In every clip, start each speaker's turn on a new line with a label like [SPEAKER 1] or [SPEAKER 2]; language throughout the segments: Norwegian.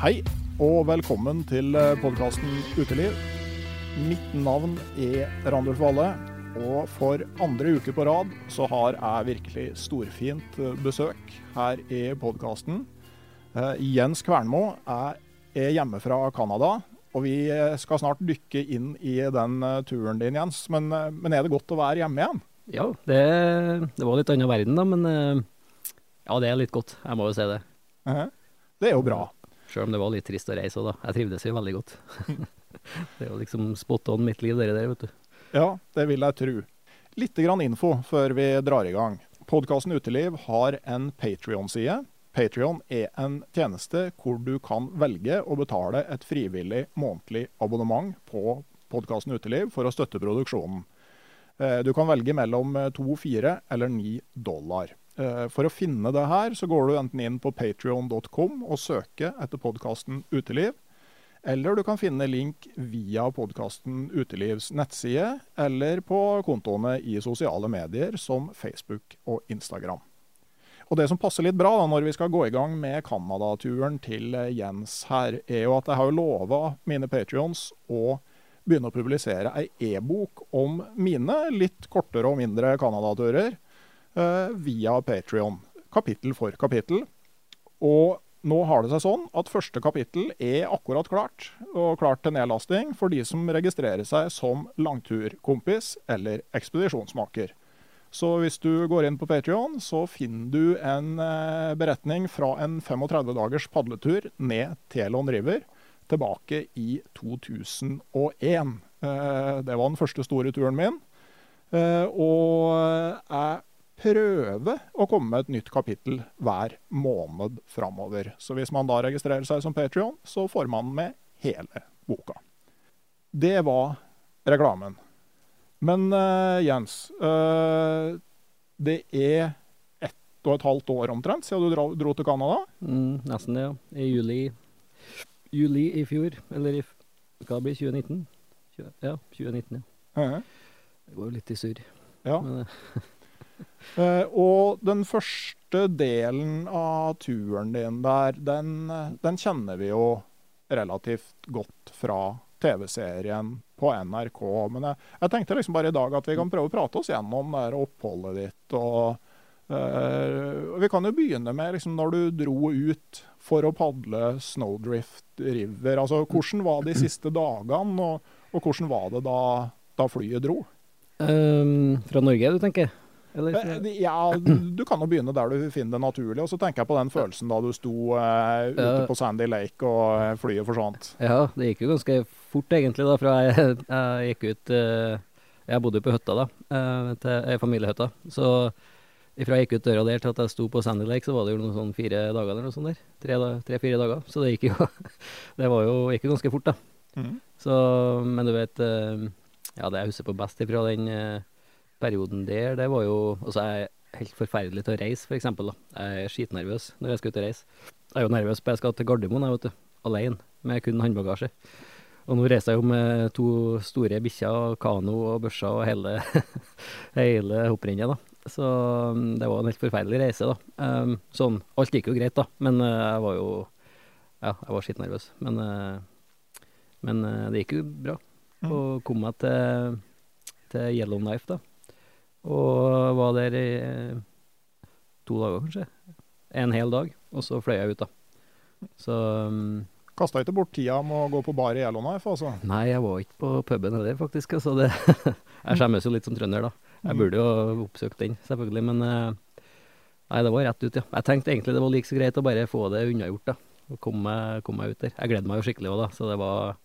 [SPEAKER 1] Hei, og velkommen til podkasten Uteliv. Mitt navn er Randulf Valle, og for andre uke på rad så har jeg virkelig storfint besøk her i podkasten. Jens Kvernmo er hjemme fra Canada, og vi skal snart dykke inn i den turen din, Jens. Men, men er det godt å være hjemme igjen?
[SPEAKER 2] Ja, det, det var litt annen verden da, men eh, ja, det er litt godt. Jeg må jo si det.
[SPEAKER 1] Det er jo bra.
[SPEAKER 2] Selv om det var litt trist å reise òg, da. Jeg trivdes jo veldig godt. det er jo liksom spot on mitt liv, det der, vet du.
[SPEAKER 1] Ja, det vil jeg tro. Litt grann info før vi drar i gang. Podkasten Uteliv har en Patrion-side. Patrion er en tjeneste hvor du kan velge å betale et frivillig månedlig abonnement på podkasten Uteliv for å støtte produksjonen. Du kan velge mellom 2, 4 eller 9 dollar. For å finne det her, så går du enten inn på patrion.com og søker etter podkasten Uteliv. Eller du kan finne link via podkasten Utelivs nettside, eller på kontoene i sosiale medier som Facebook og Instagram. Og Det som passer litt bra da, når vi skal gå i gang med Canada-turen til Jens her, er jo at jeg har lova mine patrions å begynne å publisere ei e-bok om mine litt kortere og mindre Canada-turer via Patrion, kapittel for kapittel. Og nå har det seg sånn at første kapittel er akkurat klart, og klart til nedlasting for de som registrerer seg som langturkompis eller ekspedisjonsmaker. Så hvis du går inn på Patrion, så finner du en beretning fra en 35 dagers padletur ned Telon River tilbake i 2001. Det var den første store turen min. Og jeg prøve å komme med et nytt kapittel hver måned framover. Så hvis man da registrerer seg som Patrion, så får man med hele boka. Det var reklamen. Men uh, Jens, uh, det er ett og et halvt år omtrent siden du dro, dro til Canada?
[SPEAKER 2] Mm, nesten det, ja. I juli, juli i fjor. Eller i hva blir 2019? Ja, 2019, ja. Uh -huh. Det går jo litt i surr.
[SPEAKER 1] Ja. Men, Uh, og den første delen av turen din der, den, den kjenner vi jo relativt godt fra TV-serien på NRK. Men jeg, jeg, tenkte liksom bare i dag at vi kan prøve å prate oss gjennom det oppholdet ditt. Og, uh, vi kan jo begynne med liksom når du dro ut for å padle Snowdrift River. Altså, hvordan var de siste dagene, og, og hvordan var det da, da flyet dro?
[SPEAKER 2] Um, fra Norge, du tenker? Eller?
[SPEAKER 1] Eh, Ja, du kan jo begynne der du finner det naturlig. Og så tenker jeg på den følelsen da du sto uh, ute
[SPEAKER 2] Ja.
[SPEAKER 1] på Sandy Lake og eh, flyet forsvant.
[SPEAKER 2] Ja, det gikk jo ganske fort egentlig da, fra jeg, jeg gikk ut uh, Jeg bodde jo på hytta da, eh, til eh, familiehytta. Så ifra jeg gikk ut døra der til at jeg sto på Sandy Lake, så var det jo noen sånn fire dager eller noe sånt der. Tre-fire tre, dager. Så det gikk jo Det var jo gikk jo ganske fort, da.
[SPEAKER 1] Mm.
[SPEAKER 2] Så, men du vet Ja, det jeg husker på best ifra den perioden der, det var jo Altså, jeg er helt forferdelig til å reise. Da. Jeg er skitnervøs når jeg skal ut og reise. Jeg er jo nervøs på jeg skal til Gardermoen, jeg, vet du. Alene, med kun håndbagasje. Og nå reiser jeg jo med to store bikkjer, kano og børser og hele, hele hopprennet, da. Så mm, det var en helt forferdelig reise, da. Um, sånn, alt gikk jo greit, da, men uh, jeg var jo Ja, jeg var skitnervøs. Men, uh, men uh, det gikk jo bra.
[SPEAKER 1] Mm.
[SPEAKER 2] Og kom meg til, til Yellowknife, da. Og var der i eh, to dager, kanskje. En hel dag. Og så fløy jeg ut, da. Så um,
[SPEAKER 1] Kasta ikke bort tida med å gå på bar i Yellowknife, altså.
[SPEAKER 2] Nei, jeg var ikke på puben heller, faktisk. Altså det, jeg skjemmes jo litt som trønder, da. Jeg
[SPEAKER 1] Mm.
[SPEAKER 2] burde jo oppsøkt den, selvfølgelig, men eh, Nei, det var rett ut, ja. Jeg tenkte egentlig det var like så greit å bare få det unnagjort, da. Og komme meg, komme meg ut der. Jeg gleder meg jo skikkelig òg, da, så det var,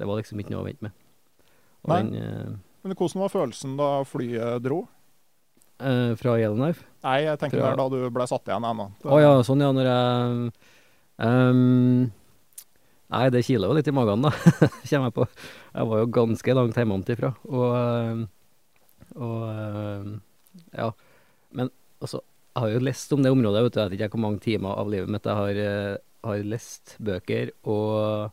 [SPEAKER 2] det var liksom ikke noe å vente med. Og
[SPEAKER 1] Nei.
[SPEAKER 2] den eh,
[SPEAKER 1] Men hvordan var følelsen da flyet dro?
[SPEAKER 2] eh, fra Yellowknife
[SPEAKER 1] Nei, jeg tenker
[SPEAKER 2] Fra-
[SPEAKER 1] mer da du ble satt igjen ennå.
[SPEAKER 2] Å ja, sånn ja, når jeg um, Nei, det kiler jo litt i magen, da, kommer jeg på. Jeg var jo ganske langt hjemmefra. Og, ehm, og ehm, ja. Men altså, jeg har jo lest om det området, vet du. Jeg vet ikke hvor mange timer av livet mitt jeg har, eh, har lest bøker, og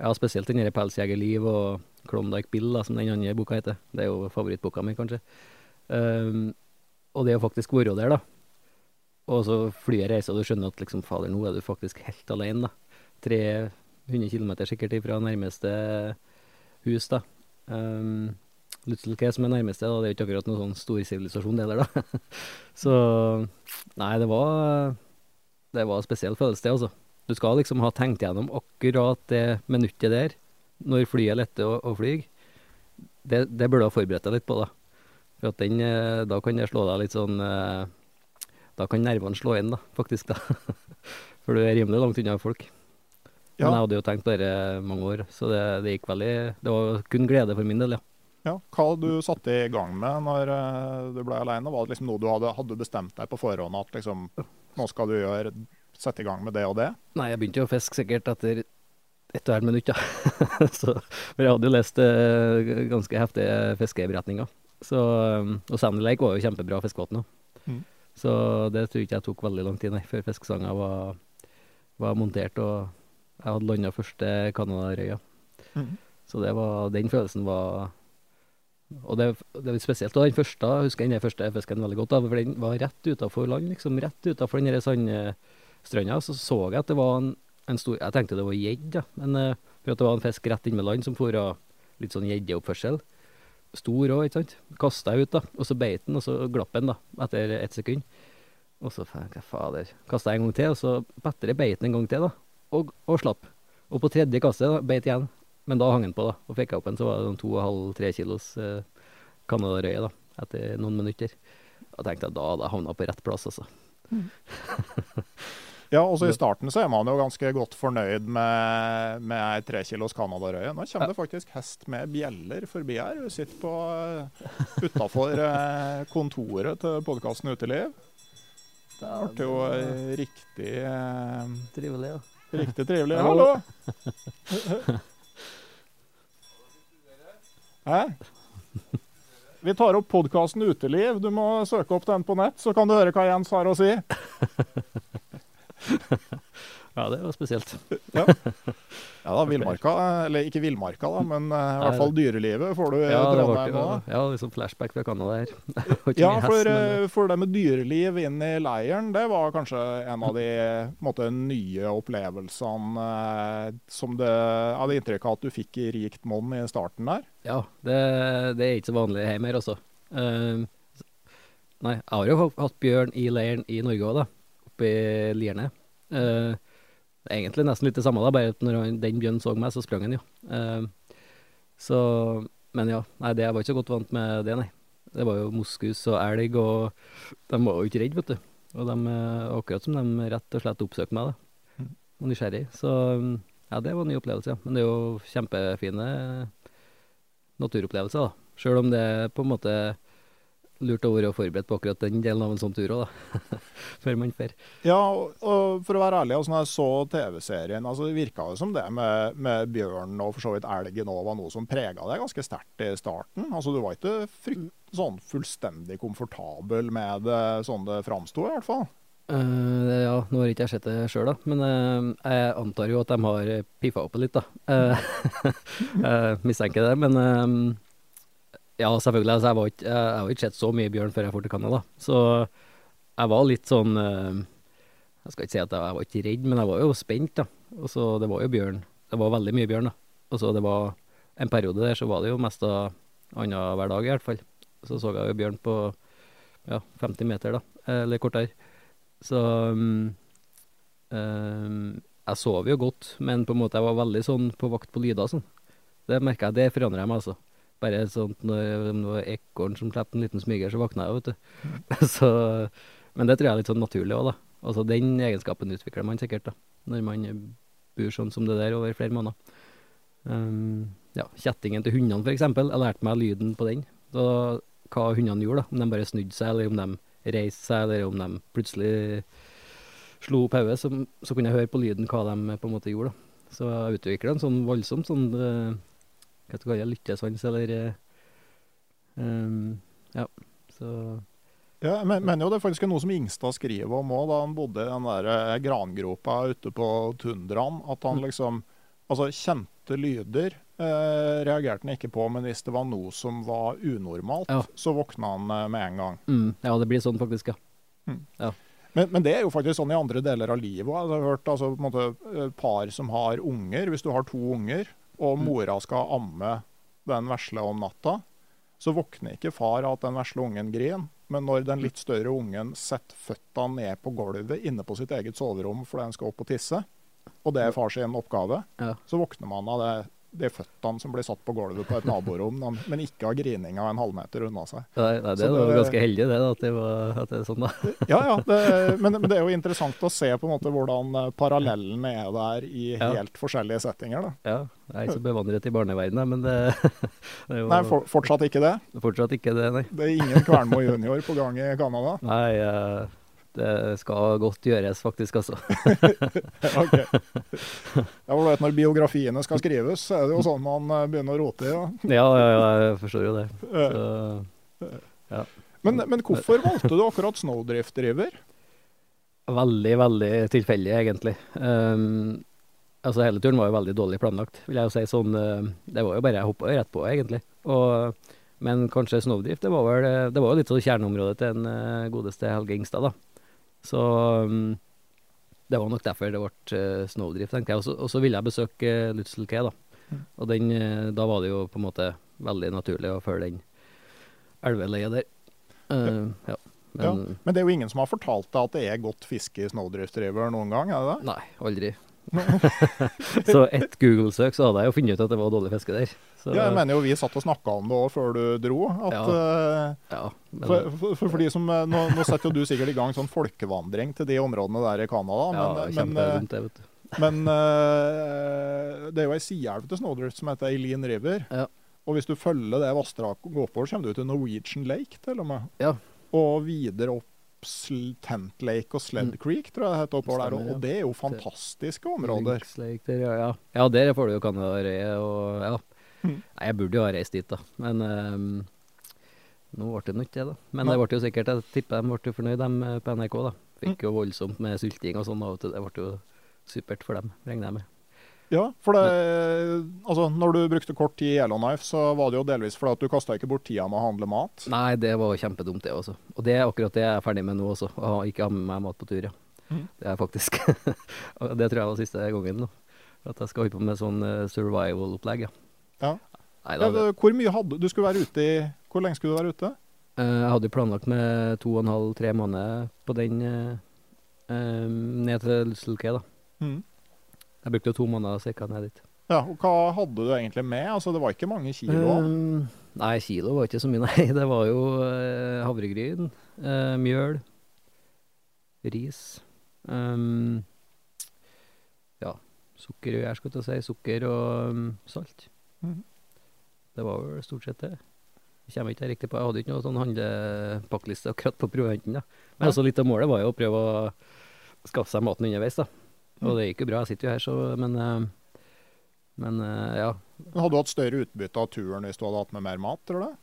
[SPEAKER 2] ja, spesielt den derre 'Pelsjegerliv' og 'Klondyke Bill', da, som den andre boka heter. Det er jo favorittboka mi, kanskje. Um, og det å faktisk være der, da. Og så flyet reiser, og du skjønner at liksom, fader, nå er du faktisk helt alene, da. 300 km sikkert fra nærmeste hus, da. Um, Lutzelke som er nærmeste, da. Det er jo ikke akkurat noen sånn stor sivilisasjon det der, da. så nei, det var Det var en spesiell følelse, det, altså. Du skal liksom ha tenkt gjennom akkurat det minuttet der, når flyet letter og, og flyr. Det, det burde du ha forberedt deg litt på, da. For at den, eh, da kan det slå deg litt sånn eh, Da kan nervene slå inn, da, faktisk. da. For du er rimelig langt unna folk. Men jeg hadde jo tenkt dette mange år, så det, det gikk veldig Det var kun glede for min del, ja.
[SPEAKER 1] Ja, Hva du satte i gang med når eh, du ble alene? Var det liksom noe du hadde, hadde bestemt deg på forhånd at liksom, nå skal du gjøre, sette i gang med det og det?
[SPEAKER 2] Nei, jeg begynte jo å fiske sikkert etter ett og et minutt, ja. så, for jeg hadde jo lest eh, ganske heftige fiskeberetninger. Så, um, og Sandy Lake var jo kjempebra fiskevann òg.
[SPEAKER 1] Mm.
[SPEAKER 2] Så det tror jeg ikke jeg tok veldig lang tid nei, før fiskestanga var, var montert og jeg hadde landa første Canadarøya.
[SPEAKER 1] Mm.
[SPEAKER 2] Så det var, den følelsen var Og det, det er spesielt Og den første, jeg husker den første fisken veldig godt, da, for den var rett utafor land, liksom. Rett utafor den sandstranda. Så så jeg at det var en stor Jeg tenkte det var gjedde. Men eh, for at det var en fisk rett innmed land som for av litt sånn gjeddeoppførsel. Stor òg, ikke sant. Kasta jeg ut, da. Og så beit den, og så glapp den, da, etter ett sekund. Og så jeg fader. Kasta jeg en gang til, og så bedre beit den en gang til, da. Og, og slapp. Og på tredje kastet da, beit igjen. Men da hang den på, da. Og fikk jeg opp en, så var det sånn to og halv, tre kilos eh, Canadarøye, da. Etter noen minutter. Da tenkte jeg da hadde jeg havna på rett plass, altså.
[SPEAKER 1] Ja, også I starten så er man jo ganske godt fornøyd med, med ei tre kilos canadarøye. Nå kommer det faktisk hest med bjeller forbi her. Hun sitter på utafor kontoret til podkasten Uteliv. Det ble jo eh, riktig, eh,
[SPEAKER 2] Trivelig, ja.
[SPEAKER 1] riktig trivelig.
[SPEAKER 2] Hallo!
[SPEAKER 1] Hæ? Vi tar opp podkasten Uteliv. Du må søke opp den på nett, så kan du høre hva Jens har å si.
[SPEAKER 2] Ja, det var spesielt.
[SPEAKER 1] Ja, ja da, villmarka, eller ikke villmarka, da, men uh, i hvert fall dyrelivet får du i
[SPEAKER 2] Ja,
[SPEAKER 1] Trondheim
[SPEAKER 2] jo ja, liksom flashback fra Canada her.
[SPEAKER 1] Ja, for,
[SPEAKER 2] men,
[SPEAKER 1] eh, for det med dyreliv inn i leiren, det var kanskje en av de måte, nye opplevelsene uh, som det hadde inntrykk av at du fikk i rikt monn i starten der.
[SPEAKER 2] Ja, det, det er ikke så vanlig hjemme her, altså. Uh, nei, jeg har jo hatt bjørn i leiren i Norge òg, da. Oppe i Lierne. Uh, egentlig nesten litt det samme, da, bare at når den bjørnen så meg, så sprang han jo. Uh, så Men ja, nei, det jeg var ikke så godt vant med det, nei. Det var jo moskus og elg, og de var jo ikke redde, vet du. Og de, eh, akkurat som de rett og slett oppsøkte meg, da. Og nysgjerrig. Så ja, det var en ny opplevelse, ja. Men det er jo kjempefine naturopplevelser, da. Sjøl om det på en måte lurt å være forberedt på akkurat den delen av en sånn tur òg, da. Før man fer.
[SPEAKER 1] Ja, og, og for å være ærlig, altså når jeg så TV-serien, altså det virka jo som det med, med bjørn og for så vidt elgen òg var noe som prega deg ganske sterkt i starten. Altså Du var ikke frykt, sånn fullstendig komfortabel med det sånn det framsto, i hvert fall.
[SPEAKER 2] Uh, ja, nå har ikke jeg sett det sjøl, da. Men uh, jeg antar jo at de har piffa opp litt, da. Uh, mistenker det. Men ja, selvfølgelig. Altså, jeg var ikke, jeg, jeg har ikke sett så mye bjørn før jeg dro til Canada. Så jeg var litt sånn eh, Jeg skal ikke si at jeg, jeg var ikke redd, men jeg var jo spent, da. Og så det var jo bjørn. Det var veldig mye bjørn, da. Og så det var en periode der så var det jo mest av annenhver dag, i hvert fall. Så så jeg jo bjørn på ja, 50 meter, da. Eller kortere. Så um, um, Jeg sov jo godt, men på en måte jeg var veldig sånn på vakt på lyder sånn. Det merka jeg, det forandrer jeg meg, altså. Bare sånn når det var ekorn som slapp en liten smyger, så våkna jeg, vet du. så, men det tror jeg er litt sånn naturlig òg, da. Altså den egenskapen utvikler man sikkert, da. Når man bor sånn som det der over flere måneder. Um, ja, kjettingen til hundene, eksempel. Jeg lærte meg lyden på den. Da, hva hundene gjorde, da. Om de bare snudde seg, eller om de reiste seg, eller om de plutselig slo opp hodet, så, så kunne jeg høre på lyden hva de på en måte gjorde. da. Så jeg utvikla en sånn voldsom sånn eh, Hva skal jeg kalle det, lyttesvans, eller eh, um, Ja, så
[SPEAKER 1] Ja, jeg men, mener jo det er faktisk noe som Ingstad skriver om òg, da han bodde i den der eh, grangropa ute på tundraen. At han
[SPEAKER 2] Mm.
[SPEAKER 1] liksom Altså, kjente lyder eh, reagerte han ikke på, men hvis det var noe som var unormalt,
[SPEAKER 2] Ja.
[SPEAKER 1] så våkna han eh, med en gang.
[SPEAKER 2] mm, Ja, det blir sånn faktisk, ja.
[SPEAKER 1] Men, men det er jo faktisk sånn i andre deler av livet òg. Jeg har hørt altså, på en måte, par som har unger. Hvis du har to unger, og mora skal amme den vesle om natta, så våkner ikke far av at den vesle ungen griner. Men når den litt større ungen setter føtta ned på gulvet inne på sitt eget soverom fordi den skal opp og tisse, og det er far sin oppgave,
[SPEAKER 2] Ja.
[SPEAKER 1] så våkner man av det, de føttene som blir satt på gulvet på et naborom, men ikke av grininga en halvmeter unna seg.
[SPEAKER 2] Nei, nei, det
[SPEAKER 1] Så
[SPEAKER 2] var ganske heldig, det, da, at det, var, at det er sånn, da.
[SPEAKER 1] Ja, ja, det, men, men det er jo interessant å se på en måte hvordan parallellen parallellene er der i
[SPEAKER 2] Ja.
[SPEAKER 1] helt forskjellige settinger. Da.
[SPEAKER 2] Ja, jeg er ikke så bevandret i barneverdenen, men det, det
[SPEAKER 1] Nei, for, fortsatt ikke det.
[SPEAKER 2] fortsatt ikke det, nei.
[SPEAKER 1] Det er ingen Kvernmo junior på gang i Canada.
[SPEAKER 2] Nei, eh, det skal godt gjøres, faktisk, altså.
[SPEAKER 1] Ok. Ja, vet, når biografiene skal skrives, så er det jo sånn man eh, begynner å rote i. Ja.
[SPEAKER 2] Ja, ja, ja, jeg forstår jo det. Så, ja.
[SPEAKER 1] Men, men hvorfor valgte du akkurat Snowdrift-driver?
[SPEAKER 2] veldig, veldig tilfeldig, egentlig. Um, altså, hele turen var jo veldig dårlig planlagt, vil jeg jo si. Sånn, eh, det var jo bare jeg hoppa rett på, egentlig. Og, men kanskje Snowdrift, det var vel Det var jo litt sånn kjerneområdet til en eh, godeste Helge Ingstad, da. Så um, det var nok derfor det ble uh, Snowdrift, tenkte jeg. Og så- ville jeg besøke uh, Lutzel K, da.
[SPEAKER 1] Mm.
[SPEAKER 2] Og den, uh, da var det jo på en måte veldig naturlig å følge den elveleiet der. Uh, ja. Men
[SPEAKER 1] Ja. Men det er jo ingen som har fortalt deg at det er godt fiske i Snowdrift River noen gang? er det det?
[SPEAKER 2] Nei, aldri. så ett Google-søk, så hadde jeg jo funnet ut at det var dårlig fiske der. Så,
[SPEAKER 1] Ja, jeg mener jo vi satt og snakka om det òg før du dro. at... ja,
[SPEAKER 2] ja, men,
[SPEAKER 1] For, for, for, for de som, eh, nå, nå setter jo du sikkert i gang sånn folkevandring til de områdene der i Canada.
[SPEAKER 2] ja,
[SPEAKER 1] Men, men, eh,
[SPEAKER 2] det, vet du.
[SPEAKER 1] men uh, det er jo ei sideelv til Snowdrift som heter Eileen River.
[SPEAKER 2] Ja.
[SPEAKER 1] Og hvis du følger det vassdraget og går oppover, så kommer du til Norwegian Lake til og med.
[SPEAKER 2] Ja.
[SPEAKER 1] Og videre opp Tent Lake og Sled
[SPEAKER 2] Mm.
[SPEAKER 1] Creek, tror jeg det heter oppover der. Og, og det er jo fantastiske områder.
[SPEAKER 2] Lake der, ja, ja. ja, der får du jo Canada-røye og ja.
[SPEAKER 1] Mm.
[SPEAKER 2] Nei, jeg burde jo ha reist dit, da. Men um, nå ble det nå ikke det, da. Men det ble jo sikkert, jeg tipper de ble fornøyd, dem eh, på NRK, da. Fikk
[SPEAKER 1] Mm.
[SPEAKER 2] jo voldsomt med sylting og sånn og. Det ble jo supert for dem, regner jeg med.
[SPEAKER 1] Ja, for det, altså, når du brukte kort tid i Yellowknife, så var det jo delvis fordi at du kasta ikke bort tida med å handle mat.
[SPEAKER 2] Nei, det var kjempedumt, det også. Og det er akkurat det jeg er ferdig med nå også. Å ikke ha med meg mat på tur, ja.
[SPEAKER 1] Mm.
[SPEAKER 2] Det er faktisk Det tror jeg var siste gangen nå. At jeg skal holde på med sånn eh, survival-opplegg, ja.
[SPEAKER 1] Ja.
[SPEAKER 2] Nei,
[SPEAKER 1] Ja,
[SPEAKER 2] da, det,
[SPEAKER 1] hvor mye hadde du skulle være ute i Hvor lenge skulle du være ute?
[SPEAKER 2] eh, jeg hadde planlagt med to og en halv, tre måneder på den eh, ned til Lusselke, da.
[SPEAKER 1] Mhm.
[SPEAKER 2] Jeg brukte to måneder cirka ned dit.
[SPEAKER 1] Ja, og Hva hadde du egentlig med? Altså, Det var ikke mange kilo.
[SPEAKER 2] Um, Nei, kilo var ikke så mye, nei. Det var jo uh, havregryn, uh, mjøl, ris. um, ja, sukker og gjær, skulle jeg si. Sukker og um, salt.
[SPEAKER 1] Mhm.
[SPEAKER 2] Det var vel stort sett det. Jeg kommer ikke riktig på, jeg hadde ikke noe sånn handlepakkeliste akkurat på provianten. Men
[SPEAKER 1] ja.
[SPEAKER 2] altså litt av målet var jo å prøve å skaffe seg maten underveis, da. Og det gikk jo bra, jeg sitter jo her, så Men, eh, men eh, ja.
[SPEAKER 1] Men Hadde du hatt større utbytte av turen hvis du hadde hatt med mer mat, tror du?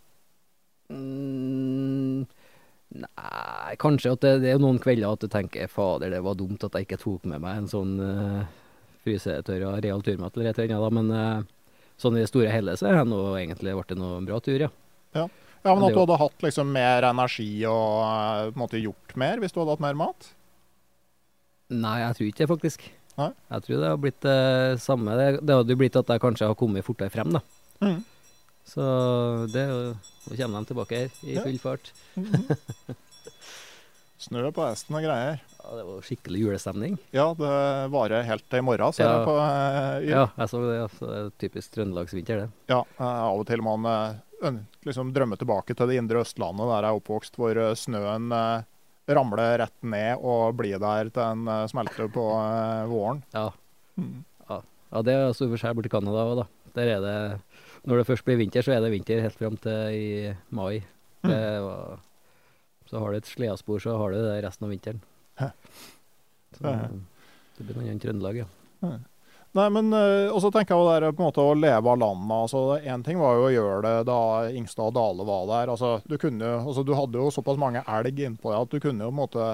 [SPEAKER 2] Mm, nei, kanskje at det, det er noen kvelder at du tenker fader, det var dumt at jeg ikke tok med meg en sånn uh, frysetørra real turmat eller et eller annet. Men uh, sånn i det store hele så er det nå egentlig ble det noen bra tur, ja.
[SPEAKER 1] Ja, men
[SPEAKER 2] det
[SPEAKER 1] at du hadde hatt liksom mer energi og eh, på en måte gjort mer hvis du hadde hatt mer mat?
[SPEAKER 2] Nei, jeg tror ikke det, faktisk.
[SPEAKER 1] Nei?
[SPEAKER 2] Jeg tror det har blitt det samme. Det, det hadde jo blitt at jeg kanskje har kommet fortere frem, da.
[SPEAKER 1] Mm.
[SPEAKER 2] Så det er jo- Nå kommer de tilbake her i
[SPEAKER 1] Ja.
[SPEAKER 2] full fart.
[SPEAKER 1] Snø på hesten og greier.
[SPEAKER 2] Ja, det var skikkelig julestemning.
[SPEAKER 1] Ja, det varer helt til i morgen, ser
[SPEAKER 2] Ja.
[SPEAKER 1] jeg på uh,
[SPEAKER 2] Ja, jeg så det. Altså, det er typisk trøndelagsvinter, det.
[SPEAKER 1] Ja, uh, av og til man uh, liksom drømmer tilbake til det indre Østlandet, der jeg er oppvokst, hvor eh, snøen ramler rett ned og blir der til den eh, smelter på eh, våren.
[SPEAKER 2] Ja.
[SPEAKER 1] Mm.
[SPEAKER 2] Ja, det er stor forskjell borti Canada òg, da. Der er det Når det først blir vinter, så er det vinter helt fram til i mai.
[SPEAKER 1] Mm.
[SPEAKER 2] Det og, så har du et sledespor, så har du det resten av vinteren.
[SPEAKER 1] Hæ.
[SPEAKER 2] Så,
[SPEAKER 1] Ja.
[SPEAKER 2] det blir noe annet Trøndelag, ja.
[SPEAKER 1] Nei, men Og også tenker jeg der på en måte å leve av landet. altså Én ting var jo å gjøre det da Ingstad og Dale var der. altså Du kunne jo, altså du hadde jo såpass mange elg innpå deg at du kunne jo på en måte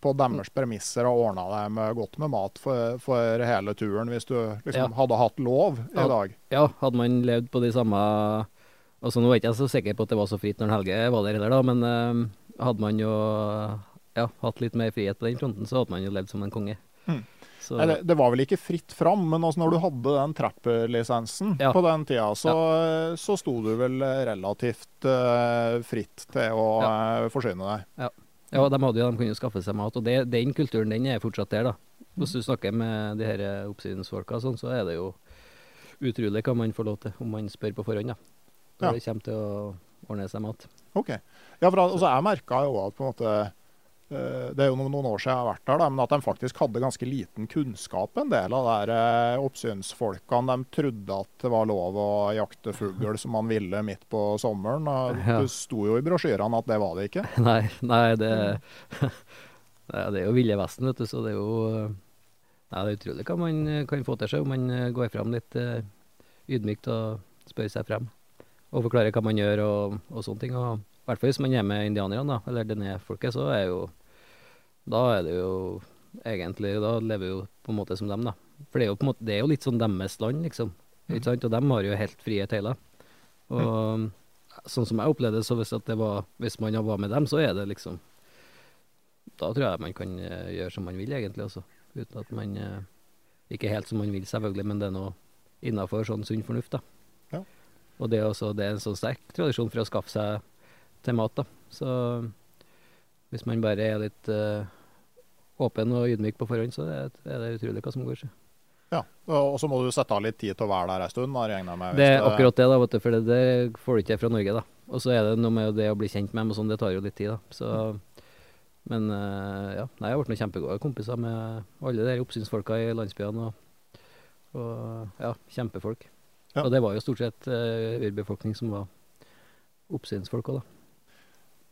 [SPEAKER 1] på deres premisser ha ordna deg med godt med mat for, for hele turen, hvis du liksom
[SPEAKER 2] Ja.
[SPEAKER 1] hadde hatt lov i dag.
[SPEAKER 2] Ja, hadde man levd på de samme Altså Nå er ikke jeg så sikker på at det var så fritt når Helge var der heller, da, men øh, hadde man jo ja, hatt litt mer frihet på den fronten, så hadde man jo levd som en konge.
[SPEAKER 1] Mm.
[SPEAKER 2] Så,
[SPEAKER 1] Nei, det, det var vel ikke fritt fram, men altså når du hadde den trapperlisensen
[SPEAKER 2] Ja.
[SPEAKER 1] på den tida, så, så sto du vel relativt uh, fritt til å eh, forsyne deg.
[SPEAKER 2] Ja, de, hadde de kunne jo skaffe seg mat, og det, den kulturen den er fortsatt der. da. Hvis du snakker med de her oppsynsfolka, sånn, så er det jo utrolig hva man får lov til, om man spør på forhånd. da. Når
[SPEAKER 1] Ja.
[SPEAKER 2] det kommer til å ordne seg mat.
[SPEAKER 1] Ok. Ja, for altså, jeg merka jo at på en måte eh, Det er jo noen, år siden jeg har vært der, da, men at de faktisk hadde ganske liten kunnskap, en del av de der, eh, oppsynsfolkene. De trodde at det var lov å jakte fugl som man ville midt på sommeren. Og
[SPEAKER 2] Ja.
[SPEAKER 1] Det sto jo i brosjyrene at det var det ikke.
[SPEAKER 2] nei, nei, det, det er jo Ville Vesten, vet du, så det er jo Nei, det er utrolig hva man eh, kan få til seg om man eh, går fram litt eh, ydmykt og spør seg frem. Og forklarer hva man gjør og, og sånne ting. Og i hvert fall hvis man er med indianerne, eller denne folket, så er jo Da er det jo egentlig Da lever vi jo på en måte som dem, da. For det er jo, på en måte, det er jo litt sånn deres land, liksom. Ikke sant? Og dem har jo helt frie tøyler. Og sånn som jeg opplevde så hvis, at det var, hvis man var med dem, så er det liksom Da tror jeg man kan eh, gjøre som man vil, egentlig, også. Uten at man eh, Ikke helt som man vil, selvfølgelig, men det er noe innafor sånn sunn fornuft, da.
[SPEAKER 1] Ja.
[SPEAKER 2] Og det er også det er en sånn sterk tradisjon for å skaffe seg til mat, da. Så hvis man bare er litt uh, åpen og ydmyk på forhånd, så er det, er det utrolig hva som går seg.
[SPEAKER 1] Ja, Og så må du sette av litt tid til å være der en stund. med.
[SPEAKER 2] Det er akkurat det, da, vet du, for det, det får du ikke fra Norge. da. Og så er det noe med det å bli kjent med dem, og sånn, det tar jo litt tid. da. Så, men eh, ja, nei, jeg har blitt kjempegode kompiser med alle de oppsynsfolka i landsbyene. Og, og ja, kjempefolk.
[SPEAKER 1] Ja.
[SPEAKER 2] Og det var jo stort sett uh, urbefolkning som var oppsynsfolk òg, da.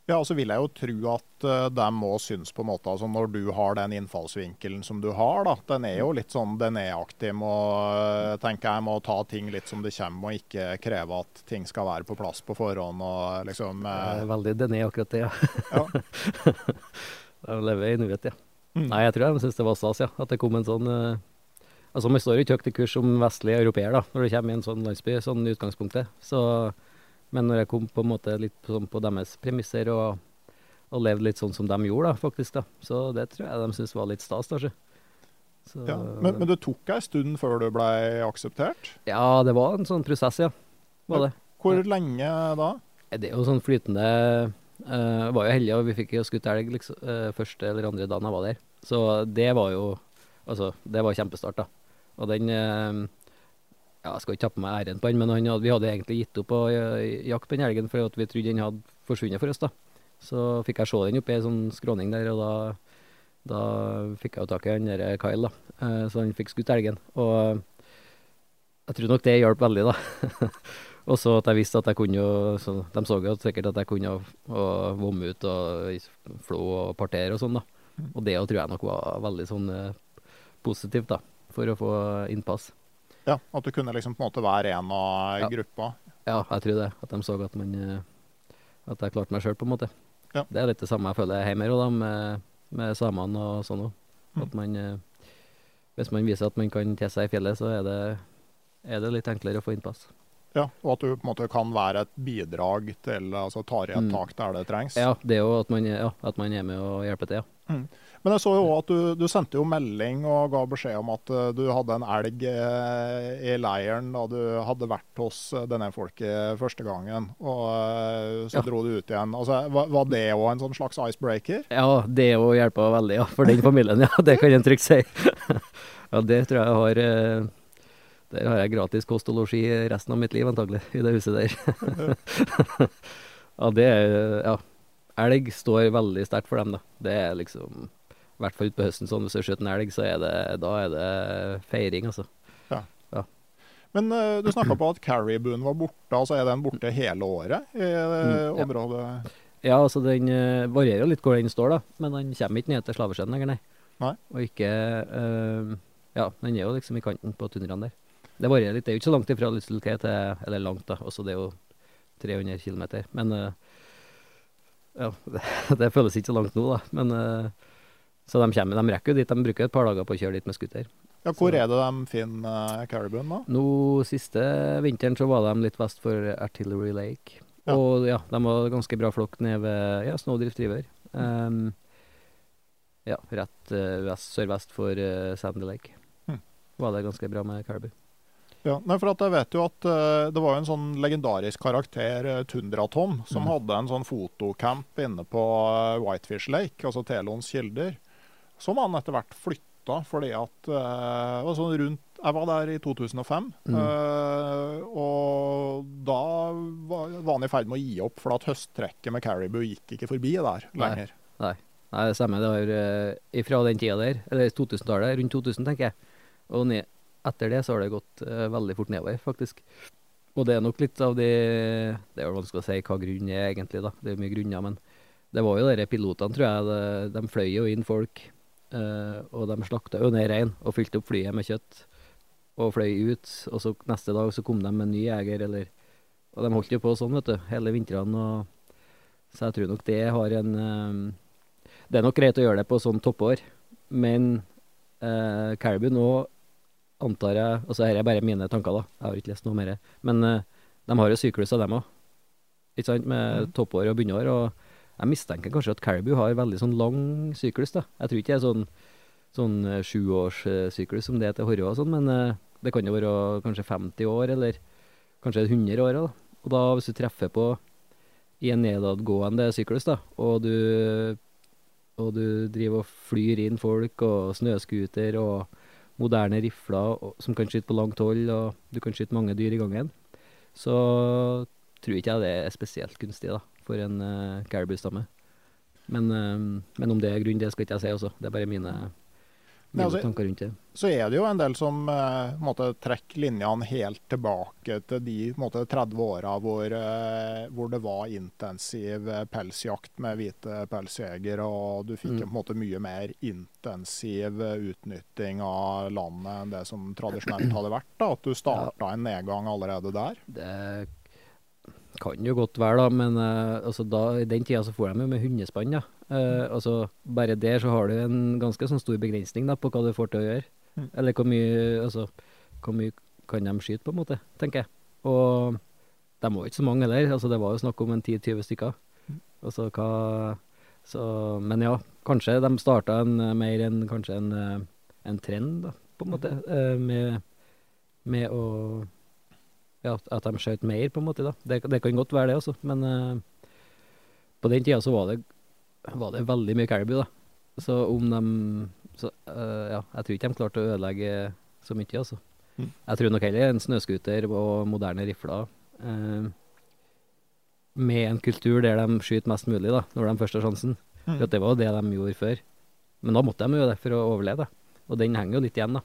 [SPEAKER 1] Ja, og så vil jeg jo tro at det de må synes på en måte, altså når du har den innfallsvinkelen som du har, da, den er jo litt sånn den er aktiv. Må, uh, tenker jeg må ta ting litt som det kommer, og ikke kreve at ting skal være på plass på forhånd. og liksom...
[SPEAKER 2] Eh. Veldig den er akkurat det, ja.
[SPEAKER 1] ja.
[SPEAKER 2] De lever i nuet, ja.
[SPEAKER 1] Mm.
[SPEAKER 2] Nei, jeg tror de syns det var stas, ja. At det kom en sånn eh, Altså, man står jo ikke høyt i kurs som vestlig europeer, da, når du kommer i en sånn landsby, sånn i utgangspunktet. Så, men når jeg kom på en måte litt på, sånn på deres premisser og, og levde litt sånn som de gjorde, da, faktisk, da, så det tror jeg de syntes var litt stas, kanskje. Så,
[SPEAKER 1] Ja. Men, men det tok ei stund før du ble akseptert?
[SPEAKER 2] Ja, det var en sånn prosess, ja. Var det.
[SPEAKER 1] Hvor lenge da?
[SPEAKER 2] Det er jo sånn flytende uh, var jo heldig, og vi fikk jo skutt elg liksom, uh, første eller andre dagen jeg var der. Så det var jo Altså, det var kjempestart, da. Og den eh, ja, Jeg skal ikke ta på meg æren på han, men han hadde, vi hadde egentlig gitt opp å eh, jakte den elgen fordi vi trodde den hadde forsvunnet for oss. da. Så fikk jeg se den oppi ei sånn skråning der, og da, da fikk jeg jo tak i han der Kyle, da. Eh, så han fikk skutt elgen. Og jeg tror nok det hjalp veldig, da. og så at jeg visste at jeg kunne jo så De så jo sikkert at jeg kunne vomme ut og flå og partere og sånn, da. Og det tror jeg nok var veldig sånn eh, positivt, da, for å få innpass.
[SPEAKER 1] Ja, At du kunne liksom på en måte være en av
[SPEAKER 2] Ja.
[SPEAKER 1] gruppa.
[SPEAKER 2] Ja, jeg tror det. At de så at man eh, At jeg klarte meg sjøl, på en måte.
[SPEAKER 1] Ja.
[SPEAKER 2] Det er litt det samme jeg føler hjemme her da, med, med samene og sånn òg.
[SPEAKER 1] Mm.
[SPEAKER 2] At man eh, Hvis man viser at man kan te seg i fjellet, så er det, er det litt enklere å få innpass.
[SPEAKER 1] Ja, Og at du på en måte kan være et bidrag til altså tar i et
[SPEAKER 2] Mm.
[SPEAKER 1] tak der det trengs.
[SPEAKER 2] Ja, det er jo at man, ja, at man er med og hjelper til, ja.
[SPEAKER 1] Men jeg så jo også at du, du sendte jo melding og ga beskjed om at eh, du hadde en elg eh, i leiren da du hadde vært hos eh, denne folket første gangen, og så
[SPEAKER 2] Ja.
[SPEAKER 1] dro du ut igjen. Altså, var, det òg en sånn slags icebreaker?
[SPEAKER 2] Ja, det òg hjelpa veldig, ja. For den familien, ja. Det kan en trygt si. ja, det tror jeg har Der har jeg gratis kost og losji resten av mitt liv, antagelig, i det huset der. ja, det er Ja. Elg står veldig sterkt for dem, da. Det er liksom I hvert fall utpå høsten sånn, hvis du skjøt en elg, så er det, da er det feiring, altså. Ja.
[SPEAKER 1] Men uh, du snakka på at caribuen var borte. altså Er den borte hele året i eh,
[SPEAKER 2] Mm, ja.
[SPEAKER 1] området?
[SPEAKER 2] Ja, altså den uh, varierer litt hvor den står, da. Men den kommer ikke ned til Slavesjøen lenger, nei.
[SPEAKER 1] Nei.
[SPEAKER 2] Og ikke uh, Ja, den er jo liksom i kanten på tundraen der. Det varierer litt. Det er jo ikke så langt ifra Little til Eller langt, da. Også det er jo 300 km. Men ja, det, det føles ikke så langt nå, da. Men Så de kommer. De rekker jo dit. De bruker et par dager på å kjøre dit med scooter.
[SPEAKER 1] Ja, Hvor
[SPEAKER 2] Så-
[SPEAKER 1] er det de finner eh, caribuen, da?
[SPEAKER 2] Nå siste vinteren så var de litt vest for Artillery Lake.
[SPEAKER 1] Ja.
[SPEAKER 2] Og ja, de var ganske bra flokk nede ved ja, Snowdrift River. Um, ja, rett uh, vest, sørvest for uh, Sandy Lake.
[SPEAKER 1] Hm.
[SPEAKER 2] Var det ganske bra med caribou.
[SPEAKER 1] Ja, nei, for at jeg vet jo at uh, Det var jo en sånn legendarisk karakter, uh, Tundra-Tom, som
[SPEAKER 2] Mm.
[SPEAKER 1] hadde en sånn fotocamp inne på Whitefish Lake, altså Telons kilder, som han etter hvert flytta fordi at eh, var sånn rundt, Jeg var der i 2005,
[SPEAKER 2] Mm.
[SPEAKER 1] eh, og da var, var han i ferd med å gi opp, for at høsttrekket med caribou gikk ikke forbi der
[SPEAKER 2] Nei.
[SPEAKER 1] lenger.
[SPEAKER 2] Nei, det stemmer. Det var uh, fra den tida der, eller 2000-tallet, rundt 2000, tenker jeg. Og ned, etter det så har det gått uh, veldig fort nedover, faktisk. Og det er nok litt av de Det er jo vanskelig å si hva grunnen er, egentlig. da. Det er mye grunner, men det var jo de pilotene, tror jeg. De, de fløy jo inn folk, eh, og de slakta jo ned rein og fylte opp flyet med kjøtt. Og fløy ut, og så neste dag så kom de med en ny jeger, eller Og de holdt jo på sånn, vet du, hele vintrene. og Så jeg tror nok det har en uh, Det er nok greit å gjøre det på sånn toppår, men uh, Caribou nå antar jeg Altså dette er bare mine tanker, da. Jeg har ikke lest noe mer. Men uh, de har jo syklus av dem òg. Ikke sant? Med
[SPEAKER 1] mm.
[SPEAKER 2] toppår og bunnår. Og jeg mistenker kanskje at Caribou har veldig sånn lang syklus, da. Jeg tror ikke det er sånn, sånn eh, sjuårssyklus som det er til horre og sånn, men eh, det kan jo være kanskje 50 år, eller kanskje 100 år, da. Og da, hvis du treffer på i en nedadgående syklus, da, og du, og du driver og flyr inn folk, og snøscooter, og moderne rifler og, som kan skyte på langt hold, og du kan skyte mange dyr i gangen, så tror ikke jeg det er spesielt gunstig da, for en uh, caribou-stamme. Men, uh, men om det er grunn, det skal ikke jeg si også. Det er bare mine, mine
[SPEAKER 1] Nei, altså-
[SPEAKER 2] tanker rundt det.
[SPEAKER 1] Så er det jo en del som uh, måtte trekke linjene helt tilbake til de måtte, 30 åra hvor, uh, hvor det var intensiv eh, pelsjakt med hvite pelsjegere, og du fikk
[SPEAKER 2] Mm.
[SPEAKER 1] på en måte mye mer intensiv eh, utnytting av landet enn det som tradisjonelt hadde vært. Da. At du starta en nedgang allerede der.
[SPEAKER 2] Det kan jo godt være, da, men uh, altså da, i den tida så får de jo med hundespann. da. Eh, altså, bare der så har du en ganske sånn stor begrensning da, på hva du får til å gjøre.
[SPEAKER 1] Mm.
[SPEAKER 2] Eller hvor mye, altså, hvor mye kan de skyte, på en måte, tenker jeg. Og de var jo ikke så mange heller. altså Det var jo snakk om en 10-20 stykker. Altså hva så, Men ja, kanskje de starta en, eh, mer kanskje en, eh, en trend, da, på en måte, eh, med, med å ja, at- de skjøt mer, på en måte. da. Det, det kan godt være det, altså. Men uh, på den tida så var det, var det veldig mye caribou, da. Så om de så, uh, Ja, jeg tror ikke de klarte å ødelegge så mye, altså.
[SPEAKER 1] Mm.
[SPEAKER 2] Jeg tror nok heller en snøscooter og moderne rifler uh, med en kultur der de skyter mest mulig, da, når de først har sjansen.
[SPEAKER 1] Mm.
[SPEAKER 2] For det var jo det de gjorde før. Men da måtte de jo det for å overleve. da. Og den henger jo litt igjen, da.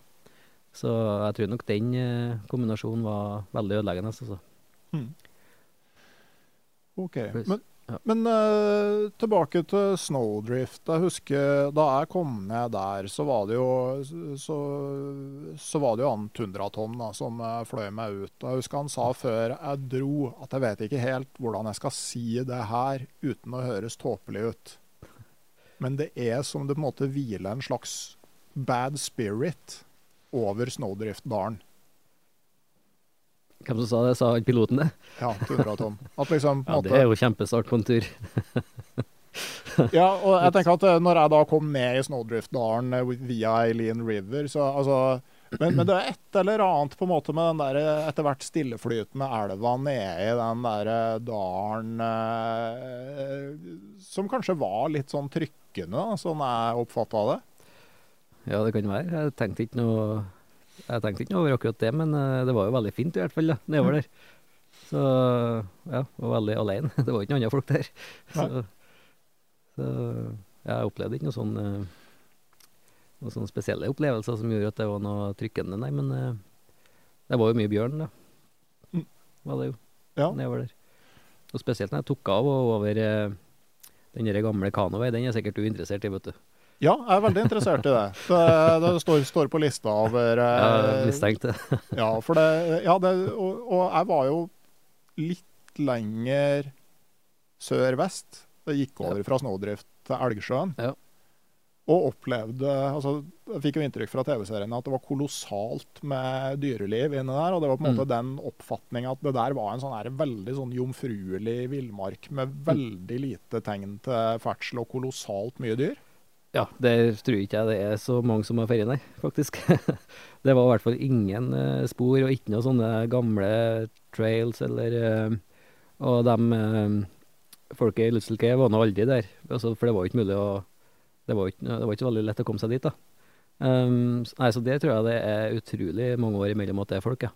[SPEAKER 2] Så jeg tror nok den eh, kombinasjonen var veldig ødeleggende. Altså.
[SPEAKER 1] Ok, Men,
[SPEAKER 2] ja.
[SPEAKER 1] men uh, tilbake til Snowdrift. Jeg husker da jeg kom ned der, så var det jo så, så var det jo han Tundratom da, som eh, fløy meg ut. Jeg husker han sa før jeg dro at jeg vet ikke helt hvordan jeg skal si det her uten å høres tåpelig ut. Men det er som det på en måte hviler en slags bad spirit over Snowdrift-dalen.
[SPEAKER 2] Hvem som sa det? Sa piloten det?
[SPEAKER 1] Ja, Tundratom. At liksom
[SPEAKER 2] Ja,
[SPEAKER 1] måte
[SPEAKER 2] det er jo kjempestart på en tur.
[SPEAKER 1] Ja, og jeg tenker at eh, når jeg da kom ned i Snowdrift-dalen eh, via Eileen River, så altså men, men det er et eller annet på en måte med den der eh, etter hvert stilleflytende elva nede i den der dalen eh, Som kanskje var litt sånn trykkende, sånn jeg oppfatta det.
[SPEAKER 2] Ja, det kan være. Jeg tenkte ikke noe Jeg tenkte ikke noe over akkurat det, men eh, det var jo veldig fint i hvert fall, da, nedover der. Så ja, var veldig alene. Det var ikke noen andre folk der. Så, så jeg opplevde ikke noe sånn eh, noen sånne spesielle opplevelser som gjorde at det var noe trykkende, nei, men eh, det var jo mye bjørn, da.
[SPEAKER 1] Mm.
[SPEAKER 2] Var det jo,
[SPEAKER 1] Ja.
[SPEAKER 2] nedover der. Og spesielt når jeg tok av og over eh, den der gamle kanoveien, den er sikkert du interessert i, vet du.
[SPEAKER 1] Ja, jeg er veldig interessert i det. Det, det står, står på lista over eh,
[SPEAKER 2] Jeg mistenkte.
[SPEAKER 1] Ja, for det, ja, det og, og jeg var jo litt lenger sør-vest. Det gikk over fra Snowdrift til Elgsjøen.
[SPEAKER 2] Ja.
[SPEAKER 1] Og opplevde altså, Jeg fikk jo inntrykk fra TV-seriene at det var kolossalt med dyreliv inni der. Og det var på en måte
[SPEAKER 2] Mm.
[SPEAKER 1] den oppfatninga at det der var en sånn her veldig sånn jomfruelig villmark med veldig lite tegn til ferdsel og kolossalt mye dyr.
[SPEAKER 2] Ja, det tror ikke jeg det er så mange som har ferie, nei, faktisk. det var i hvert fall ingen eh, spor, og ikke noen sånne gamle trails eller eh, Og de uh, folket i Lutsel Cave var nå aldri der, altså, for det var jo ikke mulig å det var, ikke, det var ikke veldig lett å komme seg dit, da. Um, nei, så det tror jeg det er utrolig mange år imellom at det er folk, ja.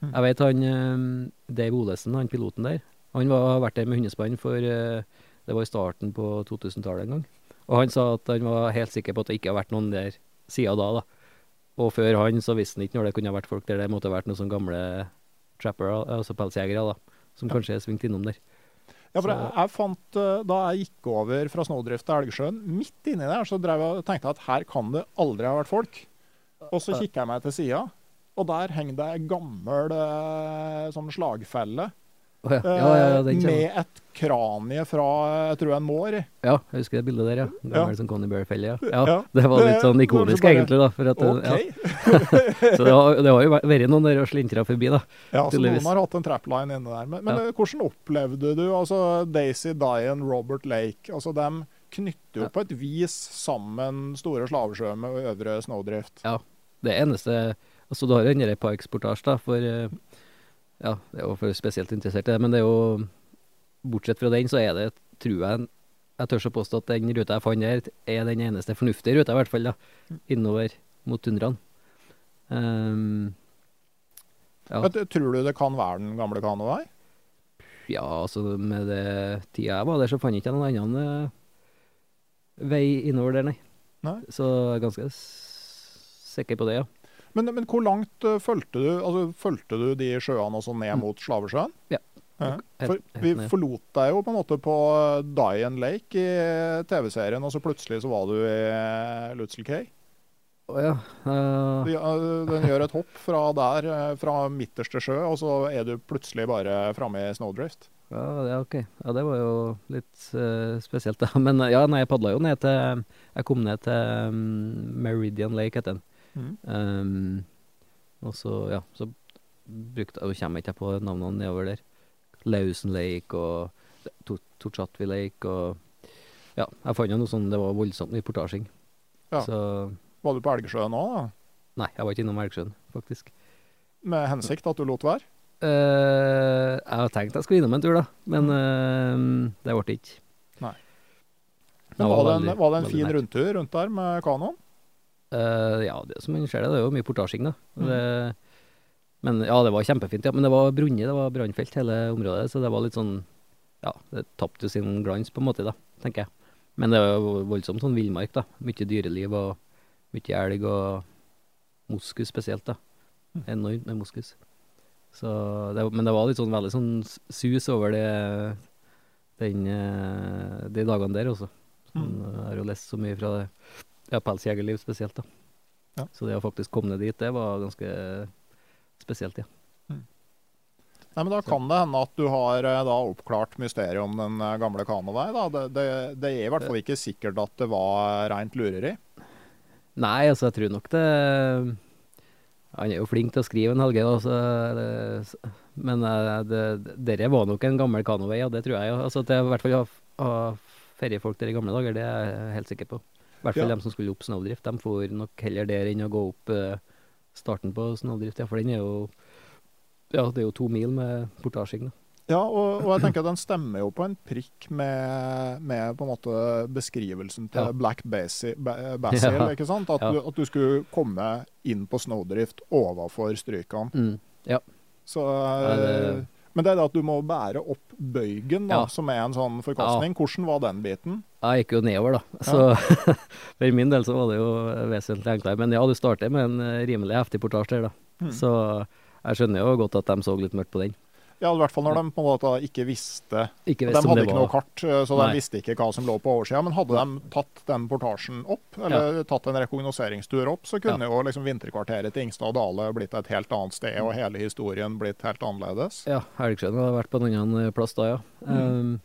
[SPEAKER 1] Mm.
[SPEAKER 2] Jeg vet han um, Dave Olesen, han piloten der, han har vært der med hundespann for uh, Det var i starten på 2000-tallet en gang. Og han sa at han var helt sikker på at det ikke har vært noen der siden da. da. Og før han så visste han ikke når det kunne ha vært folk der det måtte ha vært noen sånne gamle trappere, altså pelsjegere, da. Som kanskje er svingt innom der.
[SPEAKER 1] Ja, for jeg, jeg fant, eh, Da jeg gikk over fra Snådrift til Elgsjøen, midt inni der, så drev jeg og tenkte at her kan det aldri ha vært folk. Og så kikker jeg meg til sida, og der henger det ei gammel eh, sånn slagfelle.
[SPEAKER 2] Å ja. Ja, ja,
[SPEAKER 1] med et kranie fra jeg tror en mår.
[SPEAKER 2] Ja, jeg husker det bildet der, ja. Gammel
[SPEAKER 1] Ja.
[SPEAKER 2] sånn Connie Bear-felle, ja. Det var litt sånn ikonisk,
[SPEAKER 1] bare-
[SPEAKER 2] egentlig, da. For at, det-
[SPEAKER 1] OK.
[SPEAKER 2] ja. Så det har, det har jo vært- noen der og slintra forbi, da.
[SPEAKER 1] Ja, så noen har hatt en trapline inne der. Men, men
[SPEAKER 2] Ja.
[SPEAKER 1] hvordan opplevde du altså Daisy Dian, Robert Lake? altså De knytter jo på et vis sammen Store Slavesjøen og Øvre Snowdrift.
[SPEAKER 2] Ja, Det eneste Altså, du har jo Pikes Portage, da, for eh, Ja, det er jo for spesielt interessert i det, men det er jo Bortsett fra den, så er det, tror jeg Jeg tør å påstå at den ruta jeg fant der, er den eneste fornuftige ruta, i hvert fall, da. Innover mot tundraen. Um, Ja.
[SPEAKER 1] Men Tror du det kan være den gamle kanovei?
[SPEAKER 2] Ja, altså med det tida jeg var der, så fant jeg ikke noen annen eh, vei innover der, nei.
[SPEAKER 1] Nei.
[SPEAKER 2] Så jeg er ganske sikker på det, ja.
[SPEAKER 1] Men, men hvor langt uh, fulgte du altså, fulgte du de sjøene også ned
[SPEAKER 2] Mm.
[SPEAKER 1] mot Slavesjøen?
[SPEAKER 2] Ja.
[SPEAKER 1] Ja. For vi forlot deg jo på en måte på uh, Dian Lake i TV-serien, og så plutselig så var du i uh, Lutzel Cay.
[SPEAKER 2] Å ja. eh,
[SPEAKER 1] De, uh, Den gjør et hopp fra der, fra midterste sjø, og så er du plutselig bare framme i Snowdrift.
[SPEAKER 2] ja, det er ok. Ja, det var jo litt uh, spesielt, da. Men eh, ja, nei, jeg padla jo ned til Jeg kom ned til um, Meridian Lake, heter den.
[SPEAKER 1] Mm.
[SPEAKER 2] Um, og så, ja, så brukte Nå kommer jeg ikke på navnene nedover der. Lausen Lake og To- Torchatvi Lake og Ja, jeg fant jo noe sånn Det var voldsomt mye portasjing.
[SPEAKER 1] Ja.
[SPEAKER 2] Så
[SPEAKER 1] Var du på Elgsjøen òg, da?
[SPEAKER 2] Nei, jeg var ikke innom Elgsjøen, faktisk.
[SPEAKER 1] Med hensikt at du lot være?
[SPEAKER 2] Uh, jeg hadde tenkt jeg skulle innom en tur, da, men uh, det ble ikke.
[SPEAKER 1] Nei. Men var, det en, var det en fin rundtur rundt der med kanoen?
[SPEAKER 2] Eh, ja, det som man ser det, det er jo mye portasjing, da.
[SPEAKER 1] Mm.
[SPEAKER 2] Det, Men ja, det var kjempefint, ja. Men det var brunnet, det var brannfelt hele området, så det var litt sånn Ja, det tapte jo sin glans på en måte, da, tenker jeg. Men det var jo voldsomt sånn villmark, da. Mye dyreliv og mye elg og moskus spesielt, da. Enormt med moskus. Så det, men det var litt sånn veldig sånn sus over det den, eh, de dagene der også. Sånn, Jeg har jo lest så mye fra det, pelsjegerliv spesielt, da.
[SPEAKER 1] Ja.
[SPEAKER 2] Så det å faktisk komme ned dit, det var ganske spesielt, ja.
[SPEAKER 1] Nei, men Da kan det hende at du har eh, da oppklart mysteriet om den eh, gamle kanoveien. da. Det, det, det er i hvert fall ikke sikkert at det var rent lureri.
[SPEAKER 2] Nei, altså, jeg tror nok det Han er jo flink til å skrive en Helge, da, det, Men eh, det, dere var nok en gammel kanovei, ja, det tror jeg. jo. Altså, at det i hvert fall har har feriefolk der i gamle dager, det er jeg helt sikker på. I hvert fall
[SPEAKER 1] Ja.
[SPEAKER 2] de som skulle opp Snowdrift. De får nok heller der enn å gå opp eh, starten på Snowdrift, ja, for den er jo Ja, det er jo to mil med portasjing, da.
[SPEAKER 1] Ja, og, og jeg tenker at den stemmer jo på en prikk med, med på en måte beskrivelsen til
[SPEAKER 2] Ja.
[SPEAKER 1] Black Basil, Basil
[SPEAKER 2] Ja.
[SPEAKER 1] ikke sant? At,
[SPEAKER 2] Ja.
[SPEAKER 1] du, at du skulle komme inn på snowdrift overfor strykene.
[SPEAKER 2] Mm. Ja.
[SPEAKER 1] Så,
[SPEAKER 2] det-
[SPEAKER 1] Men det er det at du må bære opp bøygen, da,
[SPEAKER 2] Ja.
[SPEAKER 1] som er en sånn forkastning. Hvordan var den biten?
[SPEAKER 2] Jeg gikk jo nedover, da. Så for min del så var det jo vesentlig enklere. Men ja, du starter med en eh, rimelig heftig portasje der, da.
[SPEAKER 1] Mm.
[SPEAKER 2] Så jeg skjønner jo godt at de så litt mørkt på den.
[SPEAKER 1] Ja, i hvert fall når de på en måte ikke visste
[SPEAKER 2] Ikke
[SPEAKER 1] De hadde ikke
[SPEAKER 2] var
[SPEAKER 1] noe kart, eh, så de
[SPEAKER 2] Nei.
[SPEAKER 1] visste ikke hva som lå på oversida. Men hadde de tatt den portasjen opp, eller tatt en rekognoseringstur opp, så kunne jo liksom vinterkvarteret til Ingstad og Dale blitt et helt annet sted, og hele historien blitt helt annerledes.
[SPEAKER 2] Ja, Helgsjøen hadde vært på en annen plass da, ja. Um,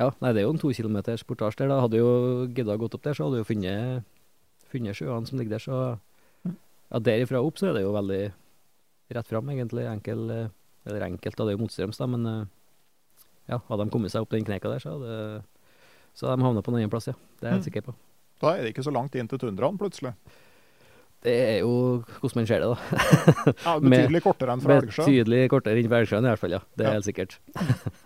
[SPEAKER 2] ja, nei, det er jo en to kilometers portasje der. da. Hadde jo gidda gått opp der, så hadde jo funnet, funnet sjøene som ligger der. Så ja, derifra opp så er det jo veldig rett fram, egentlig. Enkel, eh, eller enkelt, da det er jo motstrøms, da, men eh, ja, hadde de kommet seg opp den kneika der, så hadde så hadde de havna på en annen plass, ja. Det er jeg helt
[SPEAKER 1] Mm.
[SPEAKER 2] sikker på.
[SPEAKER 1] Da er det ikke så langt inn til tundraen, plutselig.
[SPEAKER 2] Det er jo hvordan man ser det, da.
[SPEAKER 1] Ja, Betydelig kortere enn fra Elgsjøen?
[SPEAKER 2] Betydelig kortere enn fra Elgsjøen i hvert fall, ja. Det er
[SPEAKER 1] Ja.
[SPEAKER 2] helt sikkert.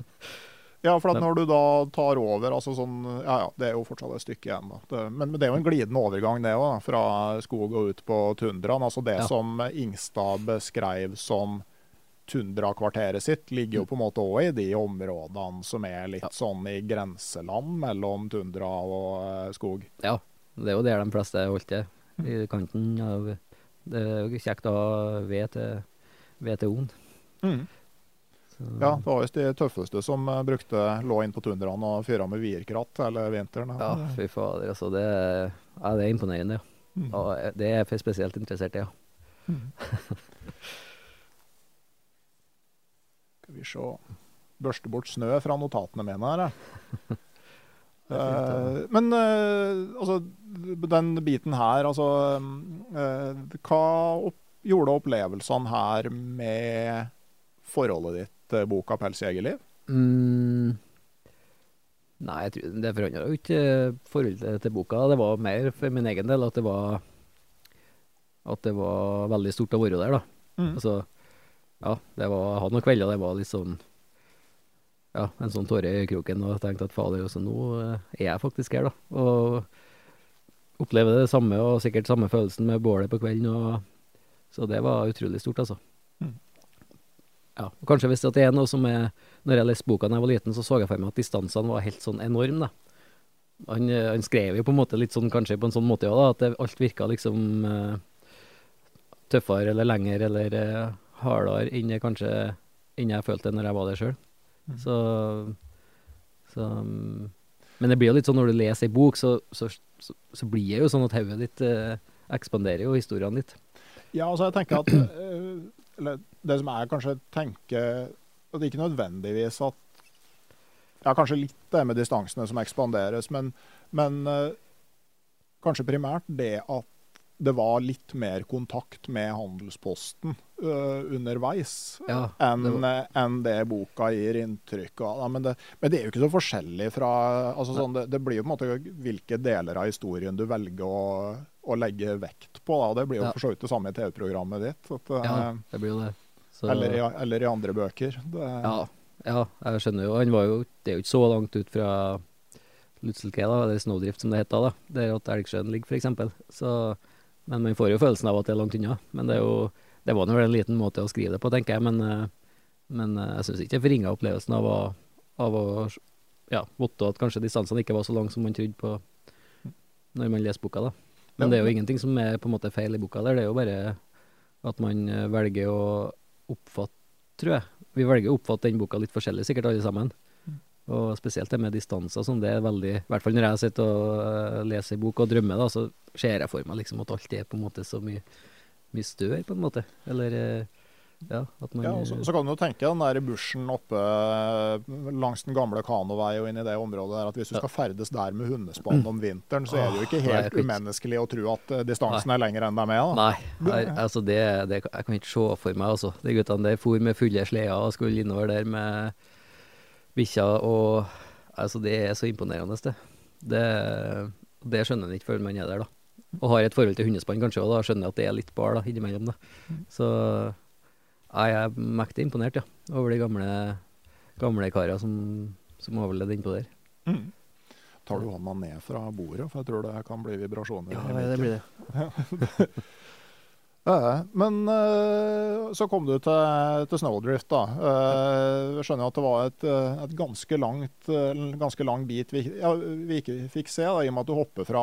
[SPEAKER 1] Ja, for at når du da tar over altså sånn, Ja ja, det er jo fortsatt et stykke igjen. da. Det, men, men det er jo en glidende overgang, det òg. Fra skog og ut på tundraen. Altså det
[SPEAKER 2] Ja.
[SPEAKER 1] som Ingstad beskrev som tundrakvarteret sitt, ligger jo på en måte òg i de områdene som er litt
[SPEAKER 2] Ja.
[SPEAKER 1] sånn i grenseland mellom tundra og eh, skog.
[SPEAKER 2] Ja, det er jo der de fleste holdt til. I kanten av Det er jo kjekt å ha ved til VTO-en. Så-
[SPEAKER 1] Ja, det var visst de tøffeste som eh, brukte lå inn på tundraen og fyra med vierkratt hele vinteren.
[SPEAKER 2] Ja, fy fader, altså. Det, ja, det er imponerende, ja.
[SPEAKER 1] Mm.
[SPEAKER 2] ja. Det er jeg spesielt interessert i, ja.
[SPEAKER 1] Skal vi se Børste bort snø fra notatene mine her, jeg. Eh, men eh, altså, den biten her, altså eh, Hva opp, gjorde opplevelsene her med forholdet ditt til boka 'Pelsjegerliv'?
[SPEAKER 2] Mm. Nei, jeg tror det forandra jo ikke forholdet til boka. Det var mer for min egen del at det var At det var veldig stort å være der, da.
[SPEAKER 1] Mm.
[SPEAKER 2] Altså, ja, det var, jeg hadde noen kvelder det var litt sånn Ja, en sånn tåre i kroken, og jeg tenkte at fader, også nå eh, er jeg faktisk her, da. Og opplever det samme, og sikkert samme følelsen med bålet på kvelden, og Så det var utrolig stort, altså.
[SPEAKER 1] Mm.
[SPEAKER 2] Ja, og kanskje hvis det er noe som er Når jeg leste boka da jeg var liten, så så jeg for meg at distansene var helt sånn enorme, da. Han, eh, han skrev jo på en måte litt sånn, kanskje på en sånn måte òg, da, at det, alt virka liksom uh, tøffere eller lenger eller eh, hardere enn jeg kanskje enn jeg følte når jeg var der sjøl.
[SPEAKER 1] Mm.
[SPEAKER 2] Så, så Men det blir jo litt sånn når du leser ei bok, så, så, så, så blir det jo sånn at hodet ditt eh, ekspanderer jo historiene litt.
[SPEAKER 1] Ja, altså jeg tenker at eh, Eller det som jeg kanskje tenker At det ikke nødvendigvis at Ja, kanskje litt det med distansene som ekspanderes, men, men eh, kanskje primært det at det var litt mer kontakt med handelsposten uh, underveis
[SPEAKER 2] Ja,
[SPEAKER 1] enn
[SPEAKER 2] det
[SPEAKER 1] var... en det boka gir inntrykk av. Ja, men, det, men det er jo ikke så forskjellig fra altså sånn, det, det blir jo på en måte hvilke deler av historien du velger å, å legge vekt på. Da. Det blir jo
[SPEAKER 2] Ja.
[SPEAKER 1] for så vidt det samme i TV-programmet ditt. At, eh,
[SPEAKER 2] Ja, det blir jo det. Så,
[SPEAKER 1] eller, i, eller i andre bøker.
[SPEAKER 2] Ja, ja, jeg skjønner jo. Han var jo Det er jo ikke så langt ut fra Lutzelke, da, eller Snowdrift som det heter, da. Der at Elgsjøen ligger, eksempel. Så Men man får jo følelsen av at det er langt unna. Men det er jo det var vel en liten måte å skrive det på, tenker jeg, men, eh, men eh, jeg syns ikke jeg forringa opplevelsen av å, av å ja, vite at kanskje distansene ikke var så lange som man trodde på når man leser boka, da. Men det er jo ingenting som er på en måte feil i boka der, det er jo bare at man eh, velger å oppfatte, tror jeg. Vi velger å oppfatte den boka litt forskjellig, sikkert alle sammen. Og spesielt det med distanser som det er veldig I hvert fall når jeg sitter og uh, leser en bok og drømmer, da, så ser jeg for meg liksom at alt er på en måte så mye, mye større, på en måte. Eller uh, ja, at man
[SPEAKER 1] Ja, og så, så kan du jo tenke den der bushen oppe eh, langs den gamle kanovei og inn i det området der, at hvis du skal ferdes der med hundespann om vinteren, så er det jo ikke helt
[SPEAKER 2] nei,
[SPEAKER 1] umenneskelig å tro at distansen distansen er lenger enn de er. Da.
[SPEAKER 2] Nei, nei altså det, det Jeg kan ikke se for meg, altså. De guttene der for med fulle sleder og skulle innover der med bikkja og Altså, det er så imponerende, det. Det, det skjønner en ikke før man er der, da. Og har et forhold til hundespann kanskje òg, da skjønner jeg at det er litt bar da, innimellom. da. Så jeg er mektig imponert, ja. Over de gamle, gamle karene som, som overlevde innpå der.
[SPEAKER 1] Mm. Tar du hånda ned fra bordet, for jeg tror det kan bli vibrasjoner. Ja, det
[SPEAKER 2] blir det.
[SPEAKER 1] Men eh, så kom du til, til Snowdrift, da. Eh, Jeg skjønner at det var et, eh, et ganske langt ganske lang bit vi, ja, vi ikke fikk se, da, i og med at du hopper fra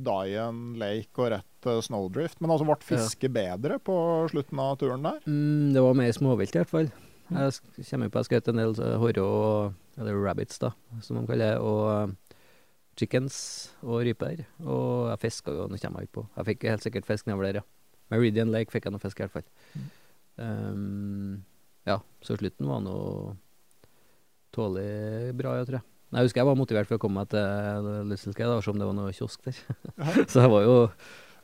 [SPEAKER 1] Dian Lake og rett til Snowdrift. Men altså ble fisket bedre på slutten av turen der?
[SPEAKER 2] Mm, det var mer småvilt i hvert fall. Jeg kommer på jeg skjøt en del og eller rabbits, da, som de kaller det, og chickens og ryper. Og jeg fiska jo, nå kommer jeg ikke på. Jeg fikk helt sikkert fisk nedover der, ja. Meridian Lake fikk jeg noe fisk i hvert fall. Um, ja, så slutten var nå tålelig bra, jeg tror jeg. Jeg husker jeg var motivert for å komme meg til Lyselskei, og se om det var noe kiosk der. så jeg var jo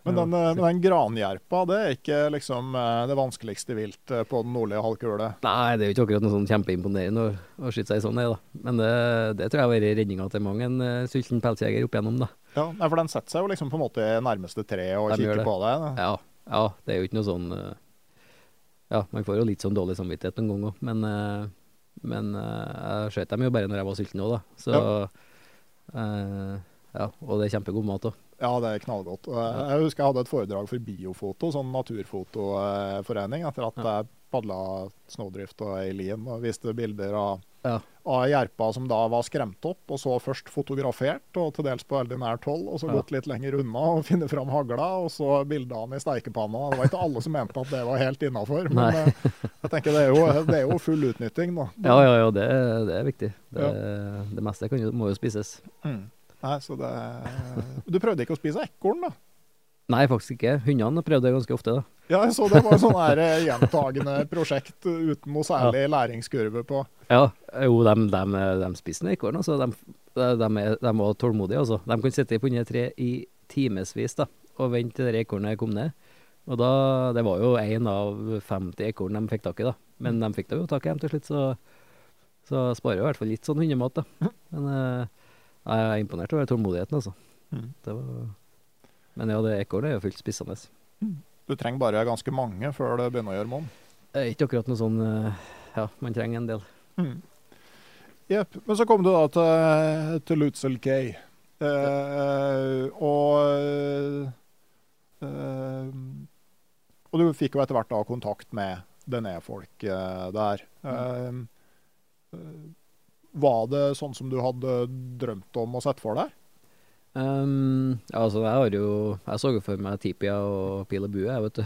[SPEAKER 1] Men den, eh, men den granjerpa, det er ikke liksom eh, det vanskeligste vilt eh, på den nordlige halvkule?
[SPEAKER 2] Nei, det er jo ikke akkurat noe sånn kjempeimponerende å, å skyte seg sånn, ned, da. Men det, det tror jeg har vært redninga til mange en uh, sulten pelsjeger opp igjennom, da.
[SPEAKER 1] Ja, for den setter seg jo liksom på en måte i nærmeste tre og
[SPEAKER 2] Den
[SPEAKER 1] kikker
[SPEAKER 2] det.
[SPEAKER 1] på deg.
[SPEAKER 2] Ja, ja, det er jo ikke noe sånn uh, Ja, man får jo litt sånn dårlig samvittighet noen ganger òg, men, uh, men eh, jeg skjøt dem jo bare når jeg var sulten òg, da. Så eh, Ja, og det er kjempegod mat òg.
[SPEAKER 1] Ja, det er knallgodt. Jeg husker jeg hadde et foredrag for Biofoto, sånn naturfotoforening, etter at jeg padla snowdrift og Eileen, og viste bilder av,
[SPEAKER 2] Ja.
[SPEAKER 1] av jerpa som da var skremt opp, og så først fotografert, og til dels på veldig nært hold, og så
[SPEAKER 2] Ja.
[SPEAKER 1] gått litt lenger unna og finne fram hagla, og så bildet han i steikepanna. Det var ikke alle som mente at det var helt innafor, men eh, jeg tenker det er jo, det er jo full utnytting, da.
[SPEAKER 2] Ja, ja, ja, det, det er viktig. Det, det meste kan jo, må jo spises.
[SPEAKER 1] Mm. Nei, så det Du prøvde ikke å spise ekorn, da?
[SPEAKER 2] Nei, faktisk ikke. Hundene prøvde det ganske ofte, da.
[SPEAKER 1] Ja, jeg så det var sånn her eh, gjentagende prosjekt uten noe særlig læringskurve på.
[SPEAKER 2] Ja, jo, de, de, de spiser ekorn, altså. De, de, de, er, de var tålmodige, altså. De kan sitte på under et tre i timevis da, og vente til det ekornet kom ned. Og da, det var jo én av 50 ekorn de fikk tak i, da. Men de fikk det jo tak i dem til slutt, så, så sparer jo i hvert fall litt sånn hundemat, da. Men eh, jeg er imponert over tålmodigheten, altså.
[SPEAKER 1] Mm.
[SPEAKER 2] Det var, men ja, det ekornet er jo fullt spissende.
[SPEAKER 1] Du trenger bare ganske mange før det begynner å gjøre monn.
[SPEAKER 2] Er ikke akkurat noe sånn eh, Ja, man trenger en del.
[SPEAKER 1] Jepp. Men så kom du da til, til Lutzel Cay. Eh, og eh, Og du fikk jo etter hvert da kontakt med Dené-folk eh, der. Mm. eh, var det sånn som du hadde drømt om og sett for deg?
[SPEAKER 2] Um, altså, jeg har jo Jeg så jo for meg Tipia og Pil og Bue, jeg, vet du.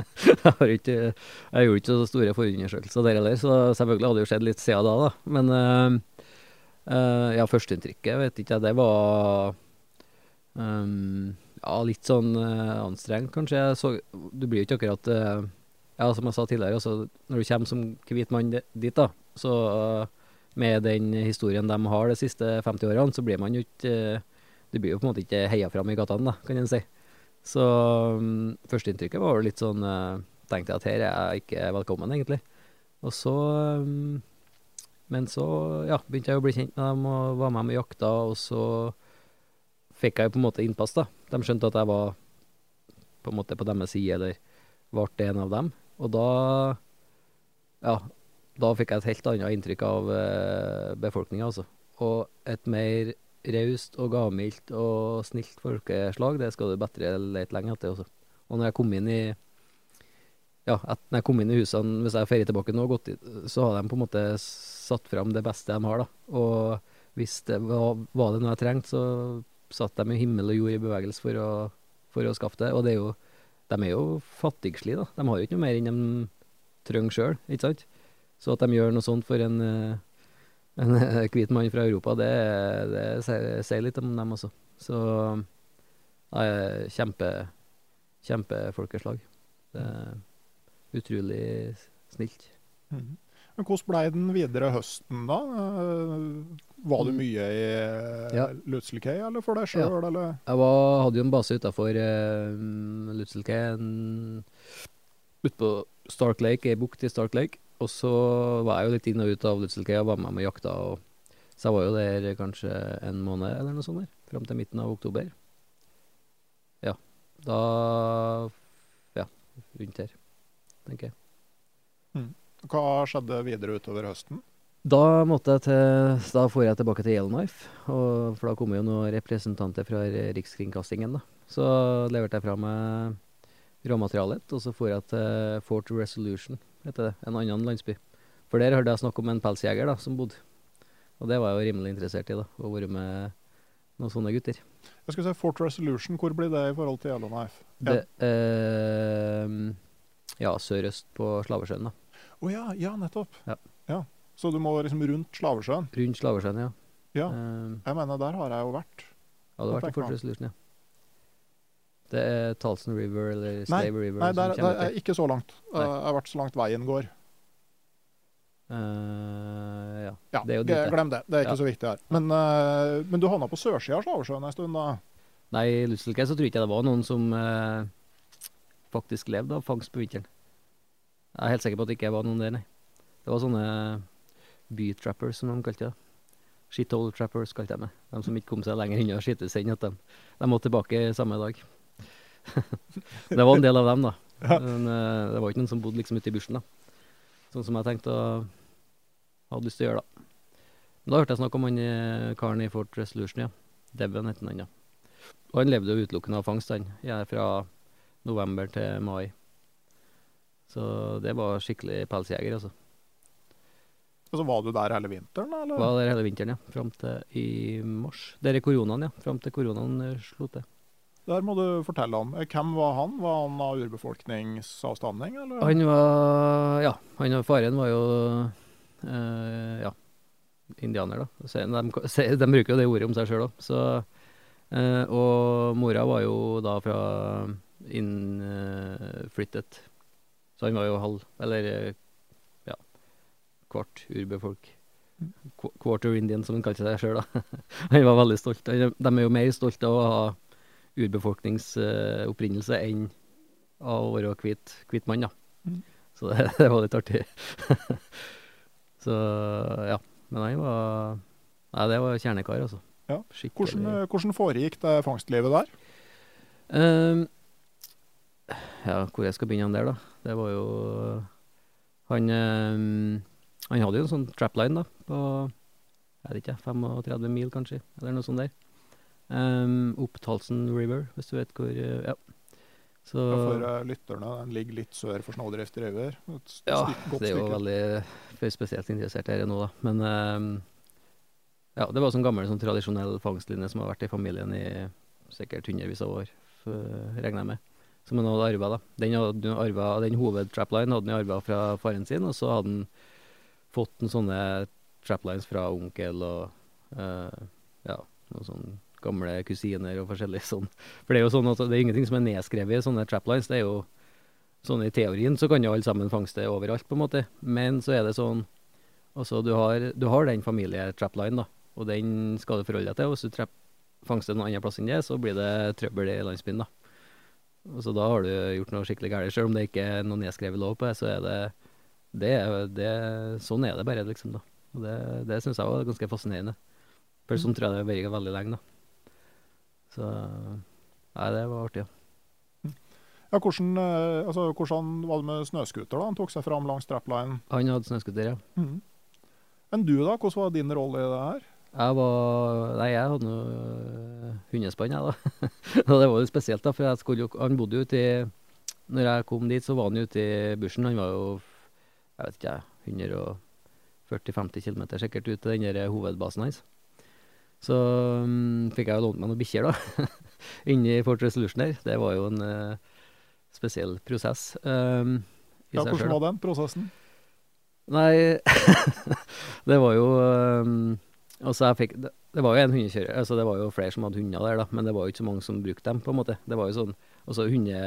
[SPEAKER 2] jeg, ikke, jeg gjorde ikke så store forundersøkelser der heller, så selvfølgelig hadde det skjedd litt siden da, da. Men uh, uh, ja, førsteinntrykket, vet ikke jeg, det var um, Ja, litt sånn uh, anstrengt, kanskje. Så, du blir jo ikke akkurat uh, Ja, som jeg sa tidligere, altså, når du kommer som hvit mann dit, da, så med den historien de har de siste 50 årene, så blir man jo ikke uh, du blir jo på en måte ikke heia fram i gatene, da, kan en si. Så um, førsteinntrykket var jo litt sånn uh, Tenkte jeg at her er jeg ikke velkommen, egentlig. Og så um, Men så ja, begynte jeg å bli kjent med dem og var med dem og jakta, og så fikk jeg jo på en måte innpass, da. De skjønte at jeg var på en måte på deres side, eller ble en av dem. Og da Ja, da fikk jeg et helt annet inntrykk av eh, befolkninga, altså. Og et mer raust og gavmildt og snilt folkeslag, det skal du bedre lete lenge etter. altså. Og når jeg kom inn i, Ja, at når jeg kom inn i husene, hvis jeg feirer tilbake nå, gått så har de på en måte satt fram det beste de har, da. Og hvis det var, var det noe jeg trengte, så satte de i himmel og jord i bevegelse for å, for å skaffe det. Og det er jo De er jo fattigslige, da. De har jo ikke noe mer enn de trenger sjøl, ikke sant? Så at de gjør noe sånt for en eh, en eh, hvit mann fra Europa, det, det sier, sier litt om dem også. Så det er kjempe, kjempefolkeslag. Det er utrolig snilt.
[SPEAKER 1] Mhm. Men hvordan ble den videre høsten, da? Eh, Var du
[SPEAKER 2] Mm.
[SPEAKER 1] mye i
[SPEAKER 2] Ja.
[SPEAKER 1] Lutzelkei, eller for deg sjøl, eller?
[SPEAKER 2] Jeg var, hadde jo en base utafor uh, Lutzelkei, utpå Stark Lake, ei bukt i Stark Lake. Og så var jeg jo litt inn og ut av Lutzelke og var med med jakta. Og, så jeg var jo der kanskje en måned eller noe sånt der, fram til midten av oktober. Ja. Da Ja, rundt her, tenker jeg.
[SPEAKER 1] Hva skjedde videre utover høsten?
[SPEAKER 2] Da måtte jeg til Da får jeg tilbake til Yellowknife, og, for da kom jo noen representanter fra Rikskringkastingen, da. Så leverte jeg fra meg råmaterialet, og så får jeg til Fort Resolution, heter det. En annen landsby. For der hørte jeg snakk om en pelsjeger da, som bodde. Og det var jeg jo rimelig interessert i, da. Å være med noen sånne gutter.
[SPEAKER 1] Jeg skulle si Fort Resolution, hvor blir det i forhold til Yellowknife?
[SPEAKER 2] Ja, eh, Ja, sørøst på Slavesjøen, da.
[SPEAKER 1] Å ja, ja, nettopp.
[SPEAKER 2] Ja.
[SPEAKER 1] Så du må liksom rundt Slavesjøen?
[SPEAKER 2] Rundt Slavesjøen, ja.
[SPEAKER 1] Ja.
[SPEAKER 2] Eh,
[SPEAKER 1] Jeg mener, der har jeg jo vært.
[SPEAKER 2] Ja, du har vært i Fort. Resolution, ja. Det er Talson River eller
[SPEAKER 1] Nei,
[SPEAKER 2] River
[SPEAKER 1] Nei, der, der er ikke så langt.
[SPEAKER 2] Nei.
[SPEAKER 1] Jeg har vært så langt veien går.
[SPEAKER 2] Uh, ja.
[SPEAKER 1] Ja,
[SPEAKER 2] Det er jo dit, det.
[SPEAKER 1] glem det. Det er ikke
[SPEAKER 2] Ja.
[SPEAKER 1] så viktig her. Men, uh, men du havna på sørsida av Slavesjøen en stund, da?
[SPEAKER 2] Nei, i Lutzelke så tror ikke jeg det var noen som uh, faktisk levde av fangst på vinteren. Jeg er helt sikker på at det ikke var noen der, nei. Det var sånne bytrappers, som de kalte det. Shithole trappers kalte de meg. De som ikke kom seg lenger unna skytesend, at de, de måtte tilbake samme dag. det var en del av dem, da.
[SPEAKER 1] Ja.
[SPEAKER 2] Men uh, det var ikke noen som bodde liksom ute i bushen, da. Sånn som jeg tenkte å hadde lyst til å gjøre, da. Men da hørte jeg snakk om han eh, karen i Fort Resolution, ja. Devon het han, ja. Og han levde jo utelukkende av fangst, han. Ja, fra november til mai. Så det var skikkelig pelsjeger, altså.
[SPEAKER 1] Og så var du der hele vinteren, da.
[SPEAKER 2] Var der hele vinteren, ja. Fram til i mars. Der er koronaen, ja. Fram til koronaen eh, slo til.
[SPEAKER 1] Der må du fortelle om. Eh, Hvem var han? Var han av urbefolkningsavstamning, eller?
[SPEAKER 2] Han var Ja, han og faren var jo eh, Ja, indianer, da. De, de bruker jo det ordet om seg sjøl òg, eh, Og mora var jo da fra innflyttet. Så han var jo halv Eller ja, kvart urbefolk. Qu- Quarter Indian, som han kalte seg sjøl. Han var veldig stolt. De er jo mer stolte av å ha urbefolkningsopprinnelse enn av å være hvit, hvit mann, da.
[SPEAKER 1] Mm.
[SPEAKER 2] Så det, det var litt artig. så ja. Men han var Nei, det var kjernekar, altså.
[SPEAKER 1] Ja. Hvordan, hvordan foregikk det fangstlivet der?
[SPEAKER 2] Um, ja, hvor jeg skal begynne der, da. Det var jo Han um, Han hadde jo en sånn trapline, da, på jeg vet ikke, 35 mil, kanskje, eller noe sånt der. Um, opp Talson River, hvis du vet hvor eh, Ja. Så
[SPEAKER 1] For uh, lytterne, den ligger litt sør for Snådrift River. Et
[SPEAKER 2] Ja, det er jo veldig for spesielt interessert her nå, da. Men ehm, ja, det var sånn gammel sånn tradisjonell fangstlinje som har vært i familien i sikkert hundrevis av år, regner jeg med. Som han hadde arva, da. Den, hadde arvet, den hovedtrapline hadde han arva fra faren sin, og så hadde han fått en sånne traplines fra onkel og uh, ja, noen sånne gamle kusiner og forskjellig sånn. For det er jo sånn at det er ingenting som er nedskrevet i sånne traplines. Det er jo sånn i teorien så kan jo alle sammen fangste overalt, på en måte. Men så er det sånn Altså, du har, du har den familie-trapline, da, og den skal du forholde deg til. Hvis du trap, fangster noen annen plass enn det, så blir det trøbbel i landsbyen, da. Og så da har du gjort noe skikkelig galt. Selv om det ikke er noe nedskrevet lov på det, så er det, det, er- det Sånn er det bare, liksom, da. Og det, det syns jeg var ganske fascinerende. For sånn tror jeg det har vært veldig lenge, da. Så Nei, det var artig, ja.
[SPEAKER 1] Ja, hvordan, eh, altså, hvordan var det med snøscooter? Han tok seg fram langs strapline.
[SPEAKER 2] Han hadde snøscooter, ja.
[SPEAKER 1] Mhm. Men du, da? Hvordan var din rolle i det her?
[SPEAKER 2] Jeg var Nei, jeg hadde noe hundespann, jeg, da. og det var jo spesielt, da, for jeg skulle jo Han bodde jo ute i Når jeg kom dit, så var han ute i bushen. Han var jo, jeg vet ikke 140-50 km sikkert ut til den der hovedbasen hans. Så um, fikk jeg jo lånt meg noen bikkjer, da, inni Fort Resolution der. Det var jo en uh, spesiell prosess um,
[SPEAKER 1] Ja, hvordan var den prosessen?
[SPEAKER 2] Nei, det var jo um, Altså, jeg fikk det, det var jo en hundekjører Altså, det var jo flere som hadde hunder der, da, men det var jo ikke så mange som brukte dem, på en måte. Det var jo sånn Altså, hunde...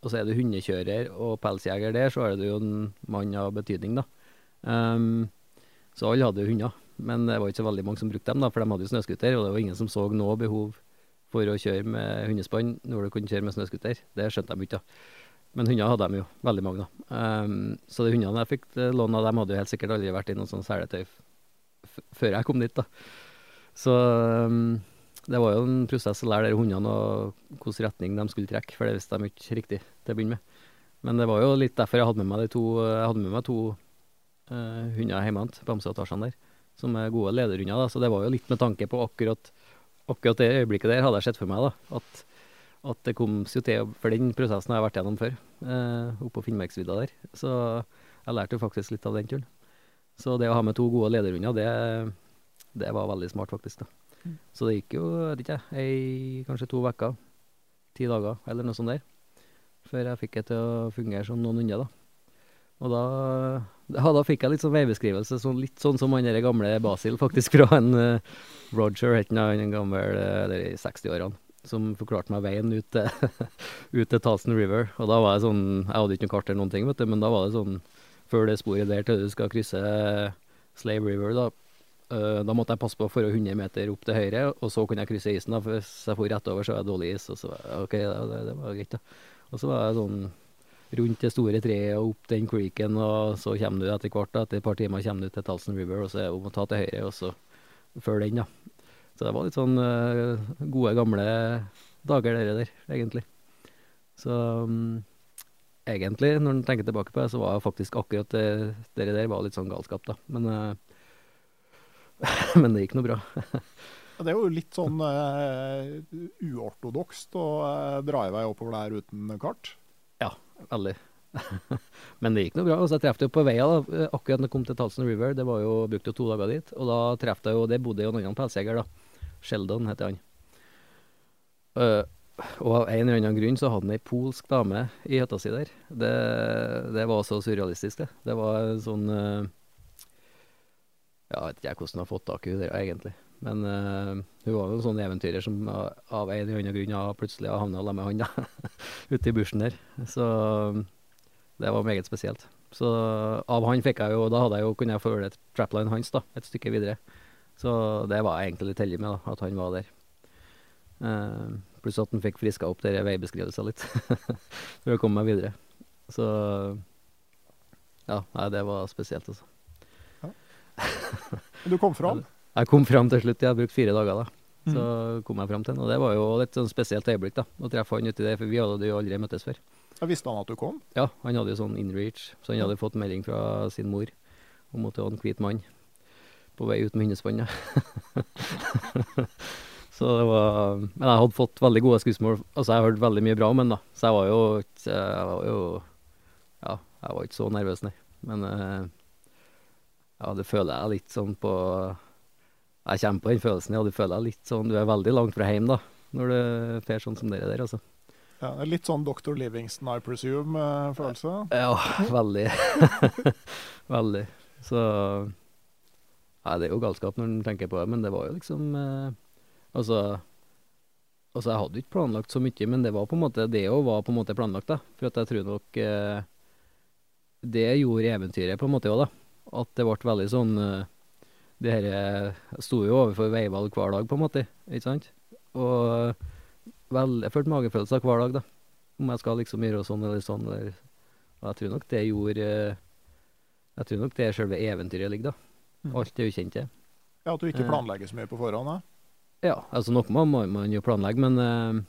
[SPEAKER 2] Og så er du hundekjører og pelsjeger der, så er du jo en mann av betydning, da. Um, så alle hadde jo hunder. Men det var ikke så veldig mange som brukte dem, da, for de hadde jo snøscooter, og det var ingen som så noe behov for å kjøre med hundespann når du kunne kjøre med snøscooter. Det skjønte de ikke, da. Men hunder hadde de jo, veldig mange, da. Um, så de hundene jeg fikk låne av dem, hadde jo helt sikkert aldri vært i noe sånn seletøy før jeg kom dit, da. Så um, det var jo en prosess å lære de hundene hvilken retning de skulle trekke, for det visste de ikke riktig til å begynne med. Men det var jo litt derfor jeg hadde med meg de to, jeg hadde med meg to uh, hunder hjemme, Bamse og Tarzan der, som er gode lederhunder. da, Så det var jo litt med tanke på akkurat, akkurat det øyeblikket der, hadde jeg sett for meg. da, at, at det kom jo til, for den prosessen har jeg vært gjennom før, eh, oppe på Finnmarksvidda der. Så jeg lærte jo faktisk litt av den turen. Så det å ha med to gode lederhunder, det, det var veldig smart, faktisk. da. Så det gikk jo, vet ikke jeg, ei, kanskje to uker, ti dager eller noe sånt der, før jeg fikk det til å fungere som noen hunder, da. Og da, ja, da fikk jeg litt sånn veibeskrivelse, så litt sånn som han gamle Basil, faktisk, fra en uh, Roger, het han, en gammel, eh, eller i 60-årene, som forklarte meg veien ut til, ut til Talson River. Og da var jeg sånn, jeg hadde ikke noe kart eller noen ting, vet du, men da var det sånn, før det sporet der til du skal krysse Slave River, da, uh, da måtte jeg passe på for 100 meter opp til høyre, og så kunne jeg krysse isen. da, for Hvis jeg for rett over, så er det dårlig is. og så var Ok, det, det var greit, da. Og så var jeg sånn rundt det store treet og opp den creeken, og så kommer du etter hvert, etter et par timer kommer du til Talson River, og så er det om å ta til høyre, og så følge den, da. Så det var litt sånn eh, gode, gamle dager, dere der, egentlig. Så um, egentlig, når en tenker tilbake på det, så var faktisk akkurat det, det der var litt sånn galskap, da. Men uh, men det gikk nå bra.
[SPEAKER 1] Det er jo litt sånn uh, uortodokst å uh, dra i vei oppover der uten kart.
[SPEAKER 2] Veldig. men det gikk nå bra. Og så jeg traff jo på veia, da, eh, akkurat når jeg kom til Talson River. Det var jo, brukte jo to dager dit. Og da traff jeg jo Det bodde jo en annen pelsjeger, da. Sheldon heter han. Uh, og av en eller annen grunn så hadde han ei polsk dame i hytta si der. Det, det var så surrealistisk, det. Det var sånn uh, Ja, jeg vet ikke jeg hvordan jeg har fått tak i henne egentlig. Men uh, hun var jo en sånn eventyrer som av en eller annen grunn plutselig havna sammen med han, da. Ute i bushen der. Så det var meget spesielt. Så av han fikk jeg jo Da hadde jeg jo kunne jeg følge trapline hans, da, et stykke videre. Så det var jeg egentlig litt heldig med, da, at han var der. Uh, pluss at han fikk friska opp dere veibeskrivelser litt, for å komme meg videre. Så ja, nei, det var spesielt, altså.
[SPEAKER 1] Du kom fram.
[SPEAKER 2] Jeg kom fram til slutt, jeg har brukt fire dager da. Så kom jeg fram til den, og det var jo et sånn spesielt øyeblikk da, å treffe han uti der, for vi hadde jo aldri møttes før.
[SPEAKER 1] Jeg visste han at du kom?
[SPEAKER 2] Ja, han hadde jo sånn inreach, så han hadde fått melding fra sin mor om at det var en hvit mann på vei ut med hundespannet. så det var Men jeg hadde fått veldig gode skussmål. Altså, jeg hørte hørt veldig mye bra om ham, da. Så jeg var jo Jeg var jo Ja, jeg var ikke så nervøs, nei. Men eh, ja, det føler jeg litt sånn på Jeg kommer på den følelsen, ja. Du føler deg litt sånn Du er veldig langt fra hjem, da, når du får sånn som dere der, altså.
[SPEAKER 1] Ja, det er litt sånn Dr. Livingston, I presume-følelse.
[SPEAKER 2] Ja, veldig. veldig. Så Nei, det er jo galskap når en tenker på det, men det var jo liksom eh, Altså Altså, jeg hadde ikke planlagt så mye, men det var på en måte Det òg var på en måte planlagt, da. For at jeg tror nok eh, Det gjorde eventyret på en måte òg, da. At det ble veldig sånn eh, Det her sto jo overfor veivalg hver dag, på en måte, ikke sant? Og vel, jeg følte magefølelser hver dag, da. Om jeg skal liksom gjøre sånn eller sånn, eller Og jeg tror nok det gjorde Jeg tror nok det er selve eventyret ligger, da. Alt det ukjente.
[SPEAKER 1] Ja, At du ikke
[SPEAKER 2] Eh.
[SPEAKER 1] planlegger så mye på forhånd? da?
[SPEAKER 2] Ja, altså noe må må man jo planlegge, men uh,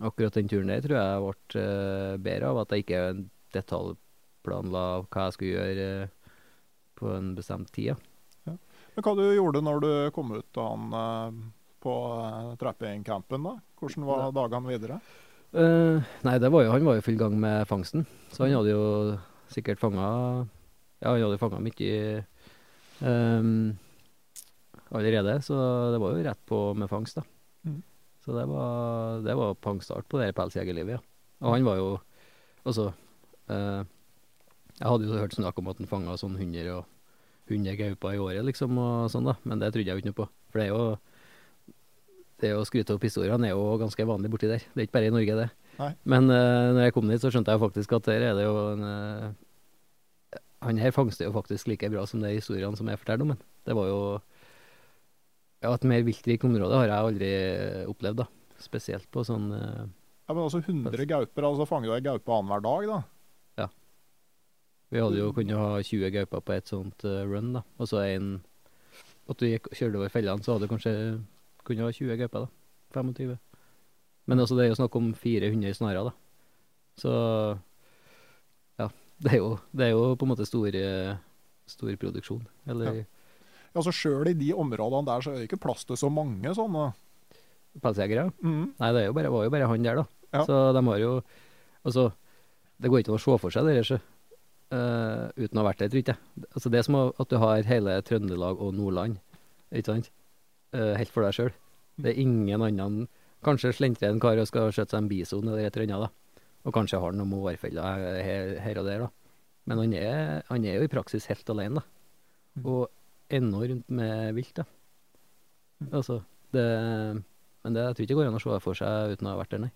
[SPEAKER 2] akkurat den turen der tror jeg ble uh, bedre av at jeg ikke detaljplanla hva jeg skulle gjøre uh, på en bestemt tid. Ja.
[SPEAKER 1] Men Hva du gjorde når du kom ut han eh, på uh, trappingcampen? da? Hvordan var dagene videre?
[SPEAKER 2] Uh, nei, det var jo, han var jo i full gang med fangsten, så han hadde jo sikkert fanga Ja, han hadde fanga mye um, allerede, så det var jo rett på med fangst, da.
[SPEAKER 1] Mm.
[SPEAKER 2] Så det var, det var pangstart på det pelsjegerlivet, ja. Og han var jo Altså eh, Jeg hadde jo hørt snakk om at han fanga sånn 100 og 100 gauper i året, liksom, og sånn, da, men det trodde jeg jo ikke noe på. For det er jo det å skryte opp historiene er jo ganske vanlig borti der. Det er ikke bare i Norge, det.
[SPEAKER 1] Nei.
[SPEAKER 2] Men uh, når jeg kom dit, så skjønte jeg faktisk at der er det jo en uh, Han her fangster jo faktisk like bra som de historiene som jeg forteller om. Men det var jo Ja, et mer viltrikt område har jeg aldri opplevd, da. Spesielt på sånn uh,
[SPEAKER 1] Ja, Men altså 100 gauper, altså fanger du ei gaupe annenhver dag, da?
[SPEAKER 2] Vi hadde jo kunnet ha 20 gauper på et sånt eh, run, da. Og så en At du gikk, kjørte over fellene, så hadde du kanskje kunnet ha 20 gauper, da. 25. Men altså, det er jo snakk om 400 snarer, da. Så ja. Det er jo, det er jo på en måte stor, stor produksjon. Eller
[SPEAKER 1] Altså Sjøl i de områdene der så er det ikke plass til så mange sånne.
[SPEAKER 2] pelsjegere.
[SPEAKER 1] Mm.
[SPEAKER 2] Nei, det jo bare, var jo bare han der, da.
[SPEAKER 1] Ja.
[SPEAKER 2] Så de har jo Altså, det går ikke an å se for seg det, ikke? Uh, uten å ha vært der, tror ikke jeg. Altså, det er som at du har hele Trøndelag og Nordland, ikke sant? uh, helt for deg sjøl. Det er ingen annen Kanskje slentrer en kar og skal skjøte seg en bison eller et eller annet, da. Og kanskje har han noen mårfeller her, her og der, da. Men han er, han er jo i praksis helt alene, da.
[SPEAKER 1] Mm.
[SPEAKER 2] Og enormt med vilt, da. Altså, det Men det jeg tror ikke det går an å se for seg uten å ha vært der, nei.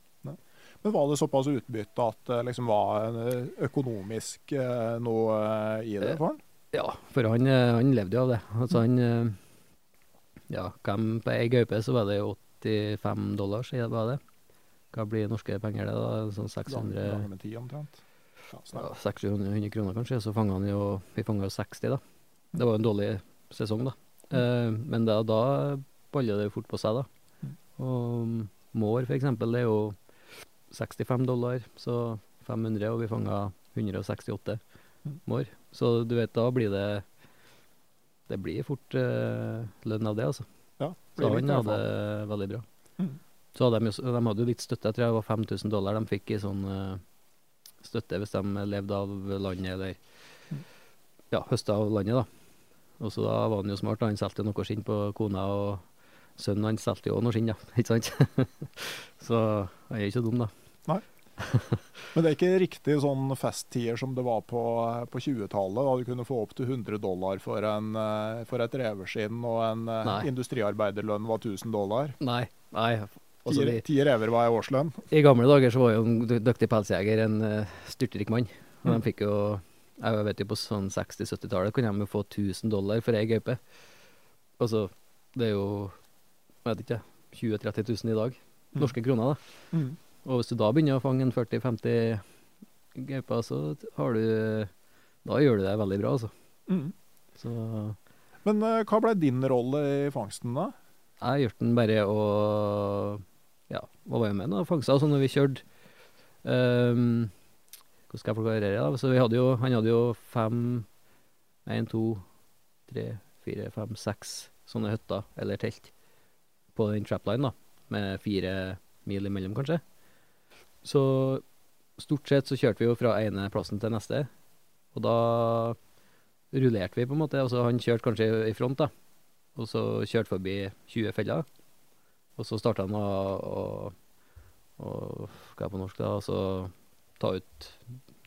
[SPEAKER 1] Men var det såpass utbytte at det liksom var eh, økonomisk eh, noe eh, i det for han?
[SPEAKER 2] Ja, for han, han levde jo av det. Altså han Ja, hvem på ei gaupe så var det 85 dollar, sier jeg bare det. Hva blir norske penger det, da? Sånn 600
[SPEAKER 1] Ganger med 10 omtrent. Ja,
[SPEAKER 2] ja, 600-700 kroner kanskje, så fanga han jo Vi fanga jo 60, da. Det var jo en dårlig sesong, da. Eh, men da, da baller det fort på seg, da.
[SPEAKER 1] Mm.
[SPEAKER 2] Og mår, for eksempel, det er jo 65 dollar, så 500, og vi fanga 168
[SPEAKER 1] Mm.
[SPEAKER 2] mår. Så du vet, da blir det Det blir fort uh, lønn av det, altså.
[SPEAKER 1] Ja,
[SPEAKER 2] Så han hadde det veldig bra.
[SPEAKER 1] Mm.
[SPEAKER 2] Så hadde de, de hadde jo litt støtte, jeg tror det var 5000 dollar de fikk i sånn uh, støtte hvis de levde av landet eller
[SPEAKER 1] Mm.
[SPEAKER 2] ja, høsta av landet, da. Og så da var han jo smart, da. han solgte noe skinn på kona, og sønnen hans solgte jo noe skinn, da. Ikke sant? så jeg er ikke dum, da. Nei.
[SPEAKER 1] Men det er ikke riktig sånn festtider som det var på, på 20-tallet, da du kunne få opp til 100 dollar for, en, eh, for et reveskinn, og en eh,
[SPEAKER 2] Nei.
[SPEAKER 1] industriarbeiderlønn var 1000 dollar.
[SPEAKER 2] Nei. Nei. Altså,
[SPEAKER 1] Ti ti rever var ei årslønn.
[SPEAKER 2] I gamle dager så var jo en dy- dyktig pelsjeger en uh, styrtrik mann. Og
[SPEAKER 1] Mm.
[SPEAKER 2] de fikk jo Jeg vet jo på sånn 60-70-tallet kunne de jo få 1000 dollar for ei gaupe. Altså, det er jo vet ikke 20 000-30 000 i dag.
[SPEAKER 1] Mm.
[SPEAKER 2] Norske kroner, da. Og hvis du da begynner å fange en 40-50 gauper, så har du Da gjør du deg veldig bra, altså.
[SPEAKER 1] Mm.
[SPEAKER 2] Så
[SPEAKER 1] Men uh, hva ble din rolle i fangsten, da?
[SPEAKER 2] Jeg gjorde den bare å Ja, hva var jeg med nå? Fangsta sånn når vi kjørte um, Hvordan skal jeg forklare det? da? Så vi hadde jo Han hadde jo fem Én, to, tre, fire, fem, seks sånne hytter, eller telt, på den trapline, da. Med fire mil imellom, kanskje. Så stort sett så kjørte vi jo fra ene plassen til neste. Og da rullerte vi, på en måte. Altså han kjørte kanskje i front, da. Og så kjørte forbi 20 feller. Og så starta han å, å, å Hva er det på norsk, da? Altså ta ut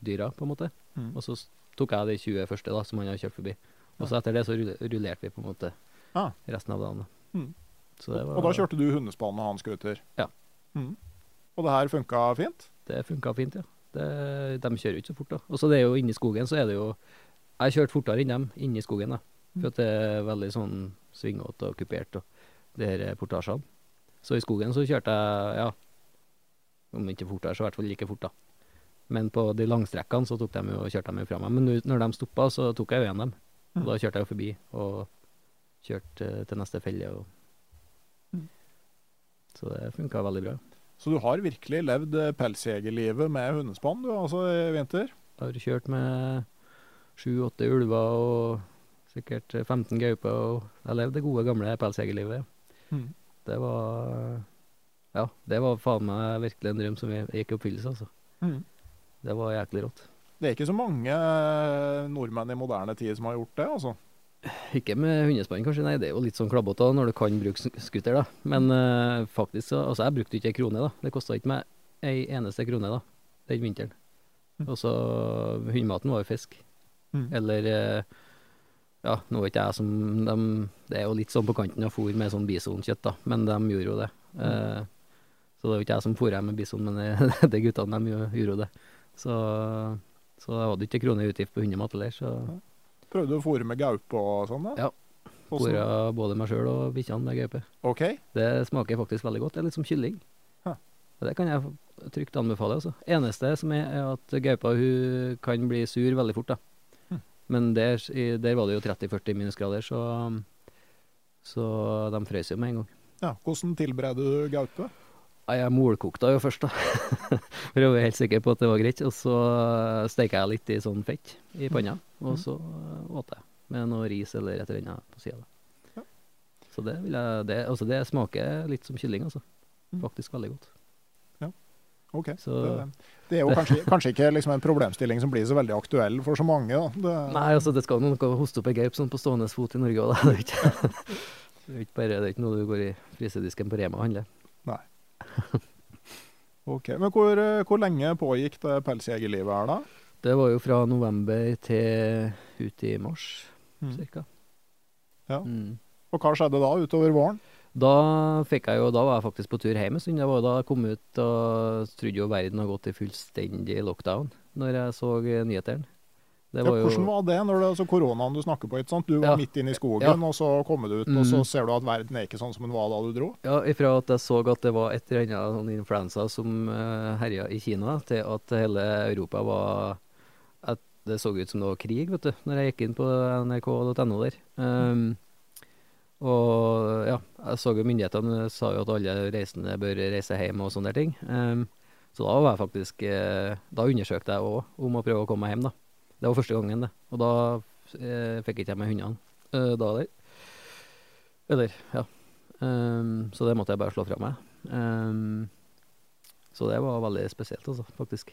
[SPEAKER 2] dyra, på en måte.
[SPEAKER 1] Mm.
[SPEAKER 2] Og så tok jeg de 20 første da, som han hadde kjørt forbi. Og så etter det så rullerte vi på en måte
[SPEAKER 1] Ah.
[SPEAKER 2] resten av dagen. da.
[SPEAKER 1] Mm.
[SPEAKER 2] Så det var,
[SPEAKER 1] Og da kjørte du hundespann og han scooter?
[SPEAKER 2] Ja.
[SPEAKER 1] Mm. Og det her funka fint?
[SPEAKER 2] Det funka fint, ja. Det, de kjører jo ikke så fort, da. Og så det er jo inni skogen, så er det jo Jeg har kjørt fortere enn dem inni skogen, da. For at det er veldig sånn svingete og kupert, og de her portasjene. Så i skogen så kjørte jeg, ja Om ikke fortere, så i hvert fall like fort, da. Men på de langstrekkene så tok de jo, kjørte de jo fra meg. Men når de stoppa, så tok jeg jo igjen dem. Og da kjørte jeg jo forbi og kjørte eh, til neste felle. Og... Så det funka veldig bra.
[SPEAKER 1] Så du har virkelig levd eh, pelsjegerlivet med hundespann, du, altså, i vinter?
[SPEAKER 2] Jeg har kjørt med sju-åtte ulver og sikkert 15 gauper. og Jeg levde det gode, gamle pelsjegerlivet.
[SPEAKER 1] Mm.
[SPEAKER 2] Det var ja, det var faen meg virkelig en drøm som gikk i oppfyllelse, altså.
[SPEAKER 1] Mm.
[SPEAKER 2] Det var jæklig rått.
[SPEAKER 1] Det er ikke så mange eh, nordmenn i moderne tid som har gjort det, altså.
[SPEAKER 2] Ikke med hundespann, kanskje. Nei, det er jo litt sånn klabbete når du kan bruke scooter, da. Men uh, faktisk så Altså, jeg brukte ikke ei krone, da. Det kosta ikke meg ei eneste krone, da, den vinteren.
[SPEAKER 1] Mm.
[SPEAKER 2] Og så hundematen var jo fisk.
[SPEAKER 1] Mm.
[SPEAKER 2] Eller uh, Ja, nå er ikke jeg som de, Det er jo litt sånn på kanten av fôr med sånn bisonkjøtt, da, men de gjorde jo det. Eh, så det er jo ikke jeg som fôrer med bison, men det, det guttene de gjorde jo det. Så, så jeg hadde ikke krone i utgift på hundemat heller, så
[SPEAKER 1] Prøvde du å fôre med gaupe og sånn? da?
[SPEAKER 2] Ja. Fôra både meg sjøl og bikkjene med gaupe.
[SPEAKER 1] OK.
[SPEAKER 2] Det smaker faktisk veldig godt. Det er litt som kylling. Og Det kan jeg trygt anbefale. altså. Eneste som er, er at gaupa hun kan bli sur veldig fort. da.
[SPEAKER 1] Hm.
[SPEAKER 2] Men der, der var det jo 30-40 minusgrader, så, så de frøs jo med en gang.
[SPEAKER 1] Ja. Hvordan tilbereder du gaupe?
[SPEAKER 2] Nei, Jeg molkokte jo først, da. For å være helt sikker på at det var greit. Og så steker jeg litt i sånn fett i panna, og så eh, åt jeg med noe ris eller et eller annet på sida.
[SPEAKER 1] Ja.
[SPEAKER 2] Så det, vil jeg, det, altså det smaker litt som kylling, altså.
[SPEAKER 1] Mm.
[SPEAKER 2] Faktisk veldig godt.
[SPEAKER 1] Ja, OK.
[SPEAKER 2] Så-
[SPEAKER 1] Det, det er jo kanskje, kanskje ikke liksom en problemstilling som blir så veldig aktuell for så mange. da. Det,
[SPEAKER 2] Nei, altså det skal noe hoste opp ei gaup sånn på stående fot i Norge òg, da. Det er er ikke bare det er ikke noe du går i frysedisken på Rema og handler.
[SPEAKER 1] ok. Men hvor, eh, hvor lenge pågikk det pelsjegerlivet her, da?
[SPEAKER 2] Det var jo fra november til ut i mars,
[SPEAKER 1] Mm.
[SPEAKER 2] cirka.
[SPEAKER 1] Ja.
[SPEAKER 2] Mm.
[SPEAKER 1] Og hva skjedde da utover våren?
[SPEAKER 2] Da jo, da var jeg faktisk på tur hjem en stund. Jeg var da jeg kom ut og trodde jo verden hadde gått i fullstendig lockdown når jeg så nyhetene. Det
[SPEAKER 1] Ja,
[SPEAKER 2] var jo
[SPEAKER 1] hvordan var det når det altså koronaen du snakker på? ikke sant? Du var
[SPEAKER 2] Ja.
[SPEAKER 1] midt inne i skogen,
[SPEAKER 2] Ja.
[SPEAKER 1] og så kommer du ut, og så
[SPEAKER 2] Mm.
[SPEAKER 1] ser du at verden er ikke sånn som den var da du dro.
[SPEAKER 2] Ja, ifra at jeg så at det var et eller annet sånn influensa som uh, herja i Kina, til at hele Europa var At det så ut som det var krig, vet du, når jeg gikk inn på nrk.no der. Um, og ja, jeg så jo myndighetene sa jo at alle reisende bør reise hjem og sånne ting. Um, så da var jeg faktisk uh, Da undersøkte jeg òg om å prøve å komme meg hjem, da. Det var første gangen, det. Og da eh, fikk ikke jeg med hundene eh, da eller. Eller, ja. Um, så det måtte jeg bare slå fra meg. Um, så det var veldig spesielt, altså, faktisk.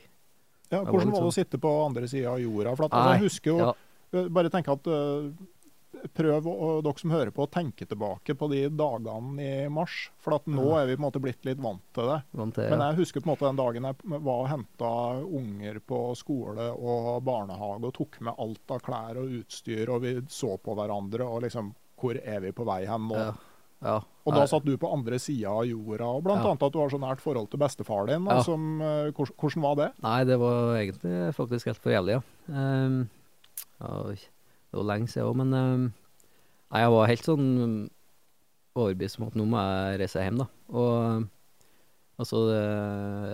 [SPEAKER 1] Ja, hvordan var det å
[SPEAKER 2] sånn-
[SPEAKER 1] sitte på andre sida av jorda? For at, altså, jeg husker jo
[SPEAKER 2] ja.
[SPEAKER 1] Bare tenke at øh, Prøv, å- dere som hører på, å tenke tilbake på de dagene i mars. For at nå
[SPEAKER 2] Ja.
[SPEAKER 1] er vi på en måte blitt litt vant til det.
[SPEAKER 2] Vant til,
[SPEAKER 1] Men jeg husker på en måte den dagen jeg var og henta unger på skole og barnehage og tok med alt av klær og utstyr, og vi så på hverandre og liksom Hvor er vi på vei hen nå?
[SPEAKER 2] Ja. ja.
[SPEAKER 1] Og da satt du på andre sida av jorda, og blant
[SPEAKER 2] Ja.
[SPEAKER 1] at du har så nært forhold til bestefar din.
[SPEAKER 2] Ja.
[SPEAKER 1] som, øh, hvordan, var det?
[SPEAKER 2] Nei, det var egentlig faktisk helt for jævlig, ja. Um, ja det var lenge siden òg, men um, Nei, jeg var helt sånn overbevist om at nå må jeg reise hjem, da. Og altså det,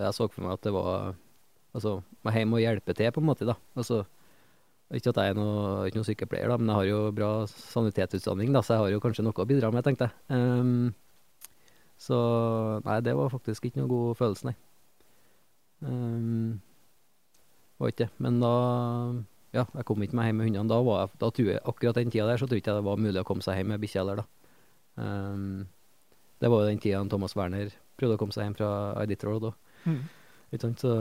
[SPEAKER 2] Jeg så for meg at det var Altså, må hjem og hjelpe til, på en måte, da. Altså Ikke at jeg er noe, ikke noe sykepleier, da, men jeg har jo bra sanitetsutdanning, da, så jeg har jo kanskje noe å bidra med, tenkte jeg. Um, så nei, det var faktisk ikke noe god følelse, nei. Um, var ikke det. Men da Ja, jeg kom ikke meg hjem med hundene. Da var jeg, da jeg, akkurat den tida der så tror jeg ikke det var mulig å komme seg hjem med bikkja heller, da. Um, det var jo den tida Thomas Werner prøvde å komme seg hjem fra Iditarod òg.
[SPEAKER 1] Mm.
[SPEAKER 2] Så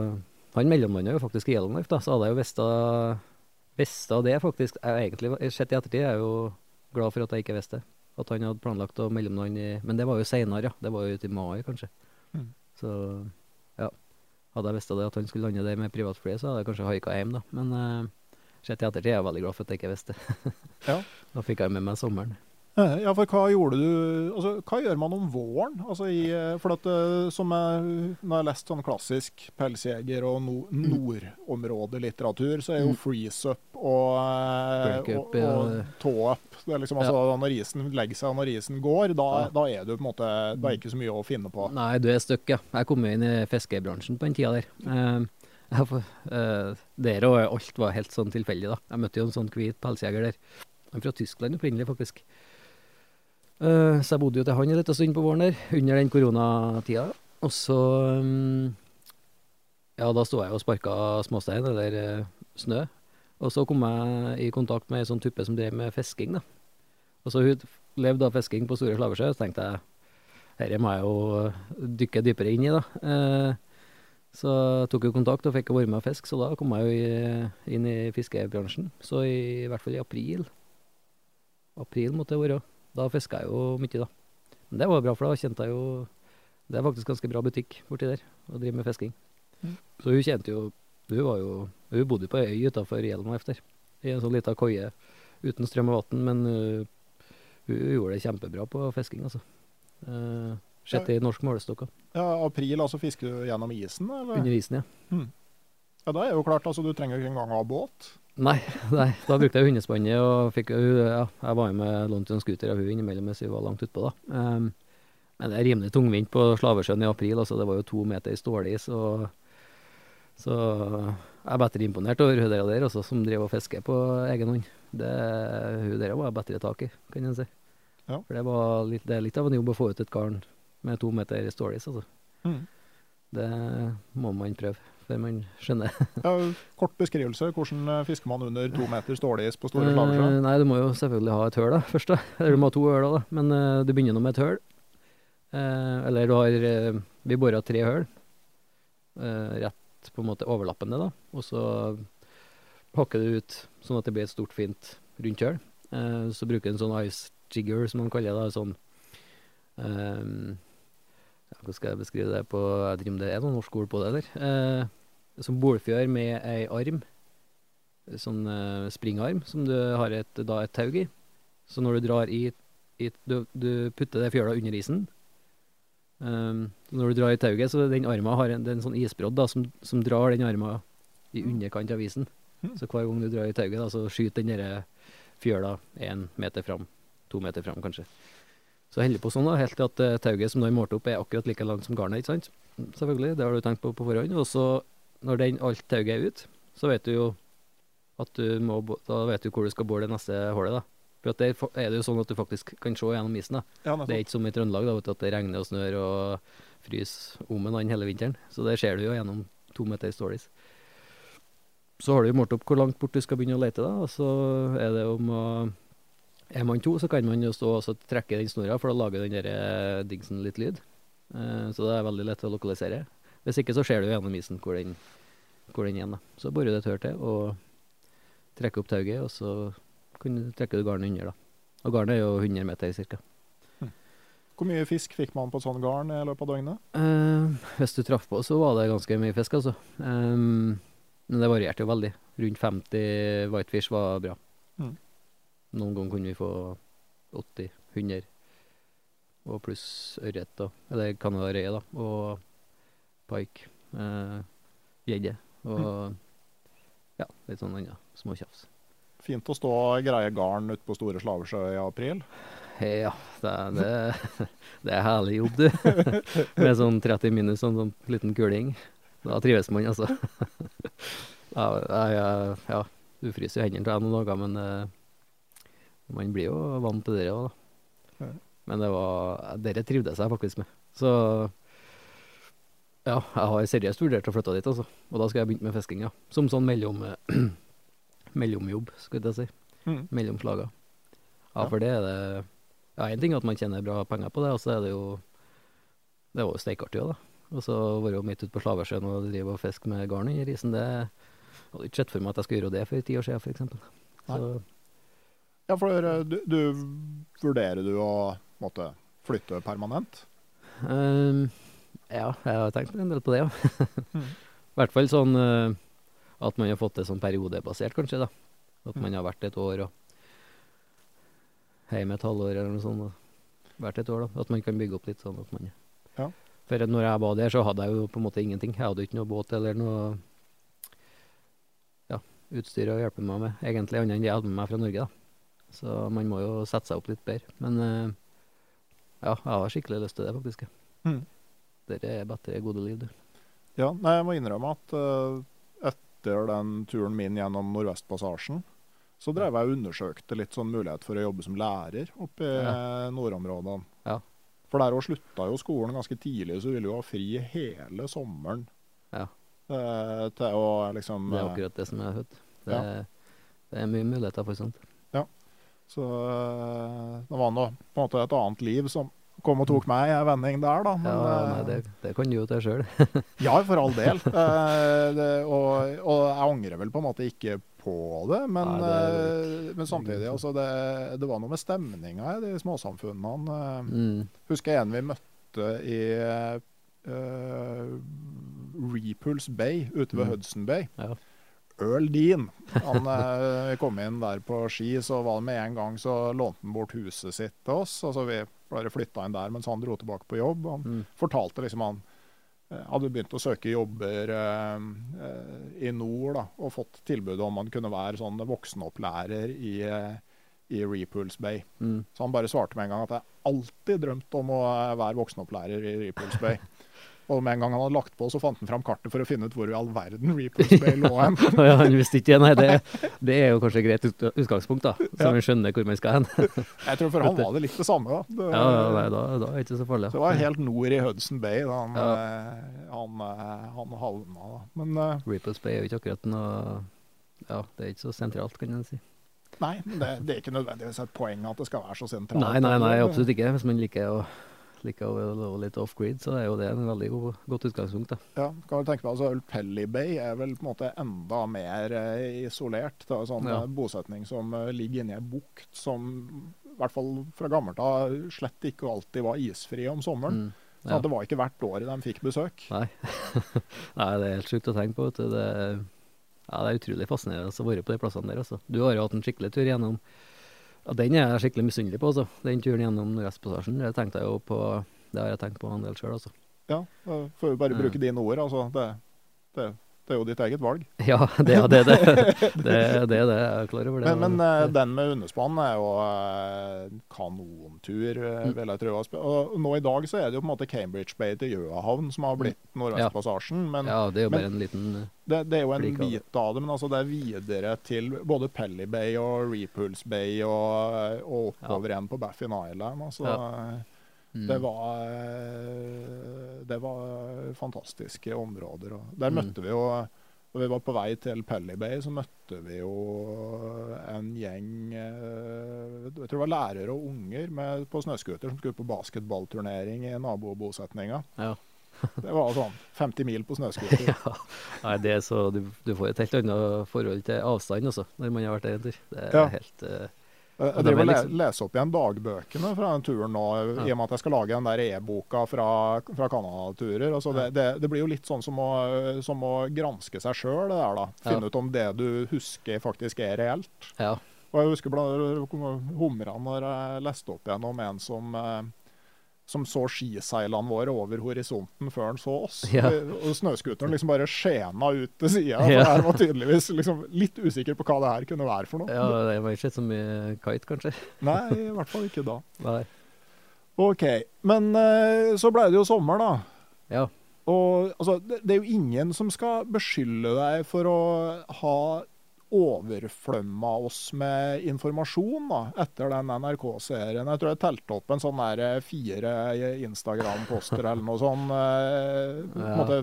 [SPEAKER 2] han mellomlanda jo faktisk i Yellowknife, da, så hadde jeg jo visst av det, faktisk. Jeg egentlig, sett i ettertid er jeg jo glad for at jeg ikke visste det. At han hadde planlagt å mellomlande i Men det var jo seinere, ja. Det var jo ute i mai, kanskje.
[SPEAKER 1] Mm.
[SPEAKER 2] Så ja. Hadde jeg visst det at han skulle lande der med privatflyet, så hadde jeg kanskje haika hjem, da. Men uh, sett i ettertid er jeg veldig glad for at jeg ikke visste.
[SPEAKER 1] Ja.
[SPEAKER 2] Da fikk jeg med meg sommeren.
[SPEAKER 1] Eh, Ja, for hva gjorde du altså, Hva gjør man om våren? Altså, i, eh, for at, eh, som jeg, når jeg har lest sånn klassisk pelsjeger- og no, nordområdelitteratur, så er jo
[SPEAKER 2] Mm.
[SPEAKER 1] freeze up og, og, og tå-up liksom, altså, Når isen legger seg og når isen går, da,
[SPEAKER 2] Ja.
[SPEAKER 1] da er du på en måte Da er ikke så mye å finne på.
[SPEAKER 2] Nei, du er stuck, ja. Jeg kom inn i fiskebransjen på den tida der. Eh, får- eh, der og alt var helt sånn tilfeldig, da. Jeg møtte jo en sånn hvit pelsjeger der. Han er fra Tyskland opprinnelig, faktisk. Uh, så jeg bodde jo til han en liten stund på våren der, under den koronatida. Og så um, Ja, da sto jeg og sparka småstein, eller uh, snø. Og så kom jeg i kontakt med ei sånn tuppe som drev med fisking, da. Og så hun levde av fisking på Store Slaversjø, så tenkte jeg dette må jeg jo dykke dypere inn i, da. Eh, så jeg tok jo kontakt og fikk være med og fiske, så da kom jeg jo i, inn i fiskebransjen. Så i, i hvert fall i april. April måtte det være. Da fiska jeg jo mye, da. Men det var bra, for da kjente jeg jo Det er faktisk ganske bra butikk borti der, å drive med fisking.
[SPEAKER 1] Mm.
[SPEAKER 2] Så hun kjente jo Hun var jo Hun bodde på ei øy utafor Hjelma efter, i en sånn lita koie uten strøm og vann, men uh, hun gjorde det kjempebra på fisking, altså. Uh, Sett i norsk målestokk.
[SPEAKER 1] Ja, april, altså fisker du gjennom isen, eller?
[SPEAKER 2] Under isen, ja.
[SPEAKER 1] Ja, Da er jo klart, altså du trenger ikke engang ha båt.
[SPEAKER 2] Nei, nei, da brukte jeg hundespannet og fikk ja, Jeg var med lånt en scooter av hun innimellom mens vi var langt utpå, da. Um, men det er rimelig tungvint på Slavesjøen i april, altså. Det var jo to meter stålis, og Så jeg er bedre imponert over hun der, der også, som driver og fisker på egen hånd. Det, hun der var bedre tak i, kan en si.
[SPEAKER 1] Ja.
[SPEAKER 2] For det, var litt, det er litt av en jobb å få ut et garn med to meter stålis, altså.
[SPEAKER 1] Mm.
[SPEAKER 2] Det må man prøve før man skjønner.
[SPEAKER 1] Ja, kort beskrivelse. Hvordan eh, fisker man under to meter stålis på store?
[SPEAKER 2] Eh, nei, du må jo selvfølgelig ha et høl da, først. da. Eller du må ha to høl da, men uh, du begynner nå med et høl. Uh, eller du har uh, Vi bora tre høl. rett på en måte overlappende, da. Og så hakker du ut sånn at det blir et stort, fint rundt høl. Så bruker du en sånn ice jigger, som man kaller det. Sånn Hvordan skal jeg beskrive det på Jeg driver med det, er noen noe norsk ord på det, eller? Eh, som bolfjør med ei arm. Sånn eh, springarm som du har et, da et tau i. Så når du drar i, i du, du putter det fjøla under isen. Um, når du drar i tauet, så den arma har en, det er en sånn isbrodd da, som, som drar den arma i underkant av isen.
[SPEAKER 1] Mhm.
[SPEAKER 2] Så hver gang du drar i tauet, så skyter den der fjøla én meter fram. To meter fram, kanskje. Så holder på sånn da, helt til at uh, tauet som du målte målt opp, er akkurat like langt som garnet. ikke sant? Selvfølgelig, det har du tenkt på på forhånd. Og så, når den, alt tauet er ut, så vet du jo at du må, da vet du hvor du skal bore det neste hullet. da. For at der er det jo sånn at du faktisk kan se gjennom isen. da.
[SPEAKER 1] Ja,
[SPEAKER 2] Det er ikke som i Trøndelag, da, vet du, at det regner og snør og fryser om en annen hele vinteren. Så det ser du jo gjennom to meter stålis. Så har du målt opp hvor langt bort du skal begynne å lete, da. Og så er det om å Er man to, så kan man jo stå og trekke den snora, for da lager den der eh, dingsen litt lyd. Eh, så det er veldig lett å lokalisere. Hvis ikke så ser du gjennom isen hvor den, hvor den er. Så borer du et hull til og trekker opp tauet, og så trekker du garnet under, da. Og garnet er jo 100 meter ca.
[SPEAKER 1] Hvor mye fisk fikk man på et sånt garn i løpet av døgnet?
[SPEAKER 2] Uh, hvis du traff på, så var det ganske mye fisk, altså. Um, men det varierte jo veldig. Rundt 50 whitefish var bra.
[SPEAKER 1] Mm.
[SPEAKER 2] Noen ganger kunne vi få 80-100. Og pluss ørret, da. Eller canarøye, da. Og pike. eh, Gjedde. og ja, litt sånn annet småtjafs.
[SPEAKER 1] Fint å stå og greie garn ute på Store Slavesjø i april.
[SPEAKER 2] Ja, det, er- det, det er herlig jobb, du. Med sånn 30 minus sånn, sånn liten kuling. Da trives man, altså. Ja, jeg, ja du fryser jo hendene til deg noen dager, men eh, man blir jo vant til det òg, da. Men det var Dette trivdes jeg faktisk med. Så ja, jeg har seriøst vurdert å flytte dit, altså. Og da skal jeg begynne med fisking, ja. Som sånn mellom mellomjobb, skulle jeg si.
[SPEAKER 1] Mm.
[SPEAKER 2] Mellom slaga. Ja,
[SPEAKER 1] Ja.
[SPEAKER 2] for det er det Ja, én ting er at man tjener bra penger på det, og så er det jo Det var jo steikartig òg, da. Og så være midt ute på Slaversjøen og drive og fiske med garn under isen, det jeg hadde ikke sett for meg at jeg skulle gjøre det for ti år siden, eksempel. Så
[SPEAKER 1] Ja, for du, du vurderer du å måtte flytte permanent?
[SPEAKER 2] Um, ja, jeg har tenkt en del på det, ja.
[SPEAKER 1] Mm.
[SPEAKER 2] I hvert fall sånn eh, at man har fått det sånn periodebasert, kanskje, da. At man har vært et år og hjemme et halvår eller noe sånt. Og vært et år, da. At man kan bygge opp litt sånn at man
[SPEAKER 1] Ja.
[SPEAKER 2] For når jeg var der, så hadde jeg jo på en måte ingenting. Jeg hadde ikke noe båt eller noe ja, utstyr å hjelpe meg med, egentlig, annet enn det jeg hadde med meg fra Norge, da. Så man må jo sette seg opp litt bedre. Men eh, ja, jeg har skikkelig lyst til det, faktisk.
[SPEAKER 1] Mm.
[SPEAKER 2] Det er bedre gode liv, du.
[SPEAKER 1] Ja, nei, jeg må innrømme at uh, etter den turen min gjennom Nordvestpassasjen, så drev jeg og undersøkte litt sånn mulighet for å jobbe som lærer oppe i
[SPEAKER 2] Ja.
[SPEAKER 1] nordområdene.
[SPEAKER 2] Ja.
[SPEAKER 1] For der òg slutta jo skolen ganske tidlig, så du ville jo ha fri hele sommeren.
[SPEAKER 2] Ja.
[SPEAKER 1] Uh, til å liksom
[SPEAKER 2] Det er akkurat det som jeg har hørt. Det,
[SPEAKER 1] Ja.
[SPEAKER 2] det er mye muligheter for sånt.
[SPEAKER 1] Så eh, det var nå på en måte et annet liv som kom og tok meg en vending der, da. Men,
[SPEAKER 2] ja, nei,
[SPEAKER 1] eh,
[SPEAKER 2] det, det kan du jo til sjøl.
[SPEAKER 1] Ja, for all del. Eh, det, og, og jeg angrer vel på en måte ikke på det, men,
[SPEAKER 2] Nei, det-
[SPEAKER 1] men samtidig altså det, det var noe med stemninga i de småsamfunnene.
[SPEAKER 2] Mm.
[SPEAKER 1] Husker jeg en vi møtte i uh, Repulse Bay ute ved
[SPEAKER 2] Mm.
[SPEAKER 1] Hudson Bay.
[SPEAKER 2] Ja.
[SPEAKER 1] Earl Dean. Han eh, kom inn der på ski, så var det med en gang så lånte han bort huset sitt til oss. Altså Vi bare flytta inn der mens han dro tilbake på jobb. Han
[SPEAKER 2] Mm.
[SPEAKER 1] fortalte liksom han eh, hadde begynt å søke jobber eh, i nord da, og fått tilbud om han kunne være sånn voksenopplærer i, eh, i Repulse Bay.
[SPEAKER 2] Mm.
[SPEAKER 1] Så han bare svarte med en gang at jeg alltid drømt om å eh, være voksenopplærer i Repulse Bay. Og med en gang han hadde lagt på, så fant han fram kartet for å finne ut hvor i all verden Reapers Bay lå hen.
[SPEAKER 2] ja, han visste ikke Nei, det, det er jo kanskje et greit utgangspunkt, da. Så
[SPEAKER 1] Ja.
[SPEAKER 2] skjønner hvor man skal hen.
[SPEAKER 1] Jeg tror for han var det litt det samme. da. Det,
[SPEAKER 2] ja, ja, nei, da, da er det ikke så farlig.
[SPEAKER 1] så det var helt nord i Hudson Bay da han,
[SPEAKER 2] Ja.
[SPEAKER 1] eh, han, eh, han havna. Da. Men uh,
[SPEAKER 2] Reapers Bay er jo ikke akkurat noe Ja, det er ikke så sentralt, kan en si.
[SPEAKER 1] nei, det, det er ikke nødvendigvis et poeng at det skal være så sentralt.
[SPEAKER 2] Nei, nei, nei, absolutt ikke. Hvis man liker å, liker å gå litt off-grid, så er jo det en veldig god, godt utgangspunkt. da.
[SPEAKER 1] Ja, kan du tenke på, altså Pelly Bay er vel på en måte enda mer eh, isolert. Det er sånn
[SPEAKER 2] Ja.
[SPEAKER 1] eh, bosetning som eh, ligger inni ei bukt som i hvert fall fra gammelt av slett ikke alltid var isfri om sommeren.
[SPEAKER 2] Mm. Ja.
[SPEAKER 1] Det var ikke hvert år de fikk besøk.
[SPEAKER 2] Nei. nei, det er helt sjukt å tenke på. Det, ja, det er utrolig fascinerende å være på de plassene der. Altså. Du har jo hatt en skikkelig tur gjennom ja, Den er jeg skikkelig misunnelig på. Altså. Den turen gjennom Nordvestpassasjen. Det tenkte jeg jo på Det har jeg tenkt på en del sjøl, altså.
[SPEAKER 1] Ja, får vi bare bruke dine ord. altså. Det, det, det er jo ditt eget valg.
[SPEAKER 2] Ja, det er det. Det, det, det, det. Er klar over det.
[SPEAKER 1] Men, men eh, den med hundespann er jo eh, kanontur, eh,
[SPEAKER 2] Mm.
[SPEAKER 1] vil jeg tro. Og nå i dag så er det jo på en måte Cambridge Bay til Gjøahavn som har blitt Nordvestpassasjen. Men
[SPEAKER 2] ja, det er jo bare en liten
[SPEAKER 1] det, det er jo en bit av det, men altså det er videre til både Pelly Bay og Repulse Bay og, og oppover igjen på Baffin Island. Altså,
[SPEAKER 2] mm.
[SPEAKER 1] det, var, eh, det var fantastiske områder. Og der
[SPEAKER 2] Mm.
[SPEAKER 1] møtte vi jo Da vi var på vei til Pelly Bay, så møtte vi jo en gjeng eh, Jeg tror det var lærere og unger med, på snøscooter som skulle på basketballturnering i nabobosetninga.
[SPEAKER 2] Ja.
[SPEAKER 1] Det var sånn 50 mil på snøscooter.
[SPEAKER 2] ja. Nei, det er så Du, du får et helt annet forhold til avstand, altså, når man har vært der en tur. Det er
[SPEAKER 1] Ja.
[SPEAKER 2] helt eh,
[SPEAKER 1] Jeg driver og
[SPEAKER 2] liksom-
[SPEAKER 1] leser opp igjen dagbøkene fra den turen nå, i og med at jeg skal lage den der e-boka fra, fra Canada-turer. Altså det, det, det blir jo litt sånn som å, som å granske seg sjøl, det der, da. Finne
[SPEAKER 2] Ja.
[SPEAKER 1] ut om det du husker, faktisk er reelt.
[SPEAKER 2] Ja.
[SPEAKER 1] Og jeg husker blant humra når jeg leste opp igjen om en som eh, som så skiseilene våre over horisonten før han så oss.
[SPEAKER 2] Ja.
[SPEAKER 1] Og snøscooteren liksom bare skjena ut til sida.
[SPEAKER 2] Ja.
[SPEAKER 1] Jeg var tydeligvis liksom litt usikker på hva det her kunne være for noe.
[SPEAKER 2] ja, det var ikke så mye kite, kanskje.
[SPEAKER 1] Nei, i hvert fall ikke da.
[SPEAKER 2] Nei.
[SPEAKER 1] OK. Men eh, så ble det jo sommer, da.
[SPEAKER 2] Ja.
[SPEAKER 1] Og altså, det, det er jo ingen som skal beskylde deg for å ha overflømma oss med informasjon da, etter den NRK-serien. Jeg tror jeg telte opp en sånn der eh, fire Instagram-poster eller noe sånt. eh, på en
[SPEAKER 2] Ja.
[SPEAKER 1] måte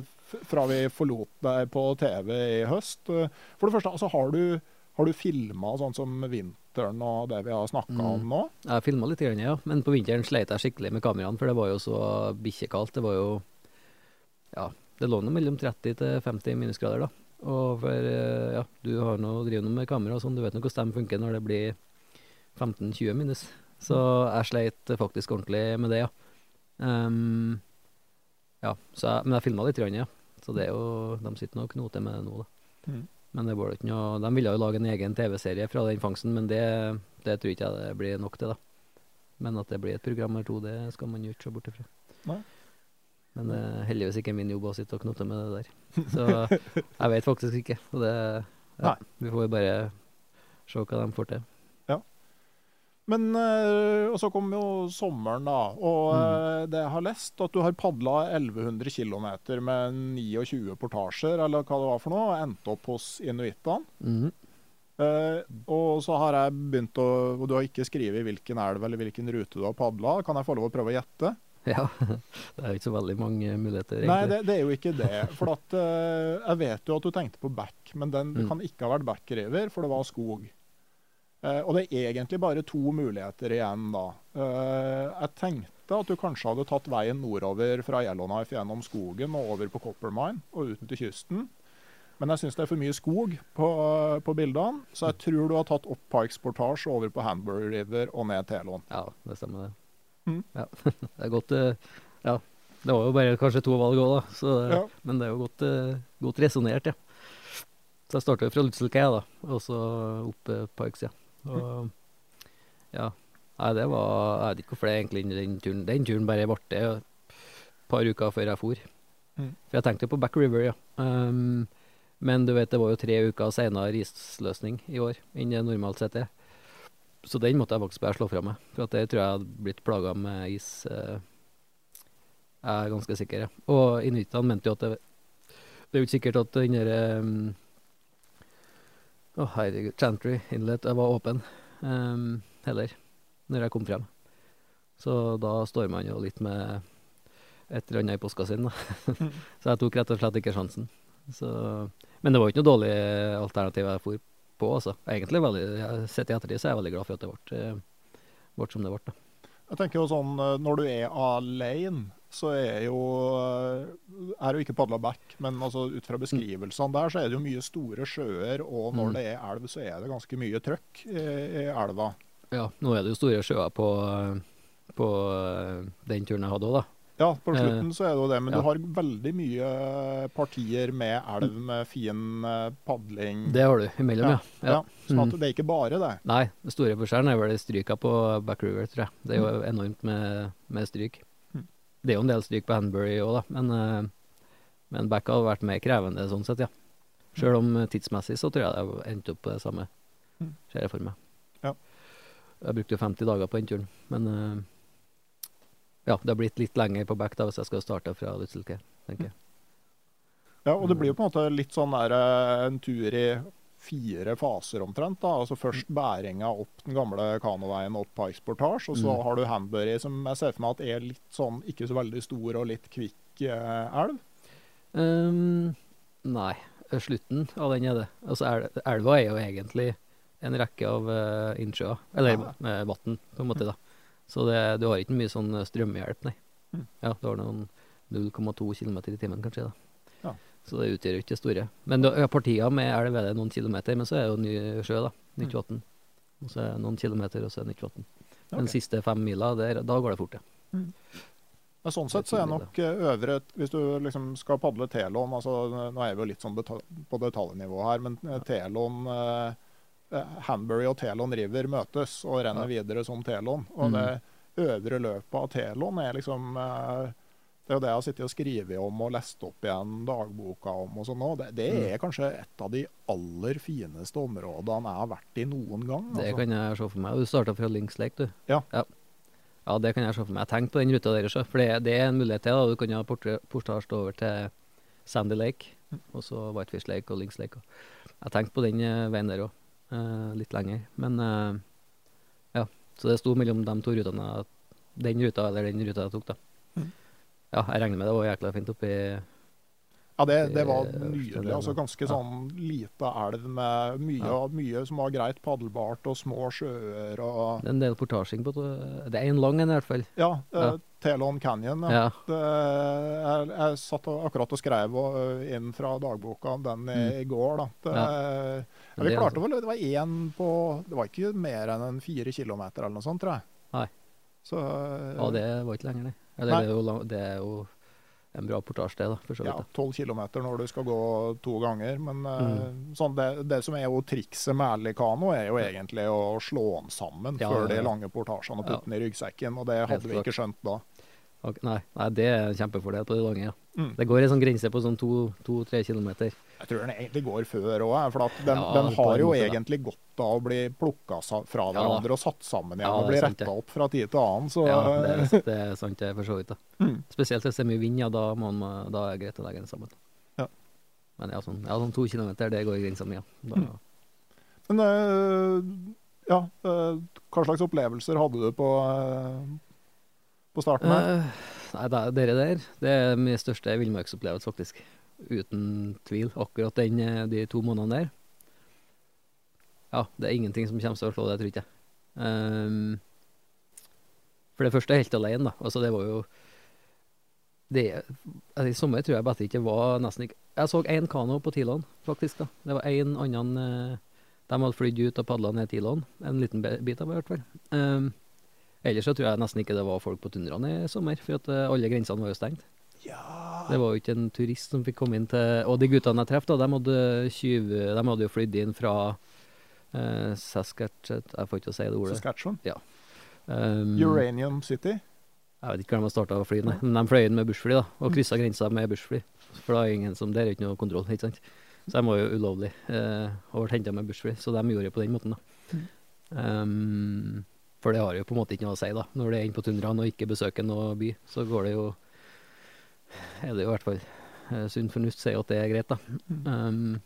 [SPEAKER 1] fra vi forlot deg på TV i høst. Eh, For det første, altså, har du, har du filma sånn som vinteren og det vi har snakka
[SPEAKER 2] Mm.
[SPEAKER 1] om nå?
[SPEAKER 2] Jeg filma litt, grann, ja. Men på vinteren sleit jeg skikkelig med kameraene, for det var jo så bikkjekaldt. Det var jo Ja, det lå nå mellom 30 til 50 minusgrader, da. Og for eh, ja, du har nå driver nå med kamera og sånn, du vet nå hvordan de funker når det blir 15-20 minus. Så jeg sleit faktisk ordentlig med det, ja. Um, ja, så jeg, men jeg filma litt, ja. Så det er jo De sitter nå og knoter med det nå, da.
[SPEAKER 1] Mm.
[SPEAKER 2] Men det var det ikke noe De ville jo lage en egen TV-serie fra den fangsten, men det, det tror ikke jeg det blir nok til, da. Men at det blir et program eller to, det skal man jo ikke se bort ifra.
[SPEAKER 1] Nei.
[SPEAKER 2] Men det er heldigvis ikke min jobb å sitte og knote med det der. Så jeg vet faktisk ikke. Og det ja, Vi får bare se hva de får til.
[SPEAKER 1] Men eh, Og så kom jo sommeren, da. Og
[SPEAKER 2] Mm.
[SPEAKER 1] eh, det jeg har lest, at du har padla 1100 km med 29 portasjer, eller hva det var for noe, og endte opp hos inuittene.
[SPEAKER 2] Mm.
[SPEAKER 1] Eh, og så har jeg begynt å Og du har ikke skrevet hvilken elv eller hvilken rute du har padla. Kan jeg få lov å prøve å gjette?
[SPEAKER 2] Ja. Det er jo ikke så veldig mange muligheter, egentlig.
[SPEAKER 1] Nei, det, det er jo ikke det. For at, uh, jeg vet jo at du tenkte på back, men den
[SPEAKER 2] Mm.
[SPEAKER 1] kan ikke ha vært backriver, for det var skog. Uh, og det er egentlig bare to muligheter igjen da. Uh, jeg tenkte tenkte at du kanskje hadde tatt veien nordover fra Yellowknife gjennom skogen og over på Coppermine og ut til kysten. Men jeg syns det er for mye skog på, på, bildene, så jeg tror du har tatt opp Pikes Portage over på Hanbury River og ned Telon.
[SPEAKER 2] Ja, det stemmer det.
[SPEAKER 1] Mm.
[SPEAKER 2] Ja. det er godt eh, Ja. Det var jo bare kanskje to valg òg, da. Så,
[SPEAKER 1] Ja.
[SPEAKER 2] Men det er jo godt, eh, godt resonnert, ja. Så jeg starta fra Lutselkei da, og så opp Parks, ja. Og ja. Nei, det var Jeg vet ikke hvorfor det egentlig den turen Den turen bare ble et par uker før jeg for.
[SPEAKER 1] Mm.
[SPEAKER 2] For jeg tenkte på Back River, ja. Um, men du vet, det var jo tre uker seinere isløsning i år enn det normalt sett er. Så den måtte jeg faktisk bare slå fra meg. For at det tror jeg hadde blitt plaga med is. Eh, jeg er ganske sikker, ja. Og inuittene mente jo at det Det er jo ikke sikkert at den derre um, Å, herregud. Chantry Inlet var åpen um, heller, når jeg kom frem. Så da står man jo litt med et eller annet i påska sin, da. Så jeg tok rett og slett ikke sjansen. Så, men det var jo ikke noe dårlig alternativ jeg for på, altså. Egentlig veldig, Sett i ettertid så er jeg veldig glad for at det ble, eh, ble som det ble. da.
[SPEAKER 1] Jeg tenker jo sånn, eh, Når du er alene, så er jo eh, er jo ikke padla back, men altså ut fra beskrivelsene der, så er det jo mye store sjøer, og når
[SPEAKER 2] Mm.
[SPEAKER 1] det er elv, så er det ganske mye trøkk i, i elva.
[SPEAKER 2] Ja, nå er det jo store sjøer på, på den turen jeg hadde òg, da.
[SPEAKER 1] Ja, på
[SPEAKER 2] Eh,
[SPEAKER 1] slutten så er det jo det, men
[SPEAKER 2] ja.
[SPEAKER 1] du har veldig mye partier med elv med fin padling.
[SPEAKER 2] Det har du imellom, ja.
[SPEAKER 1] ja. Sånn at
[SPEAKER 2] Mm.
[SPEAKER 1] det er ikke bare det.
[SPEAKER 2] Nei, den store forskjellen er vel stryka på Back River, tror jeg. Det er jo enormt med, med stryk.
[SPEAKER 1] Mm.
[SPEAKER 2] Det er jo en del stryk på Hanbury òg, da, men, eh, men Back har vært mer krevende sånn sett, ja. Sjøl om eh, tidsmessig så tror jeg det har endt opp på det samme,
[SPEAKER 1] Mm.
[SPEAKER 2] ser jeg for meg.
[SPEAKER 1] Ja.
[SPEAKER 2] Jeg brukte jo 50 dager på den turen, men ja, det har blitt litt lenger på Back da, hvis jeg skal starte fra Lutzelke, tenker jeg.
[SPEAKER 1] Ja, og det blir jo på en måte litt sånn der eh, en tur i fire faser omtrent. da. Altså Først bæringa opp den gamle kanoveien opp Pikes Portage, og så
[SPEAKER 2] Mm.
[SPEAKER 1] har du Hanbury, som jeg ser for meg at er litt sånn ikke så veldig stor og litt kvikk eh, elv.
[SPEAKER 2] Um, nei, eh, slutten av den er det. Altså, el elva er jo egentlig en rekke av uh, innsjøer, eller
[SPEAKER 1] Ja.
[SPEAKER 2] uh, vann, på en måte. da. Så det, du har ikke mye sånn eh, strømhjelp, nei.
[SPEAKER 1] Mm.
[SPEAKER 2] Ja, du har noen 0,2 km i timen, kanskje. da.
[SPEAKER 1] Ja.
[SPEAKER 2] Så det utgjør jo ikke det store. Men da, ja, partier med elv er det noen kilometer, men så er det jo ny sjø, da. Nytt
[SPEAKER 1] Mm.
[SPEAKER 2] vann. Og så er det noen kilometer, og så er det nytt vann. Den siste fem mila, der, da går det fort, ja.
[SPEAKER 1] Men sånn sett så er nok eh, øvre Hvis du liksom skal padle Telon altså Nå er vi jo litt sånn på detaljnivå her, men eh, Telon eh, eh, Hanbury og Telon River møtes og renner videre som Telon. Og
[SPEAKER 2] Mm.
[SPEAKER 1] det øvre løpet av Telon er liksom eh, Det er jo det jeg har sittet og skrevet om og lest opp igjen dagboka om og sånn. Det, det
[SPEAKER 2] Mm.
[SPEAKER 1] er kanskje et av de aller fineste områdene jeg har vært i noen gang.
[SPEAKER 2] Det
[SPEAKER 1] altså.
[SPEAKER 2] kan jeg se for meg. Du starta fra Links Lake, du.
[SPEAKER 1] Ja.
[SPEAKER 2] ja. Ja, det kan jeg se for meg. Jeg tenkte på den ruta der for det, det er en mulighet til. da. Du kan ha portasje over til Sandy Lake,
[SPEAKER 1] Mm.
[SPEAKER 2] og så Whitefish Lake og Links Lake. Jeg tenkte på den eh, veien der òg, litt lenger. Men eh, ja, så det sto mellom de to rutene. Den ruta eller den ruta jeg tok, da.
[SPEAKER 1] Mm.
[SPEAKER 2] Ja, jeg regner med det var jækla fint oppi
[SPEAKER 1] Ja, det, det var
[SPEAKER 2] Eh,
[SPEAKER 1] nydelig. Altså Ganske
[SPEAKER 2] ja.
[SPEAKER 1] sånn lite elv med mye,
[SPEAKER 2] Ja.
[SPEAKER 1] mye som var greit paddelbart, og små sjøer og
[SPEAKER 2] Det er en del portasjing på det. Det er en lang en, i hvert fall.
[SPEAKER 1] Ja,
[SPEAKER 2] Ja.
[SPEAKER 1] eh, Telon Canyon. Ja.
[SPEAKER 2] Ja.
[SPEAKER 1] Det, jeg, jeg satt akkurat og skrev inn fra dagboka den i,
[SPEAKER 2] Mm.
[SPEAKER 1] i går. da. Det, ja, vi
[SPEAKER 2] det
[SPEAKER 1] klarte
[SPEAKER 2] altså-
[SPEAKER 1] vel, Det var én på Det var ikke mer enn en fire kilometer eller noe sånt, tror jeg.
[SPEAKER 2] Nei.
[SPEAKER 1] Så,
[SPEAKER 2] Ja, det var ikke lenger, nei. Eller det er, jo, det er jo en bra portasje, det, da, for så vidt.
[SPEAKER 1] Ja,
[SPEAKER 2] tolv
[SPEAKER 1] 12 km når du skal gå to ganger. Men eh,
[SPEAKER 2] Mm.
[SPEAKER 1] sånn det, det som er jo trikset med Kano er jo egentlig å slå den sammen
[SPEAKER 2] Ja,
[SPEAKER 1] før de lange portasjene og
[SPEAKER 2] Ja.
[SPEAKER 1] putte den i ryggsekken. Og det hadde vi ikke skjønt da.
[SPEAKER 2] Okay, nei, nei, det er en kjempefordel på de lange. Ja.
[SPEAKER 1] Mm.
[SPEAKER 2] Det går en sånn grense på sånn to-tre kilometer.
[SPEAKER 1] Jeg tror den egentlig går før òg, for den,
[SPEAKER 2] Ja,
[SPEAKER 1] den har jo
[SPEAKER 2] måte, da.
[SPEAKER 1] egentlig godt av å bli plukka fra
[SPEAKER 2] Ja,
[SPEAKER 1] hverandre og satt sammen igjen
[SPEAKER 2] Ja,
[SPEAKER 1] og bli retta opp fra tid til annen. Så
[SPEAKER 2] Ja, det, er- det er sant, det, for så vidt. da.
[SPEAKER 1] Mm.
[SPEAKER 2] Spesielt hvis det er mye vind, ja, da, man, da er det greit å legge den sammen.
[SPEAKER 1] Ja.
[SPEAKER 2] Men ja, sånn, sånn to kilometer, det går i grensa mi, ja. Da,
[SPEAKER 1] Mm. Men øh, ja, øh, hva slags opplevelser hadde du på, øh, på starten her?
[SPEAKER 2] Nei, det, dere der, det er min største villmarksopplevelse, faktisk. Uten tvil. Akkurat den, eh, de to månedene der. Ja, det er ingenting som kommer til å slå det, tror ikke jeg. Ehm, For det første helt alene, da. Altså, det var jo det, altså, I sommer tror jeg bare ikke var nesten ikke Jeg så én kano på Tilon, faktisk. da. Det var én annen eh, De hadde flydd ut og padla ned Tilon. En liten bit av det, i hvert fall. Um, ellers så tror jeg nesten ikke det var folk på tundraen i sommer, for at eh, alle grensene var jo stengt. Det var jo ikke en turist som fikk komme inn til Og de guttene jeg traff, de hadde, 20, de hadde jo flydd inn fra eh, Saskatchewan Jeg får ikke å si det ordet.
[SPEAKER 1] Saskatchewan.
[SPEAKER 2] Um,
[SPEAKER 1] Uranium City.
[SPEAKER 2] jeg vet ikke hvordan de har starta å fly, nei. Men de fløy inn med bussfly, da. Og kryssa grensa med bussfly. For da er ingen som Det er ikke noe kontroll, ikke sant. Så de var jo ulovlig eh, og ble henta med bussfly. Så de gjorde det på den måten, da. Um, for det har jo på en måte ikke noe å si, da. Når det er inne på tundraen og ikke besøker noe by, så går det jo Er det jo i hvert fall eh, sunn fornuft sier at det er greit, da. Um,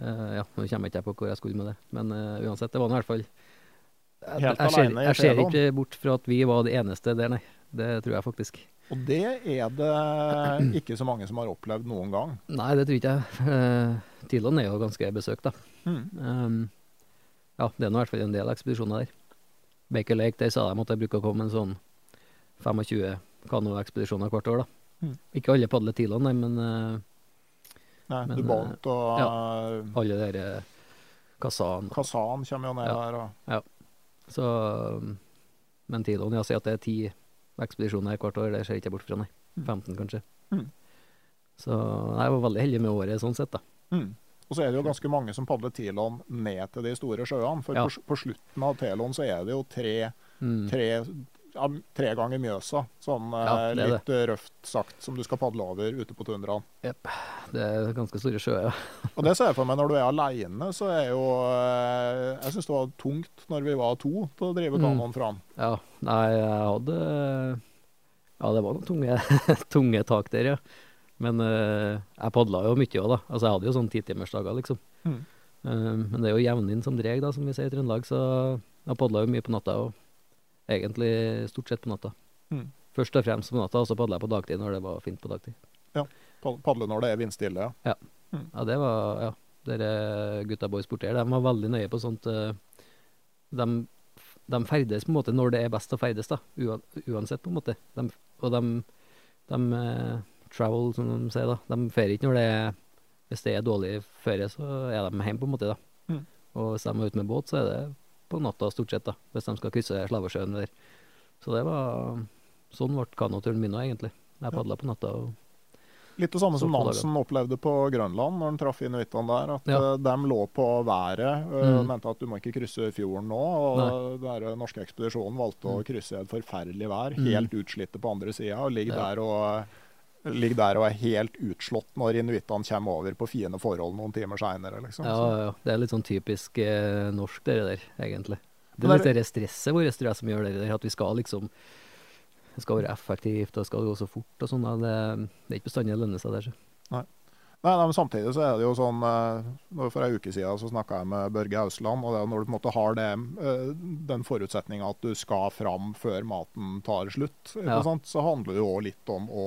[SPEAKER 2] uh, ja, nå kommer jeg ikke på hvor jeg skulle med det, men uh, uansett, det var nå i hvert fall jeg,
[SPEAKER 1] Helt
[SPEAKER 2] jeg, ser,
[SPEAKER 1] alene i
[SPEAKER 2] jeg ser ikke bort fra at vi var de eneste der, nei. Det tror jeg faktisk.
[SPEAKER 1] Og det er det ikke så mange som har opplevd noen gang.
[SPEAKER 2] Nei, det tror ikke jeg. Uh, Tidland er jo ganske besøkt, da.
[SPEAKER 1] Mm.
[SPEAKER 2] Um, ja, det er nå i hvert fall en del ekspedisjoner der. Baker Lake, der sa de at jeg bruker å komme en sånn 25 kanoekspedisjoner hvert år, da.
[SPEAKER 1] Mm.
[SPEAKER 2] Ikke alle padler Tilon, nei, men eh,
[SPEAKER 1] Nei,
[SPEAKER 2] Men,
[SPEAKER 1] Dubont og ja,
[SPEAKER 2] alle de der uh, Kazan.
[SPEAKER 1] Kazan kommer jo ned
[SPEAKER 2] Ja.
[SPEAKER 1] der. Og,
[SPEAKER 2] Så um, Men Tilon, ja, sier at det er ti ekspedisjoner hvert år. Det ser ikke jeg bort fra, nei. 15, kanskje.
[SPEAKER 1] Mm.
[SPEAKER 2] Så jeg var veldig heldig med året sånn sett, da.
[SPEAKER 1] mm. og så er det jo ganske mange som padler Tilon ned til de store sjøene. For
[SPEAKER 2] Ja.
[SPEAKER 1] på, på slutten av Telon så er det jo tre,
[SPEAKER 2] Mm.
[SPEAKER 1] tre, ja, tre ganger Mjøsa. Sånn eh,
[SPEAKER 2] Ja, det litt
[SPEAKER 1] litt røft sagt, som du skal padle over ute på tundraen.
[SPEAKER 2] Det er ganske store sjøer, ja.
[SPEAKER 1] Og det ser jeg for meg når du er aleine, så er jo eh, Jeg syns det var tungt når vi var to til å drive
[SPEAKER 2] Mm.
[SPEAKER 1] fram.
[SPEAKER 2] Ja, nei, jeg hadde Ja, det var noen tunge, tunge tak der, ja. Men uh, jeg padla jo mye òg, da. Altså, jeg hadde jo sånn titimersdager, liksom.
[SPEAKER 1] Mm.
[SPEAKER 2] Uh, men det er jo jevninn som dreg, da, som vi sier i Trøndelag, så jeg padla jo mye på natta, og egentlig stort sett på natta.
[SPEAKER 1] Mm.
[SPEAKER 2] Først og fremst på natta, og så padla jeg på dagtid når det var fint på dagtid.
[SPEAKER 1] Ja, Padle når det er vindstille. Ja.
[SPEAKER 2] Ja, det var Ja. Dere gutta boys borti her, de var veldig nøye på sånt eh, de, de ferdes på en måte når det er best å ferdes, da. Uansett, på en måte. De, og de, de eh, travel, som de sier, da. De feirer ikke når det er Hvis det er dårlig føre, så er de hjemme, på en måte, da.
[SPEAKER 1] Mm.
[SPEAKER 2] Og hvis de er ute med båt, så er det på natta, stort sett, da. Hvis de skal krysse Slavasjøen der. Så det var Sånn ble kanoturen min òg, egentlig. Jeg
[SPEAKER 1] Ja.
[SPEAKER 2] på natta
[SPEAKER 1] Litt det samme som Nansen opplevde på Grønland når han traff inuittene der. At
[SPEAKER 2] Ja.
[SPEAKER 1] eh, de lå på været og
[SPEAKER 2] Mm.
[SPEAKER 1] mente at du må ikke krysse fjorden nå. Og den norske ekspedisjonen valgte å krysse i et forferdelig vær,
[SPEAKER 2] Mm.
[SPEAKER 1] helt utslitte på andre sida, og ligger
[SPEAKER 2] Ja.
[SPEAKER 1] der og Ligger der og er helt utslått når inuittene kommer over på fine forhold noen timer seinere. Liksom.
[SPEAKER 2] Ja, ja, ja. Det er litt sånn typisk eh, norsk, det der, egentlig. Det er litt det stresset vårt tror jeg, som gjør det der, at vi skal liksom Det skal være effektivt, og det skal gå så fort og sånn. Det, det er ikke bestandig det lønner seg der. Så.
[SPEAKER 1] Nei, nei, men Samtidig så er det jo sånn eh, For ei uke siden så snakka jeg med Børge Hausland. og det er Når du på en måte har det, eh, den forutsetninga at du skal fram før maten tar slutt,
[SPEAKER 2] Ja.
[SPEAKER 1] så handler det jo òg litt om å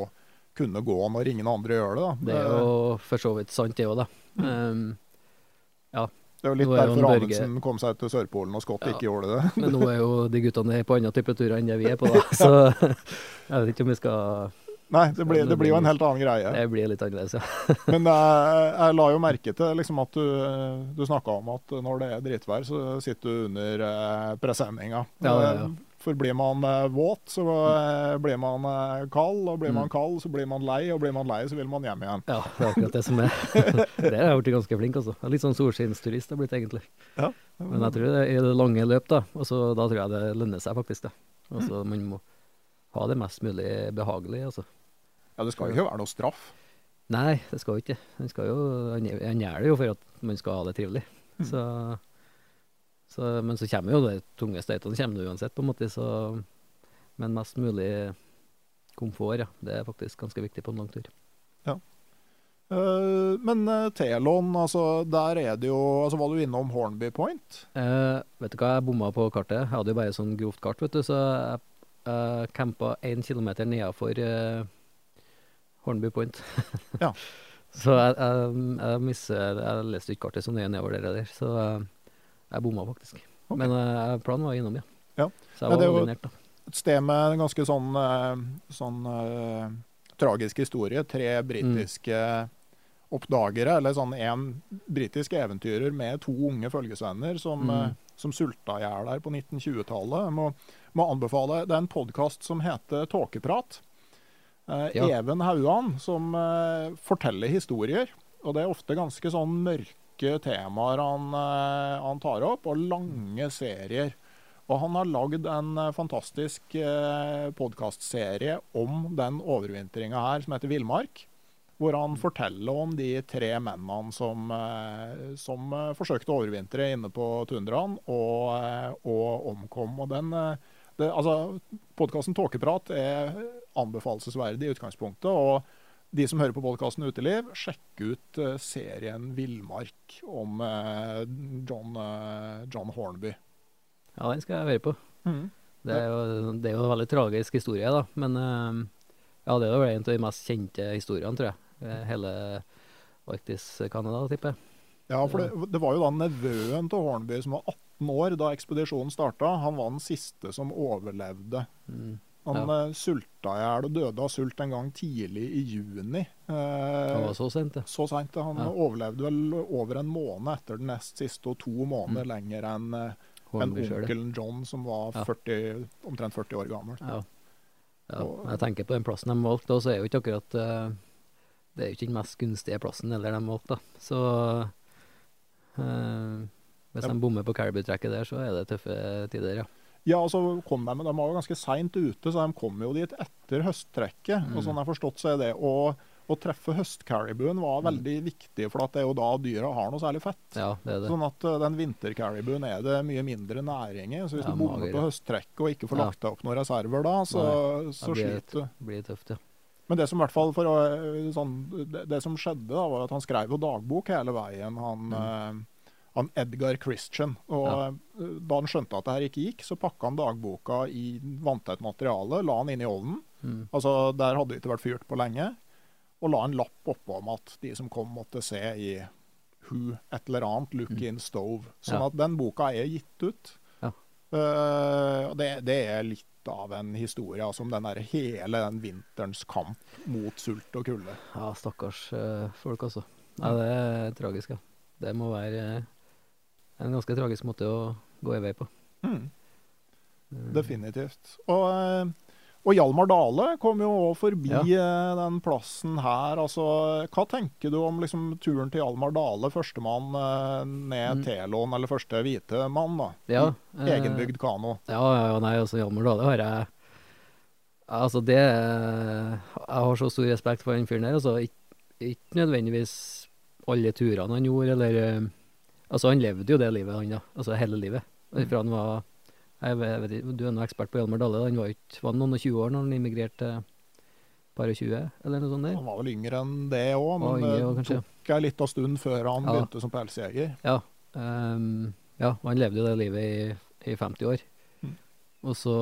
[SPEAKER 1] kunne gå når ingen andre gjør det. da.
[SPEAKER 2] Det er jo for så vidt sant, det òg, da. Um, ja.
[SPEAKER 1] Det er jo litt
[SPEAKER 2] er
[SPEAKER 1] derfor Amundsen kom seg til Sørpolen og Scott
[SPEAKER 2] Ja.
[SPEAKER 1] ikke gjorde det.
[SPEAKER 2] men nå er jo de guttene på andre type turer enn det vi er på, da. Så jeg vet ikke om vi skal
[SPEAKER 1] Nei, det blir, det blir jo en helt annen greie.
[SPEAKER 2] Det blir litt annerledes, ja.
[SPEAKER 1] Men jeg, jeg la jo merke til liksom at du, du snakka om at når det er drittvær, så sitter du under eh, presenninga.
[SPEAKER 2] Ja, ja, ja.
[SPEAKER 1] For blir man eh, våt, så eh, blir man eh, kald. Og blir man
[SPEAKER 2] Mm.
[SPEAKER 1] kald, så blir man lei. Og blir man lei, så vil man hjem igjen.
[SPEAKER 2] Ja, det er akkurat det som er. Der har jeg blitt ganske flink, altså. Litt sånn solskinnsturist har blitt, egentlig.
[SPEAKER 1] Ja.
[SPEAKER 2] Men jeg tror det er i det lange løp, da. Og så da tror jeg det lønner seg faktisk, da. Altså man må ha det mest mulig behagelig, altså.
[SPEAKER 1] Ja, det skal jo ikke være noe straff.
[SPEAKER 2] Nei, det skal jo ikke. det. Han gjør han gjør det jo for at man skal ha det trivelig. Så, så Men så kommer jo de tunge støytene kommer uansett, på en måte, så Men mest mulig komfort, ja. Det er faktisk ganske viktig på en lang tur.
[SPEAKER 1] Eh, men uh, Telon, altså, der er det jo altså Var du innom Hornby Point?
[SPEAKER 2] Uh, vet du hva, jeg bomma på kartet. Jeg hadde jo bare sånn grovt kart, vet du, så jeg uh, campa én kilometer nedafor uh, Hornby Point.
[SPEAKER 1] Ja.
[SPEAKER 2] Så jeg, jeg, jeg, jeg leste ikke kartet så nøye nedover der, heller. så eh, jeg bomma faktisk.
[SPEAKER 1] Okay.
[SPEAKER 2] Men uh, planen var innom, ja.
[SPEAKER 1] Ja.
[SPEAKER 2] Så jeg var
[SPEAKER 1] ja, er
[SPEAKER 2] nært, da.
[SPEAKER 1] et sted med en ganske sånn, eh, sånn uh, tragisk historie. Tre britiske oppdagere, eller sånn en britisk eventyrer med to unge følgesvenner som,
[SPEAKER 2] Mm.
[SPEAKER 1] som sulta i hjel der på 1920-tallet. Jeg må, må anbefale Det er en podkast som heter Tåkeprat.
[SPEAKER 2] Ja.
[SPEAKER 1] Even Hauan som forteller historier. Og det er ofte ganske sånn mørke temaer han, eh, han tar opp, og lange serier. Og han har lagd en eh, fantastisk eh, podkastserie om den overvintringa her, som heter Villmark. Hvor han forteller om de tre mennene som, som forsøkte å overvintre inne på tundraen, og, og omkom. Og den, det, altså, Podkasten Tåkeprat er anbefalesverdig i utgangspunktet. og de som hører på podkasten Uteliv, sjekk ut eh, serien Villmark om eh, John, eh, John Hornby.
[SPEAKER 2] Ja, den skal jeg høre på. Det er, jo, det er jo en veldig tragisk historie, da. Men ja, det er jo en av de mest kjente historiene, tror jeg. Hele Arktis-Canada, tipper jeg.
[SPEAKER 1] Ja, for det, det var jo da nevøen til Hornby som var 18 år da ekspedisjonen starta. Han var den siste som overlevde.
[SPEAKER 2] Mm.
[SPEAKER 1] Han
[SPEAKER 2] Ja.
[SPEAKER 1] eh, sulta i hjel og døde av sult en gang tidlig i juni. Eh,
[SPEAKER 2] han var så sent, det.
[SPEAKER 1] så seint. Han
[SPEAKER 2] Ja.
[SPEAKER 1] overlevde vel over en måned etter den nest siste, og to måneder lenger enn eh,
[SPEAKER 2] Hornby
[SPEAKER 1] onkelen John, som var
[SPEAKER 2] Ja.
[SPEAKER 1] 40, omtrent 40 år gammel.
[SPEAKER 2] Ja. ja.
[SPEAKER 1] Og-
[SPEAKER 2] Når jeg tenker på den plassen de valgte, så er jo ikke akkurat eh, Det er jo ikke den mest gunstige plassen eller de valgte, da. Så eh, hvis
[SPEAKER 1] Ja.
[SPEAKER 2] de bommer på Caribou-trekket der, så er det tøffe tider, ja.
[SPEAKER 1] Ja, og så kom de, de var jo ganske seint ute, så de kom jo dit etter høsttrekket.
[SPEAKER 2] Mm.
[SPEAKER 1] Og sånn jeg har forstått, så er det å, å treffe høstcaribuen var veldig viktig, for at det er jo da dyra har noe særlig fett.
[SPEAKER 2] Ja, det er det.
[SPEAKER 1] Sånn at uh, den vintercaribuen er det mye mindre næring i. Så hvis
[SPEAKER 2] Ja,
[SPEAKER 1] du bommer på høsttrekket og ikke får lagt deg opp noen reserver da, så, så
[SPEAKER 2] blir det-
[SPEAKER 1] sliter du.
[SPEAKER 2] blir tøft, ja.
[SPEAKER 1] Men det som i hvert fall for å, sånn, det, det som skjedde, da, var at han skrev jo dagbok hele veien, han, eh, han Edgar Christian. Og
[SPEAKER 2] Ja.
[SPEAKER 1] eh, da han skjønte at det her ikke gikk, så pakka han dagboka i vanntett materiale, la han inn i ovnen.
[SPEAKER 2] Mm.
[SPEAKER 1] Altså, Der hadde det ikke vært fyrt på lenge. Og la en lapp oppå om at de som kom, måtte se i Who et eller annet, Look
[SPEAKER 2] Mm.
[SPEAKER 1] in Stove. Sånn
[SPEAKER 2] Ja.
[SPEAKER 1] at den boka er gitt ut.
[SPEAKER 2] Ja.
[SPEAKER 1] Uh, det, det er litt av en historie altså, om den der, hele den vinterens kamp mot sult og kulde.
[SPEAKER 2] Ja, stakkars eh, folk, altså. Ja, det er tragisk, ja. Det må være en ganske tragisk måte å gå i vei på.
[SPEAKER 1] Mm,
[SPEAKER 2] Mm.
[SPEAKER 1] definitivt. Og, eh, og Hjalmar Dale kom jo òg forbi
[SPEAKER 2] Ja.
[SPEAKER 1] eh, den plassen her. Altså, hva tenker du om liksom, turen til Hjalmar Dale, førstemann eh, ned
[SPEAKER 2] Mm.
[SPEAKER 1] Telån, eller første hvite mann, da?
[SPEAKER 2] Ja,
[SPEAKER 1] I
[SPEAKER 2] eh,
[SPEAKER 1] egenbygd kano.
[SPEAKER 2] Ja, ja, ja, nei, altså Hjalmar Dale har jeg Altså, det Jeg har så stor respekt for den fyren der. Altså, ikke, ikke nødvendigvis alle turene han gjorde, eller eh, Altså, han levde jo det livet, han, da. Altså hele livet. Fra han var jeg vet, vet ikke, Du er nå ekspert på Hjalmar Dale. Han var ikke var noen og 20 år når han immigrerte par og 20, eller noe sånt der?
[SPEAKER 1] Han var vel yngre enn det òg, men det
[SPEAKER 2] kanskje.
[SPEAKER 1] tok ei lita stund før han
[SPEAKER 2] Ja.
[SPEAKER 1] begynte som pelsjeger.
[SPEAKER 2] Ja. Um, ja, han levde jo det livet i, i 50 år.
[SPEAKER 1] Mm.
[SPEAKER 2] Og så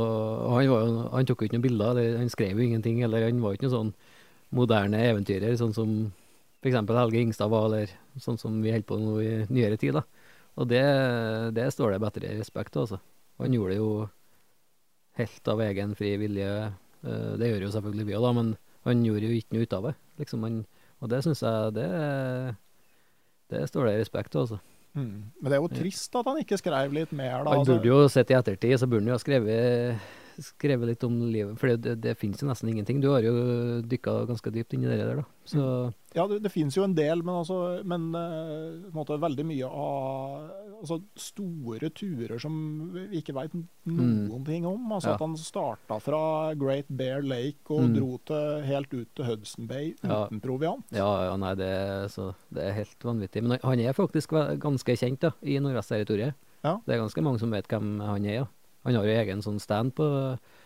[SPEAKER 2] Han var jo, han tok jo ikke noen bilder, eller han skrev jo ingenting, eller han var jo ikke noen sånn moderne eventyrer, sånn som f.eks. Helge Ingstad var, eller sånn som vi holder på nå i nyere tid. da. Og det, det står det bedre respekt av, altså. Han gjorde det jo helt av egen fri vilje. Eh, det gjør jo selvfølgelig vi òg, da, men han gjorde jo ikke noe ut av det. Liksom han, og det syns jeg det, det står det respekt av, altså.
[SPEAKER 1] Mm. Men det er jo trist at han ikke skrev litt mer, da.
[SPEAKER 2] Han burde jo sett i ettertid, så burde han jo ha skrevet, skrevet litt om livet. For det, det, finnes jo nesten ingenting. Du har jo dykka ganske dypt inn i det der, da. Så
[SPEAKER 1] Ja, det, det finnes jo en del, men, altså, men uh, måte veldig mye av altså, store turer som vi ikke veit noen ting om. Altså
[SPEAKER 2] Mm. Ja.
[SPEAKER 1] At han starta fra Great Bear Lake og
[SPEAKER 2] Mm.
[SPEAKER 1] dro til, helt ut til Hudson Bay uten
[SPEAKER 2] Ja.
[SPEAKER 1] proviant.
[SPEAKER 2] ja, ja, nei, det, så, det er helt vanvittig. Men han er faktisk ganske kjent da, i Nordvest-territoriet.
[SPEAKER 1] Ja.
[SPEAKER 2] Det er ganske mange som vet hvem han er, ja. Han har jo egen sånn stand på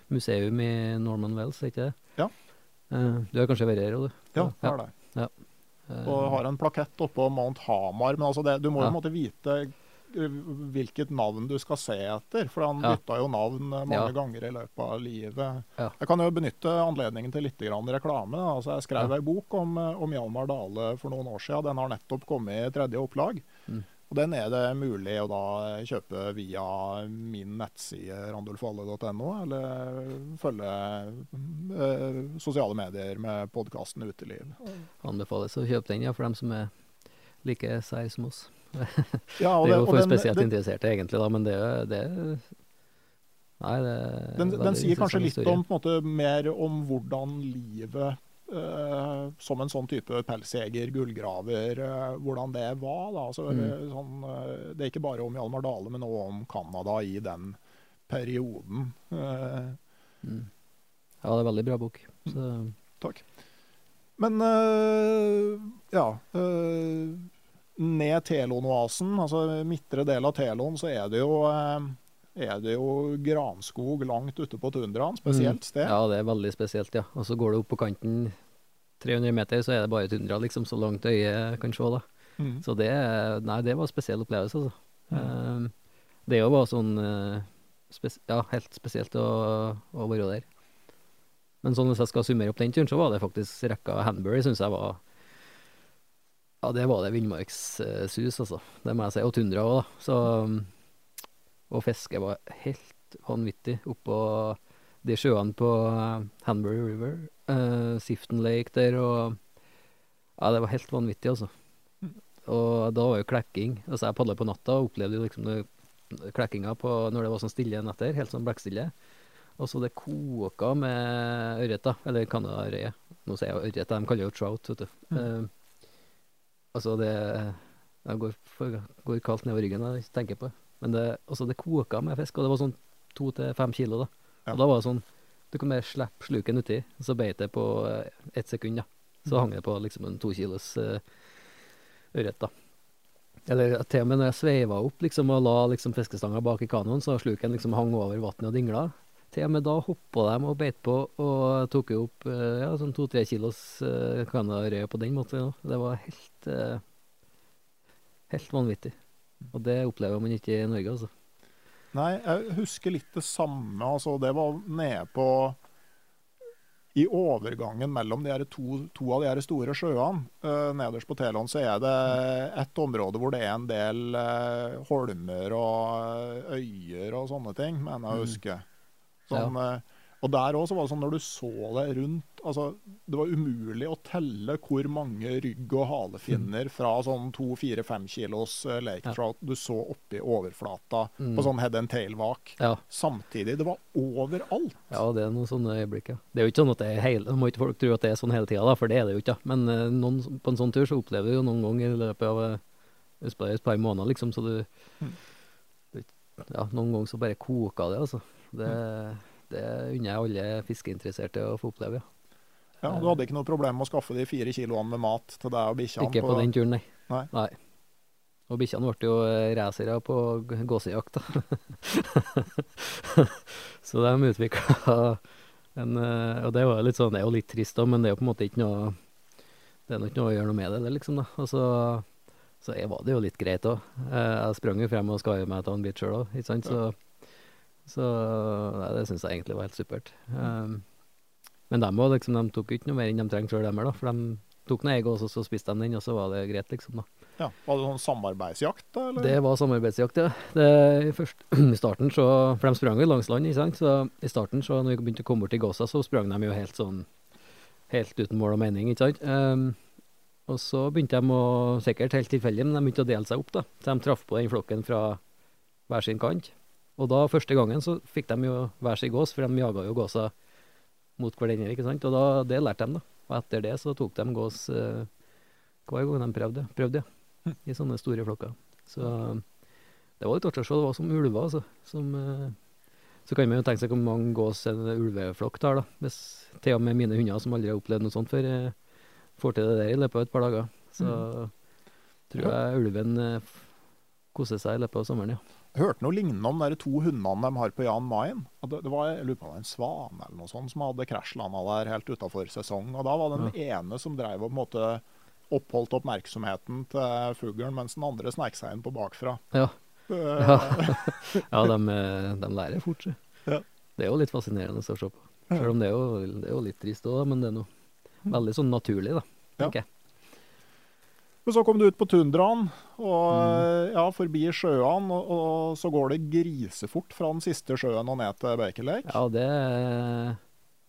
[SPEAKER 2] museum i Norman Wells, ikke det?
[SPEAKER 1] Ja.
[SPEAKER 2] Eh, du har kanskje vært her, du?
[SPEAKER 1] Ja, jeg har det.
[SPEAKER 2] Eh,
[SPEAKER 1] Og har en plakett oppå Mount Hamar. Men altså det, du må jo
[SPEAKER 2] Ja.
[SPEAKER 1] måtte vite eh, hvilket navn du skal se etter. For han
[SPEAKER 2] Ja.
[SPEAKER 1] bytta jo navn eh, mange
[SPEAKER 2] Ja.
[SPEAKER 1] ganger i løpet av livet.
[SPEAKER 2] Ja.
[SPEAKER 1] Jeg kan jo benytte anledningen til litt grann reklame. Altså, jeg skrev
[SPEAKER 2] Ja.
[SPEAKER 1] ei bok om, eh, om Hjalmar Dale for noen år siden. Den har nettopp kommet i tredje opplag.
[SPEAKER 2] Mm.
[SPEAKER 1] Og Den er det mulig å da kjøpe via min nettside randulfalle.no, eller følge eh, sosiale medier med podkasten Uteliv.
[SPEAKER 2] Anbefales å kjøpe den, ja, for dem som er like sær som oss.
[SPEAKER 1] Ja, og
[SPEAKER 2] det er jo for
[SPEAKER 1] den-
[SPEAKER 2] spesielt
[SPEAKER 1] den-
[SPEAKER 2] interesserte, egentlig, da, men det det Nei, det
[SPEAKER 1] Den, den sier kanskje litt om, måte, mer om hvordan livet som en sånn type pelsjeger, gullgraver, eh, hvordan det var. Da. Altså,
[SPEAKER 2] Mm.
[SPEAKER 1] eh, sånn, eh, det er ikke bare om Hjalmar Dale, men også om Canada i den perioden. Eh,
[SPEAKER 2] Mm. Ja, det er veldig bra bok. Så
[SPEAKER 1] takk. Men eh, ja eh, Ned Telon-oasen, altså midtre del av Telon, så er det jo eh, er det jo granskog langt ute på tundraen, spesielt sted.
[SPEAKER 2] ja, det er veldig spesielt, ja. Og så går du opp på kanten 300 meter, så er det bare tundra, liksom, så langt øyet kan se, da.
[SPEAKER 1] Mm.
[SPEAKER 2] Så det Nei, det var en spesiell opplevelse, altså. Mm. det er jo bare sånn eh, spes Ja, helt spesielt å, å være der. Men sånn hvis jeg skal summere opp den turen, så var det faktisk rekka Hanbury, syns jeg var Ja, det var det villmarkssus, altså. Det må jeg si. Og tundra òg, da. Så Og fisket var helt vanvittig oppå de sjøene på eh, Hanbury River. uh, Sifton Lake der og Ja, det var helt vanvittig, altså. Og da var jo klekking. Altså, jeg padla på natta og opplevde jo liksom det, klekkinga på når det var sånn stille netter, helt sånn blekkstille. Og så det koka med ørret, da. Eller canadareie. Nå sier jeg ørret, de kaller det jo trout, vet du. Eh, altså, det Jeg går, for, går kaldt nedover ryggen når jeg tenker på det. Men det, altså, det koka med fisk, og det var sånn to til fem kilo, da.
[SPEAKER 1] Ja.
[SPEAKER 2] Og da var det sånn Du kan bare slippe sluken uti, og så beit det på eh, ett sekund, da. Så hang det på liksom en to kilos uh, ørret, da. Eller til og med når jeg sveiva opp liksom, og la liksom, fiskestanga bak i kanoen, så sluken liksom hang over vannet og dingla. Til og med da hoppa de og beit på og tok opp eh, ja, sånn to-tre kilos uh, kanarøye på den måten. Ja. Det var helt eh, helt vanvittig. Og det opplever man ikke i Norge, altså.
[SPEAKER 1] Nei, jeg husker litt det samme. Altså, det var nede på I overgangen mellom de to, to av de her store sjøene, uh, nederst på Telon, så er det et område hvor det er en del uh, holmer og eh, øyer og sånne ting, mener jeg å huske. Sånn, eh, og der òg var det sånn når du så det rundt altså, Det var umulig å telle hvor mange rygg- og halefinner fra sånn to-fire-fem kilos uh, lake
[SPEAKER 2] Ja.
[SPEAKER 1] trout du så oppi overflata
[SPEAKER 2] Mm.
[SPEAKER 1] på sånn head and tail-vak.
[SPEAKER 2] Ja.
[SPEAKER 1] Samtidig. Det var overalt.
[SPEAKER 2] Ja, det er noen sånne øyeblikk, ja. Det er jo ikke sånn at det er hele, Nå må ikke folk tro at det er sånn hele tida, for det er det jo ikke. da. Men uh, noen, på en sånn tur så opplever du jo noen ganger i løpet av uh, et par, måneder, liksom, så du
[SPEAKER 1] Mm.
[SPEAKER 2] Ja, noen ganger så bare koker det, altså. Det,
[SPEAKER 1] Mm.
[SPEAKER 2] Det unner jeg alle fiskeinteresserte å få oppleve, ja.
[SPEAKER 1] Ja, Du hadde ikke noe problem med å skaffe de fire kiloene med mat til deg og bikkjene?
[SPEAKER 2] Ikke på den turen, nei.
[SPEAKER 1] Nei. nei.
[SPEAKER 2] Og bikkjene ble jo eh, racere på gåsejakt, da. så de utvikla en eh, Og det var litt sånn, det er jo litt trist, da, men det er jo på en måte ikke noe Det er nok ikke noe å gjøre noe med det, det, liksom. da. Og så, så var det jo litt greit òg. Jeg sprang jo frem og skar meg av en bit sjøl òg, ikke sant. Så, så nei, det syns jeg egentlig var helt supert. Um, men dem òg, liksom, de tok ikke noe mer enn de trengte sjøl, dem her, da. For de tok noe egg, og så, spiste de den, og så var det greit, liksom. da.
[SPEAKER 1] Ja, Var det sånn samarbeidsjakt, da? Eller?
[SPEAKER 2] Det var samarbeidsjakt, ja. Det, i, først, I starten så For de sprang jo langs land, ikke sant. Så i starten, så når vi begynte å komme bort til Gåsa, så sprang de jo helt sånn Helt uten mål og mening, ikke sant. Um, og så begynte de å Sikkert helt tilfeldig, men de begynte å dele seg opp, da. Så de traff på den flokken fra hver sin kant. Og da, første gangen, så fikk de jo hver sin gås, for de jaga jo gåsa mot hverandre, ikke sant. Og da, det lærte de, da. Og etter det så tok de gås eh, hver gang de prøvde. prøvde ja. I sånne store flokker. Så det var litt artig å se. Det var som ulver, altså. Som, eh, så kan man jo tenke seg hvor mange gås en ulveflokk tar, da. Hvis til og med mine hunder, som aldri har opplevd noe sånt før, eh, får til det der i løpet av et par dager. Så tror jeg ulven eh, koser seg i løpet av sommeren, ja.
[SPEAKER 1] Hørte noe lignende om de to hundene de har på Jan Mayen. Det, det var, jeg lurer på om det var en svane eller noe sånt som hadde krasjlanda der helt utafor sesong. Og da var det den ene som drev og på en måte oppholdt oppmerksomheten til fuglen, mens den andre snek seg inn på bakfra.
[SPEAKER 2] Ja,
[SPEAKER 1] Eh,
[SPEAKER 2] ja. ja de, eh, de lærer fort, så.
[SPEAKER 1] Ja.
[SPEAKER 2] Det er jo litt fascinerende å se på. Selv om det er jo, det er jo litt trist òg, men det er noe veldig sånn naturlig, da, tenker jeg.
[SPEAKER 1] Men så kom du ut på tundraen, og
[SPEAKER 2] Mm.
[SPEAKER 1] ja, forbi sjøene, og, og så går det grisefort fra den siste sjøen og ned til Lake.
[SPEAKER 2] Ja, det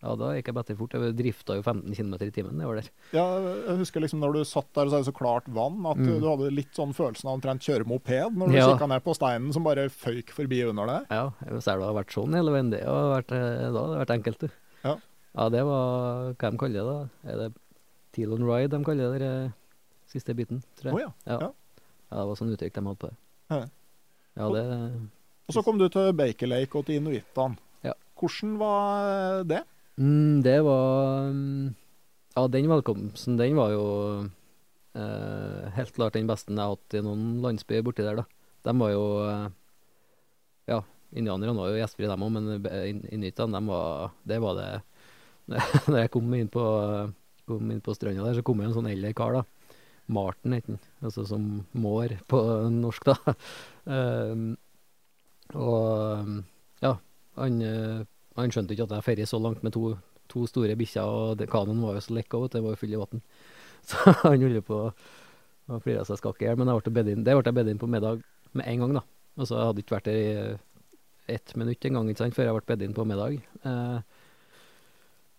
[SPEAKER 2] Ja, da gikk jeg bedre fort. Jeg drifta jo 15 km i timen Jeg var der.
[SPEAKER 1] Ja, jeg husker liksom når du satt der og så det så klart vann, at
[SPEAKER 2] Mm.
[SPEAKER 1] du hadde litt sånn følelsen av omtrent kjøre moped når du
[SPEAKER 2] Ja.
[SPEAKER 1] kikka ned på steinen som bare føyk forbi under deg.
[SPEAKER 2] Ja, hvis det hadde vært sånn hele veien, det har vært, eh, da hadde det vært enkelt, du.
[SPEAKER 1] Ja.
[SPEAKER 2] Ja, det var hva de kaller det da? Er det Teal on Ride de kaller det der, eh, siste biten, tror jeg.
[SPEAKER 1] Oh, ja.
[SPEAKER 2] Ja.
[SPEAKER 1] ja.
[SPEAKER 2] Det var sånn uttrykk de hadde på det.
[SPEAKER 1] Ja.
[SPEAKER 2] Ja, det
[SPEAKER 1] Og så kom du til Baker Lake og til inuittene.
[SPEAKER 2] Ja.
[SPEAKER 1] Hvordan var det?
[SPEAKER 2] mm, Det var mm, Ja, den velkomsten, den var jo eh, helt klart den beste jeg har hatt i noen landsbyer borti der, da. De var jo eh, Ja, indianerne var jo gjestfrie, dem òg, men in- inuittene, dem var Det var det Når jeg kom inn på, kom inn på stranda der, så kom det en sånn eldre kar, da. Martin heter han, altså som mår på norsk, da. Ehm, og ja, han, han skjønte ikke at jeg ferdig så langt med to, to store bikkjer, og kanoen var jo så lekka, vet det var jo full i vann. Så han holdt på å flire seg skakk i hjel, men jeg ble inn, det ble jeg bedt inn på middag med en gang, da. Altså, jeg hadde ikke vært der i ett minutt engang, ikke sant, før jeg ble bedt inn på middag. Eh,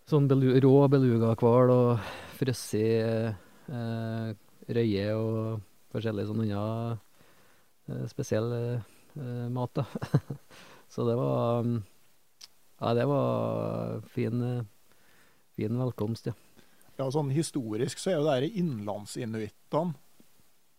[SPEAKER 2] sånn belu rå belugahval og frosset eh, røye og forskjellig sånn annen eh, spesiell eh, mat, da. så det var mm, Ja, det var fin, eh, fin velkomst, ja.
[SPEAKER 1] Ja, sånn Historisk så er jo det her innlandsinuittene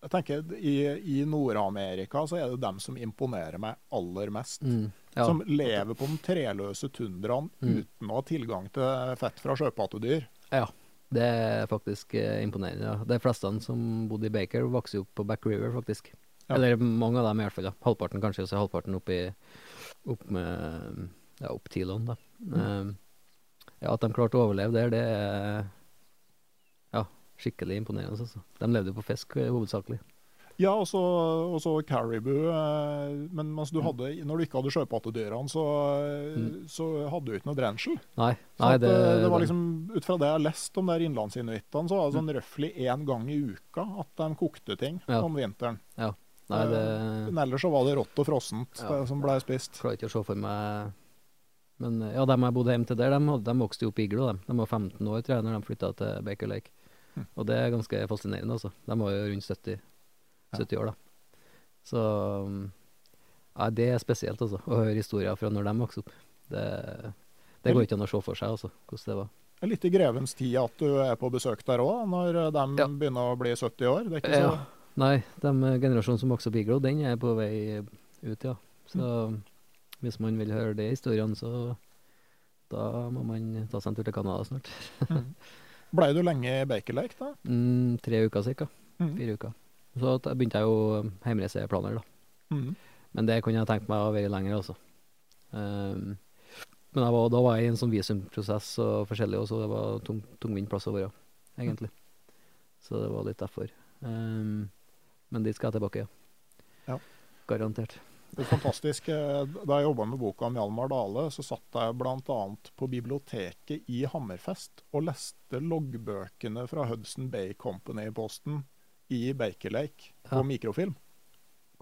[SPEAKER 1] Jeg tenker I, i Nord-Amerika så er det dem som imponerer meg aller mest.
[SPEAKER 2] Mm, ja.
[SPEAKER 1] Som lever på den treløse tundraen
[SPEAKER 2] Mm.
[SPEAKER 1] uten å ha tilgang til fett fra sjøpattedyr.
[SPEAKER 2] Ja, det er faktisk eh, imponerende. De fleste som bodde i Baker, vokste opp på Back River, faktisk.
[SPEAKER 1] Ja.
[SPEAKER 2] Eller mange av dem i hvert fall. Ja. Halvparten kanskje, og så halvparten opp, i, opp med ja, opp Tilon, da. Eh, ja, at de klarte å overleve der, det er ja, skikkelig imponerende. Altså. De levde jo på fisk eh, hovedsakelig.
[SPEAKER 1] Ja, og så, caribou. eh, Men mens du
[SPEAKER 2] Mm.
[SPEAKER 1] hadde, når du ikke hadde sjøpattedyrene, så, eh,
[SPEAKER 2] Mm.
[SPEAKER 1] så hadde du ikke noe drensel.
[SPEAKER 2] Nei, nei det,
[SPEAKER 1] eh, det var liksom, Ut fra det jeg har lest om der innlandsinuittene, så var det
[SPEAKER 2] Mm.
[SPEAKER 1] sånn røftlig én gang i uka at de kokte ting
[SPEAKER 2] Ja.
[SPEAKER 1] om vinteren.
[SPEAKER 2] Nei, det
[SPEAKER 1] Men ellers så var det rått og frossent,
[SPEAKER 2] Ja.
[SPEAKER 1] det som ble spist.
[SPEAKER 2] klarer ikke å se for meg Men ja, dem jeg bodde hjemme til der, de, de vokste jo opp i iglo. De. de var 15 år tror jeg, når de flytta til Baker Lake.
[SPEAKER 1] Mm.
[SPEAKER 2] Og det er ganske fascinerende, altså. De var jo rundt 70, 70 år, da. Så mm, ja, det er spesielt, altså. Å høre historier fra når de vokste opp. Det, det går ikke an å se for seg, altså, hvordan det var.
[SPEAKER 1] Det er litt i grevens tid at du er på besøk der òg, når de
[SPEAKER 2] Ja.
[SPEAKER 1] begynner å bli 70 år. Det er ikke så
[SPEAKER 2] Ja. Nei, den generasjonen som vokser opp i iglo, den er på vei ut, ja. Så hvis man vil høre de historiene, så da må man ta seg en tur til Canada snart.
[SPEAKER 1] Blei du lenge i Baker Lake, da?
[SPEAKER 2] Mm, tre uker cirka.
[SPEAKER 1] Mhm.
[SPEAKER 2] Fire uker. Så da begynte jeg jo hjemreiseplaner, da.
[SPEAKER 1] Mm.
[SPEAKER 2] Men det kunne jeg tenkt meg å være lenger, altså. Um, men var, da var jeg i en sånn visumprosess og forskjellig, og så det var tung, tungvint plass å være, egentlig. Så det var litt derfor. Um, men dit skal jeg tilbake, ja.
[SPEAKER 1] Ja.
[SPEAKER 2] Garantert.
[SPEAKER 1] Det er fantastisk. Eh, Da jeg jobba med boka om Hjalmar Dale, så satt jeg bl.a. på biblioteket i Hammerfest og leste loggbøkene fra Hudson Bay Company-posten i Baker Lake på
[SPEAKER 2] Ja.
[SPEAKER 1] mikrofilm.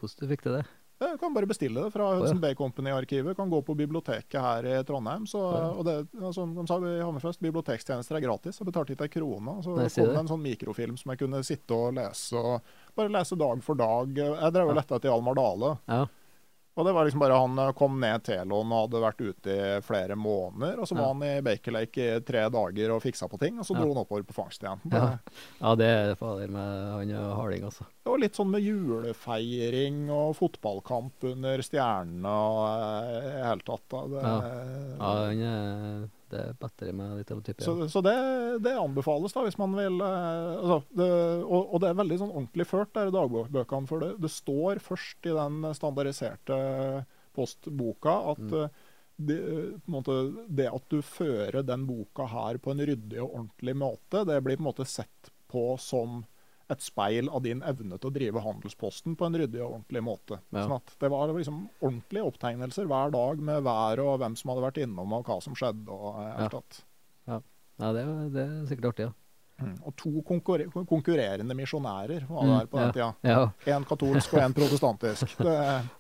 [SPEAKER 2] Hvordan du fikk du det?
[SPEAKER 1] Jeg kan bare bestille det fra
[SPEAKER 2] ja.
[SPEAKER 1] Hudson Bay Company-arkivet. Kan gå på biblioteket her i Trondheim. Så,
[SPEAKER 2] Ja.
[SPEAKER 1] og det, altså, de sa i Hammerfest bibliotekstjenester er gratis. Jeg betalte ikke ei krone. Så
[SPEAKER 2] Nei,
[SPEAKER 1] kom
[SPEAKER 2] det.
[SPEAKER 1] en sånn mikrofilm som jeg kunne sitte og lese. og Bare lese dag for dag. Jeg drev og lette etter Hjalmar Dale.
[SPEAKER 2] Ja.
[SPEAKER 1] Og det var liksom bare Han eh, kom ned Telon og hadde vært ute i flere måneder. Og så var
[SPEAKER 2] Ja.
[SPEAKER 1] han i Baker Lake i tre dager og fiksa på ting, og så
[SPEAKER 2] Ja.
[SPEAKER 1] dro han oppover på fangst igjen.
[SPEAKER 2] Ja. ja, det er fader med han og harding, altså.
[SPEAKER 1] det var litt sånn med julefeiring og fotballkamp under stjernene og eh, i hele tatt. Det,
[SPEAKER 2] Ja, han er, det er bedre med litt av type,
[SPEAKER 1] Så,
[SPEAKER 2] ja.
[SPEAKER 1] så det, det anbefales, da, hvis man vil eh, altså, det, og, og det er veldig sånn ordentlig ført, der i dagbøkene. For det, det står først i den standardiserte postboka at
[SPEAKER 2] Mm.
[SPEAKER 1] eh, det, måte, det at du fører den boka her på en ryddig og ordentlig måte, det blir på en måte sett på som et speil av din evne til å drive handelsposten på en ryddig og ordentlig måte.
[SPEAKER 2] Ja.
[SPEAKER 1] Sånn at Det var liksom ordentlige opptegnelser hver dag med været og hvem som hadde vært innom og hva som skjedde. og eh,
[SPEAKER 2] Ja.
[SPEAKER 1] alt tatt.
[SPEAKER 2] Ja, det, er- det er sikkert artig, ja.
[SPEAKER 1] Mm. Og to konkurre konkurrerende misjonærer var det her på den tida.
[SPEAKER 2] Ja.
[SPEAKER 1] Én katolsk og én protestantisk. Det,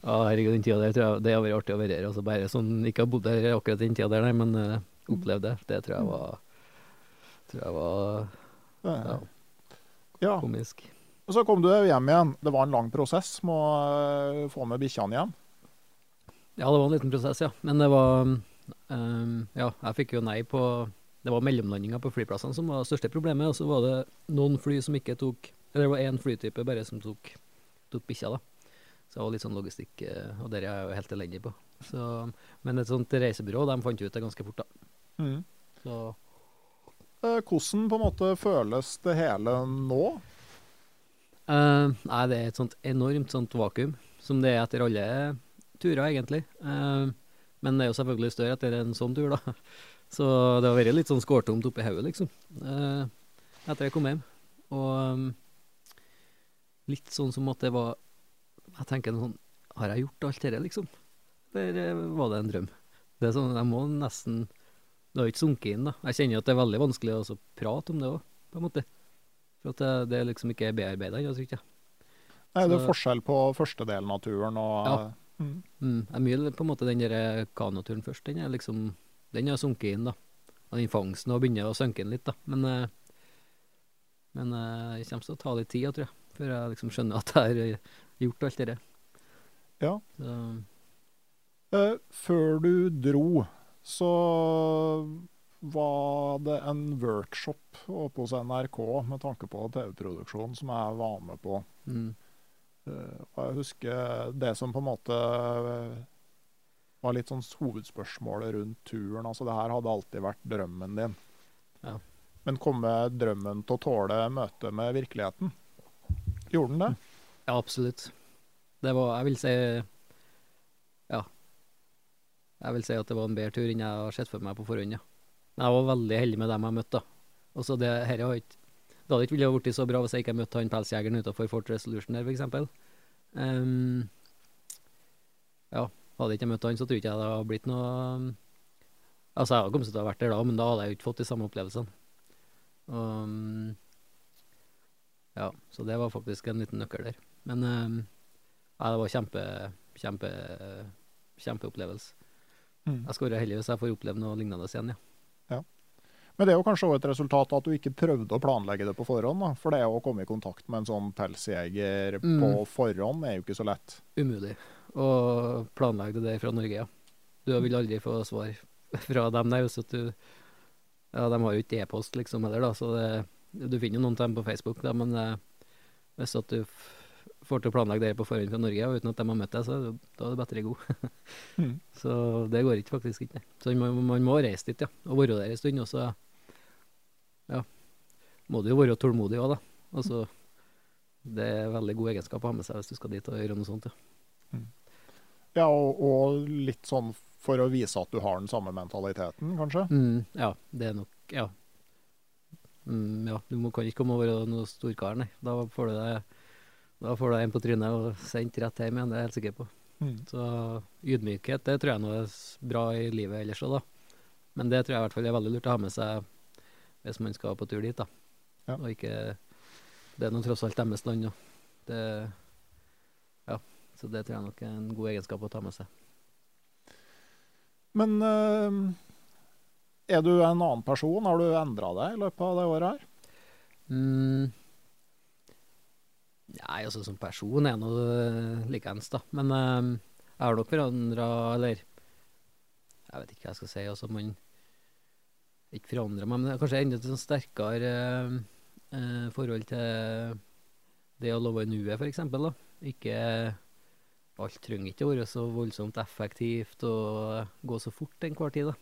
[SPEAKER 2] Ja, herregud, den tida der tror jeg det har vært artig å være her. Altså bare sånn, ikke har bodd der akkurat den tida der, nei, men uh, opplevd det. Det tror jeg var tror jeg var ja,
[SPEAKER 1] ja.
[SPEAKER 2] komisk.
[SPEAKER 1] Og så kom du hjem igjen. Det var en lang prosess med å eh, få med bikkjene igjen.
[SPEAKER 2] Ja, det var en liten prosess, ja. Men det var um, Ja, jeg fikk jo nei på Det var mellomlandinga på flyplassene som var det største problemet. Og så var det noen fly som ikke tok Eller det var én flytype bare som tok, tok bikkja, da. Så det var litt sånn logistikk, eh, og det er jeg jo helt elendig på. Så, men et sånt reisebyrå, de fant ut det ganske fort, da.
[SPEAKER 1] Mm.
[SPEAKER 2] Så
[SPEAKER 1] Hvordan på en måte føles det hele nå?
[SPEAKER 2] Uh, nei, det er et sånt enormt sånt vakuum, som det er etter alle turer, egentlig. Uh, men det er jo selvfølgelig større etter en sånn tur, da. Så det har vært litt sånn skårtomt oppi hodet, liksom, uh, etter jeg kom hjem. Og um, litt sånn som at det var Jeg tenker sånn Har jeg gjort alt dette, liksom? Eller eh, var det en drøm? Det er sånn, Jeg må nesten Det har ikke sunket inn, da. Jeg kjenner at det er veldig vanskelig å prate om det òg, på en måte. For at det, det liksom ikke er bearbeida ennå, tror jeg.
[SPEAKER 1] Nei, det
[SPEAKER 2] er
[SPEAKER 1] forskjell på første delen av turen og
[SPEAKER 2] Ja.
[SPEAKER 1] Mm.
[SPEAKER 2] Mm, er mye på en måte den der kanoturen først. Den er liksom Den har sunket inn, da. Og den fangsten har begynt å synke inn litt, da. Men, eh, men eh, det kommer til å ta litt tid, tror jeg, før jeg liksom skjønner at jeg har gjort alt det
[SPEAKER 1] Ja.
[SPEAKER 2] Så,
[SPEAKER 1] Eh, før du dro, så var det en workshop oppe hos NRK med tanke på TV-produksjon som jeg var med på.
[SPEAKER 2] mm,
[SPEAKER 1] Eh, og jeg husker det som på en måte eh, var litt sånn hovedspørsmålet rundt turen. Altså det her hadde alltid vært drømmen din.
[SPEAKER 2] Ja.
[SPEAKER 1] Men kommer drømmen til å tåle møtet med virkeligheten? Gjorde den det?
[SPEAKER 2] ja, absolutt. Det var Jeg vil si. Jeg vil si at det var en bedre tur enn jeg har sett for meg på forhånd, ja. Jeg var veldig heldig med dem jeg møtte, da. Og det her har ikke Det hadde ikke ville blitt så bra hvis jeg ikke møtte han pelsjegeren utafor Fort Resolution der, f.eks. Um, ja, hadde ikke jeg møtt han, så tror ikke jeg det hadde blitt noe Altså, jeg hadde kommet til å ha vært der da, men da hadde jeg jo ikke fått de samme opplevelsene. Um, ja, så det var faktisk en liten nøkkel der. Men um, ja, det var kjempe, kjempe, kjempeopplevelse.
[SPEAKER 1] Mm.
[SPEAKER 2] Jeg skal være heldig hvis jeg får oppleve noe lignende igjen, ja.
[SPEAKER 1] Men det er jo kanskje også et resultat av at du ikke prøvde å planlegge det på forhånd. Da. For det å komme i kontakt med en sånn pelsjeger
[SPEAKER 2] Mm.
[SPEAKER 1] på forhånd er jo ikke så lett.
[SPEAKER 2] Umulig å planlegge det fra Norge, ja. Du vil aldri få svar fra dem der. Så du, ja, de har jo ikke e-post liksom heller, da, så det, du finner jo noen av dem på Facebook. Da, men eh, hvis at du får til å planlegge det på forhånd fra Norge og uten at de har møtt deg, så da er det bedre god.
[SPEAKER 1] Mm.
[SPEAKER 2] Så det går ikke faktisk ikke. Så man, man må reise dit, ja. Og være der en stund. Og så ja, må du jo være tålmodig òg, da. Altså, det er veldig god egenskap å ha med seg hvis du skal dit og gjøre noe sånt. Ja.
[SPEAKER 1] Ja, og, og litt sånn for å vise at du har den samme mentaliteten, kanskje.
[SPEAKER 2] Mm, ja, det er nok Ja. Mm, ja, du må, kan ikke komme og være noe storkar, nei. Da får du deg da får du en på trynet og sendt rett hjem igjen, det er jeg helt sikker på.
[SPEAKER 1] Mm.
[SPEAKER 2] Så ydmykhet, det tror jeg nå er bra i livet ellers òg, da. Men det tror jeg i hvert fall er veldig lurt å ha med seg hvis man skal på tur dit, da.
[SPEAKER 1] Ja.
[SPEAKER 2] Og ikke Det er nå tross alt deres land, og det Ja. Så det tror jeg nok er en god egenskap å ta med seg.
[SPEAKER 1] Men øh, er du en annen person? Har du endra deg i løpet av det året her?
[SPEAKER 2] Mm. Nei, altså som person er nå eh, likeens, da. Men eh, jeg har nok forandra, eller Jeg vet ikke hva jeg skal si. Altså, man Ikke forandra meg, men kanskje enda et sånn sterkere eh, eh, forhold til det å love nuet, da. Ikke Alt trenger ikke å være så voldsomt effektivt og gå så fort enhver tid, da.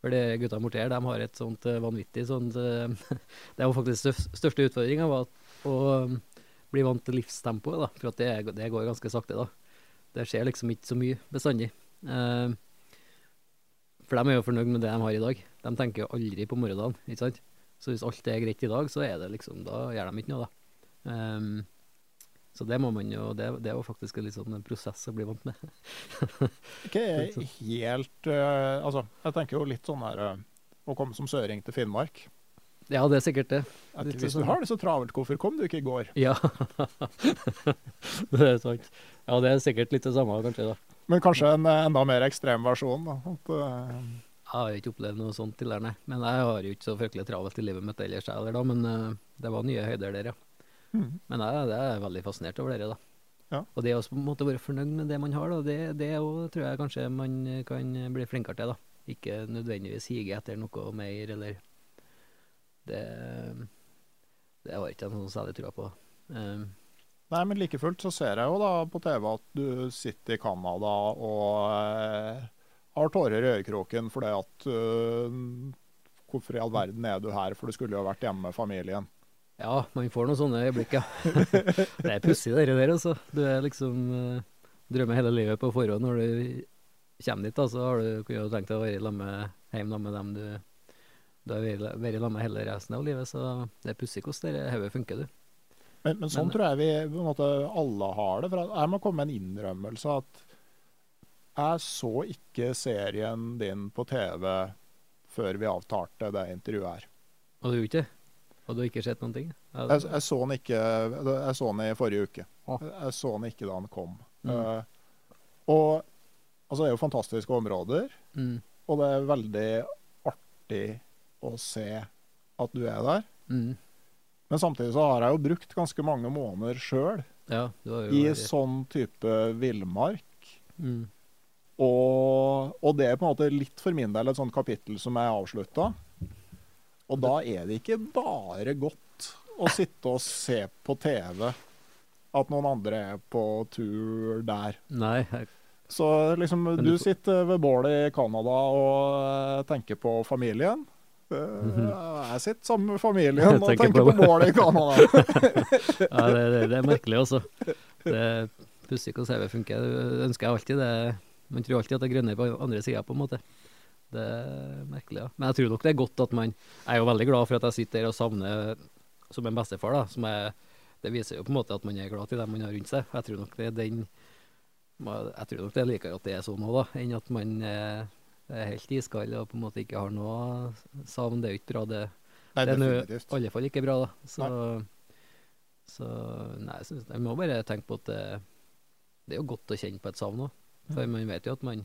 [SPEAKER 2] For det gutta borti her, de har et sånt eh, vanvittig sånt eh, Det var faktisk størst- største utfordringa var å um, bli vant til livstempoet, da. For det, det går ganske sakte, da. Det skjer liksom ikke så mye bestandig. Eh, for de er jo fornøyd med det de har i dag. De tenker jo aldri på morgendagen, ikke sant. Så hvis alt er greit i dag, så er det liksom Da gjør de ikke noe, da. Ehm, så det må man jo Det, det er jo faktisk en litt sånn prosess å bli vant med.
[SPEAKER 1] Ikke helt uh, Altså, jeg tenker jo litt sånn her uh, Å komme som søring til Finnmark.
[SPEAKER 2] Ja, det er sikkert det.
[SPEAKER 1] At hvis du
[SPEAKER 2] sånn-
[SPEAKER 1] har det så travelt, hvorfor kom du ikke i går?
[SPEAKER 2] Ja, det er sant. Ja, det er sikkert litt det samme, kanskje. da.
[SPEAKER 1] Men kanskje en eh, enda mer ekstrem versjon. da. At, uh...
[SPEAKER 2] Jeg har ikke opplevd noe sånt til der, nei. Men jeg har jo ikke så fryktelig travelt i livet mitt ellers heller, da. Men uh, det var nye høyder der, ja.
[SPEAKER 1] Mm.
[SPEAKER 2] Men jeg, jeg, er veldig fascinert over det, da.
[SPEAKER 1] Ja.
[SPEAKER 2] Og det å på en måte være fornøyd med det man har, da, det, det også tror jeg kanskje man kan bli flinkere til, da. Ikke nødvendigvis hige etter noe mer, eller Det Det har ikke jeg særlig trua på. Um,
[SPEAKER 1] Nei, men like fullt så ser jeg jo da på TV at du sitter i Canada og eh, har tårer i øyekroken fordi at uh, Hvorfor i all verden er du her, for du skulle jo vært hjemme med familien.
[SPEAKER 2] Ja, man får noen sånne øyeblikk, ja. det er pussig det der, altså. Du er liksom uh, drømmer hele livet på forhånd. Når du kommer dit, da, så har du kunne jo tenkt deg å være sammen med, hjem sammen med dem du, du har vært i sammen med hele resten av livet. Så det er pussig hvordan det hodet funker, du.
[SPEAKER 1] Men, men sånn
[SPEAKER 2] Men-
[SPEAKER 1] tror jeg vi på en måte alle har det. For jeg må komme med en innrømmelse at jeg så ikke serien din på TV før vi avtalte det intervjuet her.
[SPEAKER 2] Og du gjorde ikke det? Og du har ikke sett noen ting?
[SPEAKER 1] Jeg, jeg så den ikke Jeg så den i forrige uke. Jeg så den ikke da den kom.
[SPEAKER 2] Mm.
[SPEAKER 1] Uh, og altså, det er jo fantastiske områder,
[SPEAKER 2] mm,
[SPEAKER 1] og det er veldig artig å se at du er der.
[SPEAKER 2] mm,
[SPEAKER 1] Men samtidig så har jeg jo brukt ganske mange måneder sjøl
[SPEAKER 2] ja,
[SPEAKER 1] i
[SPEAKER 2] vært-
[SPEAKER 1] sånn type villmark.
[SPEAKER 2] mm,
[SPEAKER 1] Og, og det er på en måte litt for min del et sånt kapittel som er avslutta. Og da er det ikke bare godt å sitte og se på TV at noen andre er på tur der.
[SPEAKER 2] Nei, jeg,
[SPEAKER 1] Så liksom, du
[SPEAKER 2] du
[SPEAKER 1] sitter ved bålet i Canada og eh, tenker på familien. Eh, Jeg sitter sammen med familien og
[SPEAKER 2] Tenker
[SPEAKER 1] tenker
[SPEAKER 2] på-
[SPEAKER 1] på bålet i Canada.
[SPEAKER 2] ja, det, det, det er merkelig, altså. Det pussig hvordan CV funker. Du ønsker jeg alltid det. Man tror alltid at det er grønnere på andre sida, på en måte. Det er merkelig, ja. Men jeg tror nok det er godt at man Jeg er jo veldig glad for at jeg sitter der og savner som en bestefar, da. Som er, det viser jo på en måte at man er glad til dem man har rundt seg. Jeg tror nok det er den Jeg tror nok det er likere at det er sånn òg, enn at man er, er helt iskald og på en måte ikke har noe savn. Det er jo ikke bra, det.
[SPEAKER 1] Nei,
[SPEAKER 2] det er nå i alle fall ikke bra, da. Så, så nei, synes Jeg må bare tenke på at det, det er jo godt å kjenne på et savn òg. For man vet jo at man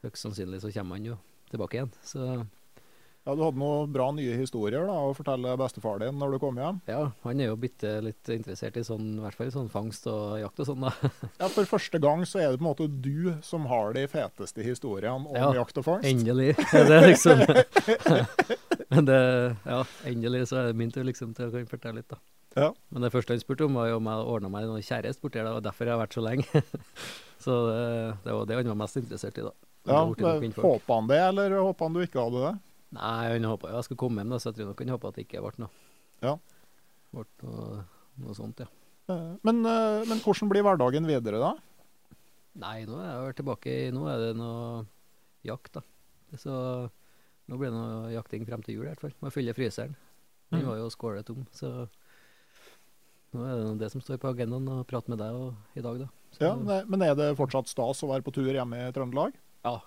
[SPEAKER 2] høyst sannsynlig så kommer man jo tilbake igjen. Så
[SPEAKER 1] Ja, du hadde noen bra nye historier da, å fortelle bestefar din når du kom hjem.
[SPEAKER 2] ja, han er jo bitte litt interessert i sånn, i hvert fall i sånn fangst og jakt og sånn, da.
[SPEAKER 1] Ja, For første gang så er det på en måte du som har de feteste historiene om
[SPEAKER 2] Ja,
[SPEAKER 1] jakt og fangst.
[SPEAKER 2] Endelig. er det liksom Men det Ja, endelig så er det min tur liksom til å fortelle litt, da.
[SPEAKER 1] Ja.
[SPEAKER 2] Men det første han spurte om, var jo om jeg ordna meg noen kjæreste borti der, og derfor jeg har vært så lenge. så det, det var det han var mest interessert i, da.
[SPEAKER 1] Ja,
[SPEAKER 2] det var.
[SPEAKER 1] Håpa han det, eller håpa han du ikke hadde det?
[SPEAKER 2] Nei, han håpa jeg skulle komme hjem, da, så jeg tror nok han håpa at det ikke ble noe.
[SPEAKER 1] Ja.
[SPEAKER 2] Ble noe, noe sånt, ja.
[SPEAKER 1] Men, eh, men hvordan blir hverdagen videre, da?
[SPEAKER 2] Nei, nå er jeg tilbake i Nå er det noe jakt, da. Så nå blir det noe jakting frem til jul, i hvert fall. Må fylle fryseren. Den
[SPEAKER 1] Mhm.
[SPEAKER 2] var jo skåletom, så nå er det det som står på agendaen, å prate med deg og, i dag, da. Så,
[SPEAKER 1] Ja, Men er det fortsatt stas å være på tur hjemme i Trøndelag?
[SPEAKER 2] ja,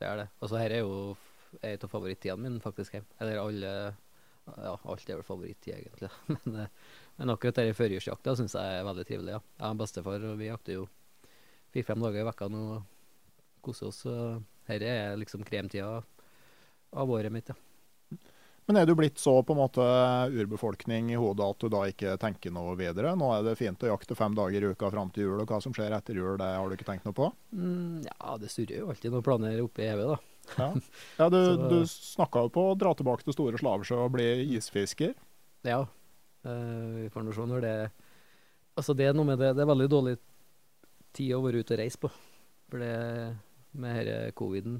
[SPEAKER 2] det er det. Og så her er jo f- en av favorittidene mine, faktisk. Eller alle Ja, alt er vel favorittid, egentlig. Men, eh, men akkurat denne førjulsjakta syns jeg er veldig trivelig, ja. Jeg og bestefar og vi jakter jo fire-fem dager i vekka nå og koser oss. Dette er liksom kremtida av året mitt, ja.
[SPEAKER 1] Men er du blitt så på en måte urbefolkning i hodet at du da ikke tenker noe videre? Nå er det fint å jakte fem dager i uka fram til jul, og hva som skjer etter jul, det har du ikke tenkt noe på?
[SPEAKER 2] Mm, ja, det surrer jo alltid noen planer oppi hodet, da.
[SPEAKER 1] Ja, ja du,
[SPEAKER 2] Så-
[SPEAKER 1] du snakka jo på å dra tilbake til Store Slavesjø og bli isfisker.
[SPEAKER 2] Ja, eh, vi får nå se når det Altså, det er noe med det Det er veldig dårlig tid å være ute og reise på. For det med denne coviden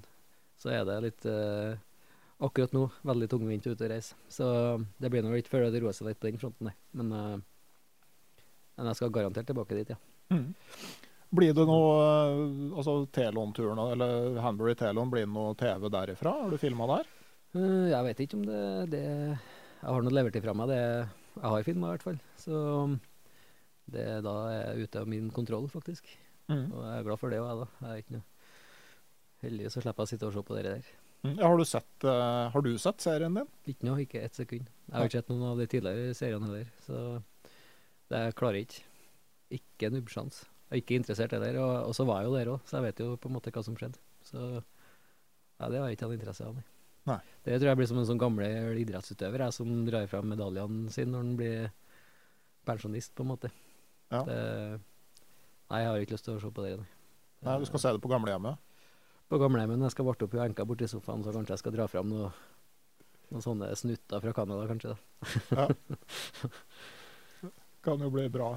[SPEAKER 2] så er det litt uh, Akkurat nå veldig tungvint ute og reise. Så det blir nok litt før det roer seg litt på den fronten, nei. Men, uh, men jeg skal garantert tilbake dit, ja.
[SPEAKER 1] Blir det noe eh, altså Telon-turen, eller Hanbury Telon, blir det noe TV derifra? Har du filma der?
[SPEAKER 2] Eh, jeg vet ikke om det, det Jeg har noe levert fra meg. Det jeg har filma, i hvert fall. Så det da er ute av min kontroll, faktisk.
[SPEAKER 1] Mm.
[SPEAKER 2] Og jeg er glad for det òg, jeg, da. Jeg er ikke noe heldig, så slipper jeg å sitte og se på det der.
[SPEAKER 1] Mm. Ja, har, du sett, uh, har du sett serien din?
[SPEAKER 2] Ikke noe, ikke ett sekund. Jeg har ikke sett noen av de tidligere seriene heller, så det klarer jeg ikke. Ikke nubbsjans. Er ikke interessert heller, og, og så var jeg jo der òg, så jeg vet jo på en måte hva som skjedde. Så ja, det har jeg ikke hatt interesse av.
[SPEAKER 1] Nei.
[SPEAKER 2] Det tror jeg blir som en sånn gamle idrettsutøver jeg, som drar fram medaljene sine når han blir pensjonist, på en måte.
[SPEAKER 1] Ja.
[SPEAKER 2] Det, nei, jeg har ikke lyst til å se på det. Nei.
[SPEAKER 1] Nei, Du skal se det på gamlehjemmet?
[SPEAKER 2] På gamlehjemmet jeg skal varte opp i enka borti sofaen, så kanskje jeg skal dra fram noe, noen sånne snutter fra Canada, kanskje. da.
[SPEAKER 1] Ja. kan jo bli bra.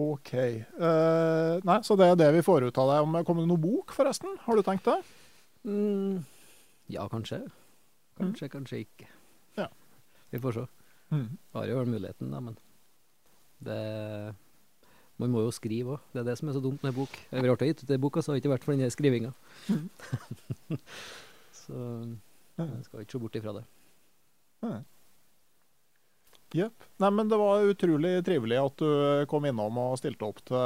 [SPEAKER 1] OK. Uh, nei, så det er det vi får ut av deg. Om det kommer noen bok, forresten? Har du tenkt det?
[SPEAKER 2] Mm, ja, kanskje. Kanskje, kanskje ikke.
[SPEAKER 1] Ja.
[SPEAKER 2] Vi får se.
[SPEAKER 1] Mm.
[SPEAKER 2] Har jo muligheten, da, men det Man må jo skrive òg. Det er det som er så dumt med bok. Det ville gitt ut ei bok, så har det ikke vært for den skrivinga. så jeg skal ikke se bort ifra det.
[SPEAKER 1] Nei. Jepp. Nei, men det var utrolig trivelig at du kom innom og stilte opp til,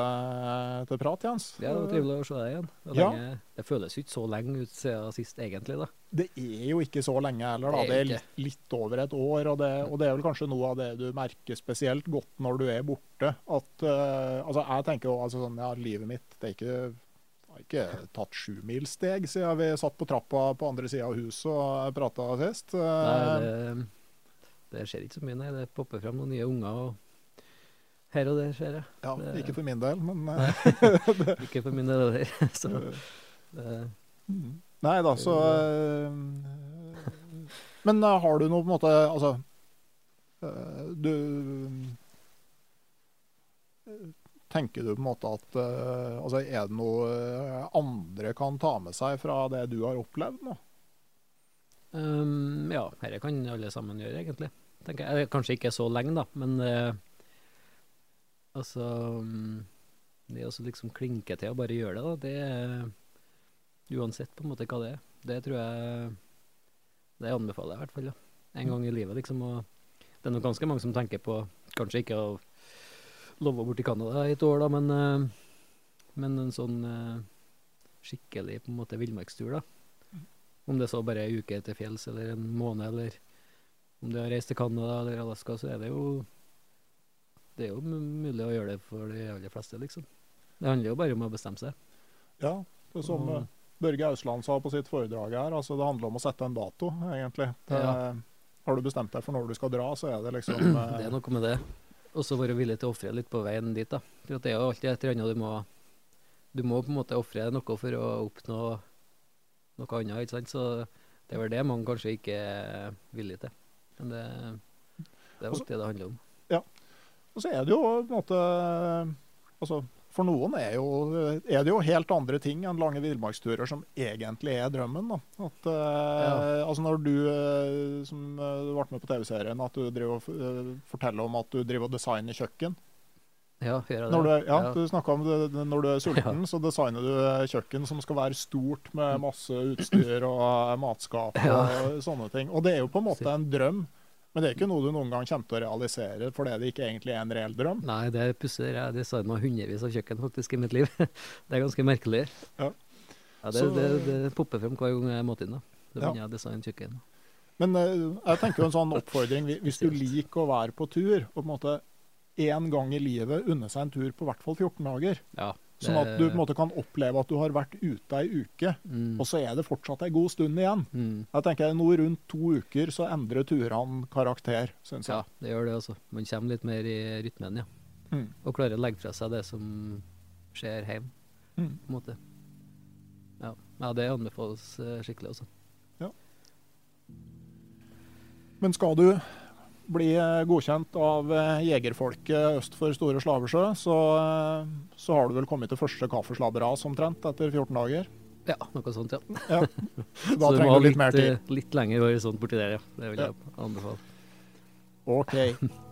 [SPEAKER 1] til prat, Jens.
[SPEAKER 2] Ja, det var trivelig å se deg igjen. Det,
[SPEAKER 1] Ja.
[SPEAKER 2] lenge, det føles jo ikke så lenge ut siden sist, egentlig. da.
[SPEAKER 1] Det er jo ikke så lenge heller, da.
[SPEAKER 2] Det
[SPEAKER 1] Det
[SPEAKER 2] er
[SPEAKER 1] litt, litt over et år. Og det, og det er vel kanskje noe av det du merker spesielt godt når du er borte. At uh, Altså, jeg tenker jo altså sånn Ja, livet mitt, det er ikke har ikke tatt sjumilssteg siden vi satt på trappa på andre sida av huset og prata sist.
[SPEAKER 2] Nei,
[SPEAKER 1] Eh,
[SPEAKER 2] det, det skjer ikke så mye, nei. Det popper fram noen nye unger og her og der, ser jeg.
[SPEAKER 1] ja,
[SPEAKER 2] det-
[SPEAKER 1] ikke for min del, men nei,
[SPEAKER 2] Ikke for min del heller. Så det,
[SPEAKER 1] Mm. Nei da, så øh, Men eh, har du noe på en måte Altså øh, Du eh, Tenker du på en måte at øh, Altså, er det noe eh, andre kan ta med seg fra det du har opplevd nå?
[SPEAKER 2] Um, ja, dette kan alle sammen gjøre, egentlig. Tenker jeg. Kanskje ikke så lenge, da, men eh, altså um, Det å liksom klinke til og bare gjøre det, da, det er Uansett på en måte hva det er. Det tror jeg Det anbefaler jeg i hvert fall. da. En gang i livet, liksom. Og det er nok ganske mange som tenker på kanskje ikke å love bort i Canada i et år, da, men, eh, men en sånn eh, skikkelig på en måte villmarkstur, da. Om det så bare er ei uke til fjells, eller en måned, eller om du har reist til Canada eller Alaska, så er det jo Det er jo mulig å gjøre det for de aller fleste, liksom. Det handler jo bare om å bestemme seg.
[SPEAKER 1] Ja, det er som
[SPEAKER 2] Og-
[SPEAKER 1] eh, Børge Ausland sa på sitt foredrag her, altså det handler om å sette en dato, egentlig. Det,
[SPEAKER 2] Ja.
[SPEAKER 1] Har du bestemt deg for når du skal dra, så er det liksom eh,
[SPEAKER 2] Det er noe med det. Og så være villig til å ofre litt på veien dit, da. For det er jo alltid et eller annet du må Du må på en måte ofre noe for å oppnå noe annet, ikke sant. Så det er vel det mange kanskje ikke er villige til. Men det, det er jo det det handler om. Ja.
[SPEAKER 1] Og så er det jo på en måte altså, For noen er, jo, er det jo helt andre ting enn lange villmarksturer som egentlig er drømmen. Da. At, ja. altså Når du, eh, som eh, du ble med på TV-serien, at du driver, og, eh, forteller om at du driver og designer kjøkken.
[SPEAKER 2] Ja, gjør jeg det?
[SPEAKER 1] Når du, er- ja,
[SPEAKER 2] Ja.
[SPEAKER 1] du snakka om det, når du er sulten, så designer du kjøkken som skal være stort med masse utstyr og eh, matskap og sånne ting. Og det er jo på en måte en drøm, men det er ikke noe du noen gang kommer til å realisere fordi det ikke egentlig er en reell drøm.
[SPEAKER 2] Nei, det pusser. Jeg har designa hundrevis av kjøkken faktisk i mitt liv. det er ganske merkelig.
[SPEAKER 1] Ja.
[SPEAKER 2] Ja, det,
[SPEAKER 1] Så-
[SPEAKER 2] det, det popper frem hver gang jeg må inn. da.
[SPEAKER 1] Ja.
[SPEAKER 2] begynner jeg å designe kjøkken.
[SPEAKER 1] Men eh, jeg tenker jo en sånn oppfordring Hvis du liker å være på tur, og på en måte én gang i livet unne seg en tur på hvert fall 14 dager,
[SPEAKER 2] Ja,
[SPEAKER 1] sånn at du på en måte kan oppleve at du har vært ute ei uke,
[SPEAKER 2] mm,
[SPEAKER 1] og så er det fortsatt ei god stund igjen.
[SPEAKER 2] mm,
[SPEAKER 1] Jeg tenker Nå rundt to uker så endrer turene karakter, syns
[SPEAKER 2] Ja, det gjør det, altså. Man kommer litt mer i rytmen, ja.
[SPEAKER 1] Mm.
[SPEAKER 2] Og klarer å legge fra seg det som skjer hjemme,
[SPEAKER 1] Mm.
[SPEAKER 2] på en måte. Ja, ja det anbefales eh, skikkelig, altså.
[SPEAKER 1] Men skal du bli eh, godkjent av eh, jegerfolket øst for Store Slavesjø, så, eh, så har du vel kommet til første kaffeslabberas omtrent etter 14 dager.
[SPEAKER 2] Ja, noe sånt, ja.
[SPEAKER 1] Ja.
[SPEAKER 2] Så
[SPEAKER 1] Da
[SPEAKER 2] du må ha
[SPEAKER 1] litt,
[SPEAKER 2] litt Litt lengre horisont borti der, ja. Det vil
[SPEAKER 1] Ja.
[SPEAKER 2] jeg anbefale.
[SPEAKER 1] OK.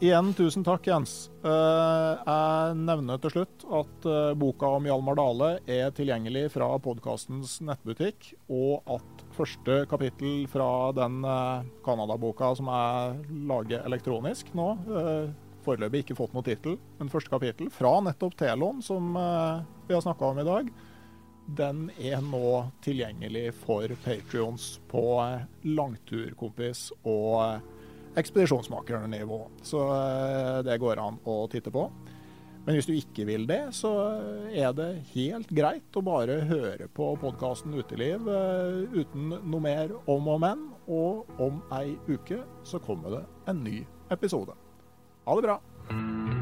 [SPEAKER 1] Igjen tusen takk, Jens. Jeg nevner til slutt at boka om Hjalmar Dale er tilgjengelig fra podkastens nettbutikk, og at første kapittel fra den uh, Canada-boka som er laget elektronisk nå uh, Foreløpig ikke fått noe tittel, men første kapittel fra nettopp Telon, som eh, vi har snakka om i dag, den er nå tilgjengelig for Patrions på langturkompis og ekspedisjonsmakernivå. Så det går an å titte på. Men hvis du ikke vil det, så er det helt greit å bare høre på podkasten Uteliv uten noe mer om og men. Og om ei uke så kommer det en ny episode. Ha det bra.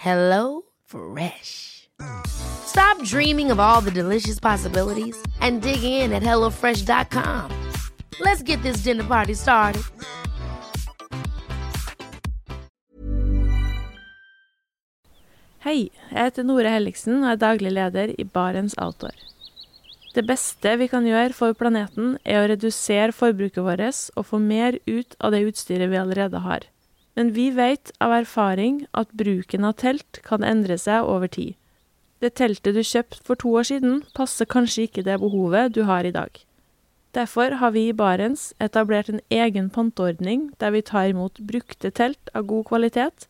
[SPEAKER 3] Hello Fresh. Stop dreaming of all the delicious possibilities and dig in at HelloFresh.com. Let's get this dinner party started.
[SPEAKER 4] Hei, jeg heter Nore Helligsen og er daglig leder i Barents Outdoor. Det beste vi kan gjøre for planeten, er å redusere forbruket vårt og få mer ut av det utstyret vi allerede har. Men vi vet av erfaring at bruken av telt kan endre seg over tid. Det teltet du kjøpte for to år siden, passer kanskje ikke det behovet du har i dag. Derfor har vi i Barents etablert en egen panteordning der vi tar imot brukte telt av god kvalitet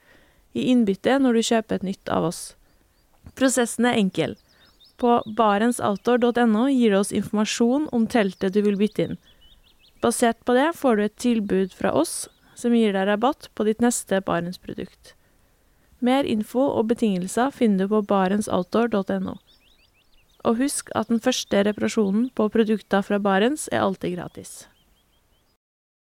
[SPEAKER 4] i innbytte når du kjøper et nytt av oss. Prosessen er enkel. På barentsoutdoor.no gir du oss informasjon om teltet du vil bytte inn. Basert på det får du et tilbud fra oss som gir deg rabatt på ditt neste Barentsprodukt. Mer info og betingelser finner du på barentsoutdoor.no. Og husk at den første reparasjonen på produkter fra Barents er alltid gratis.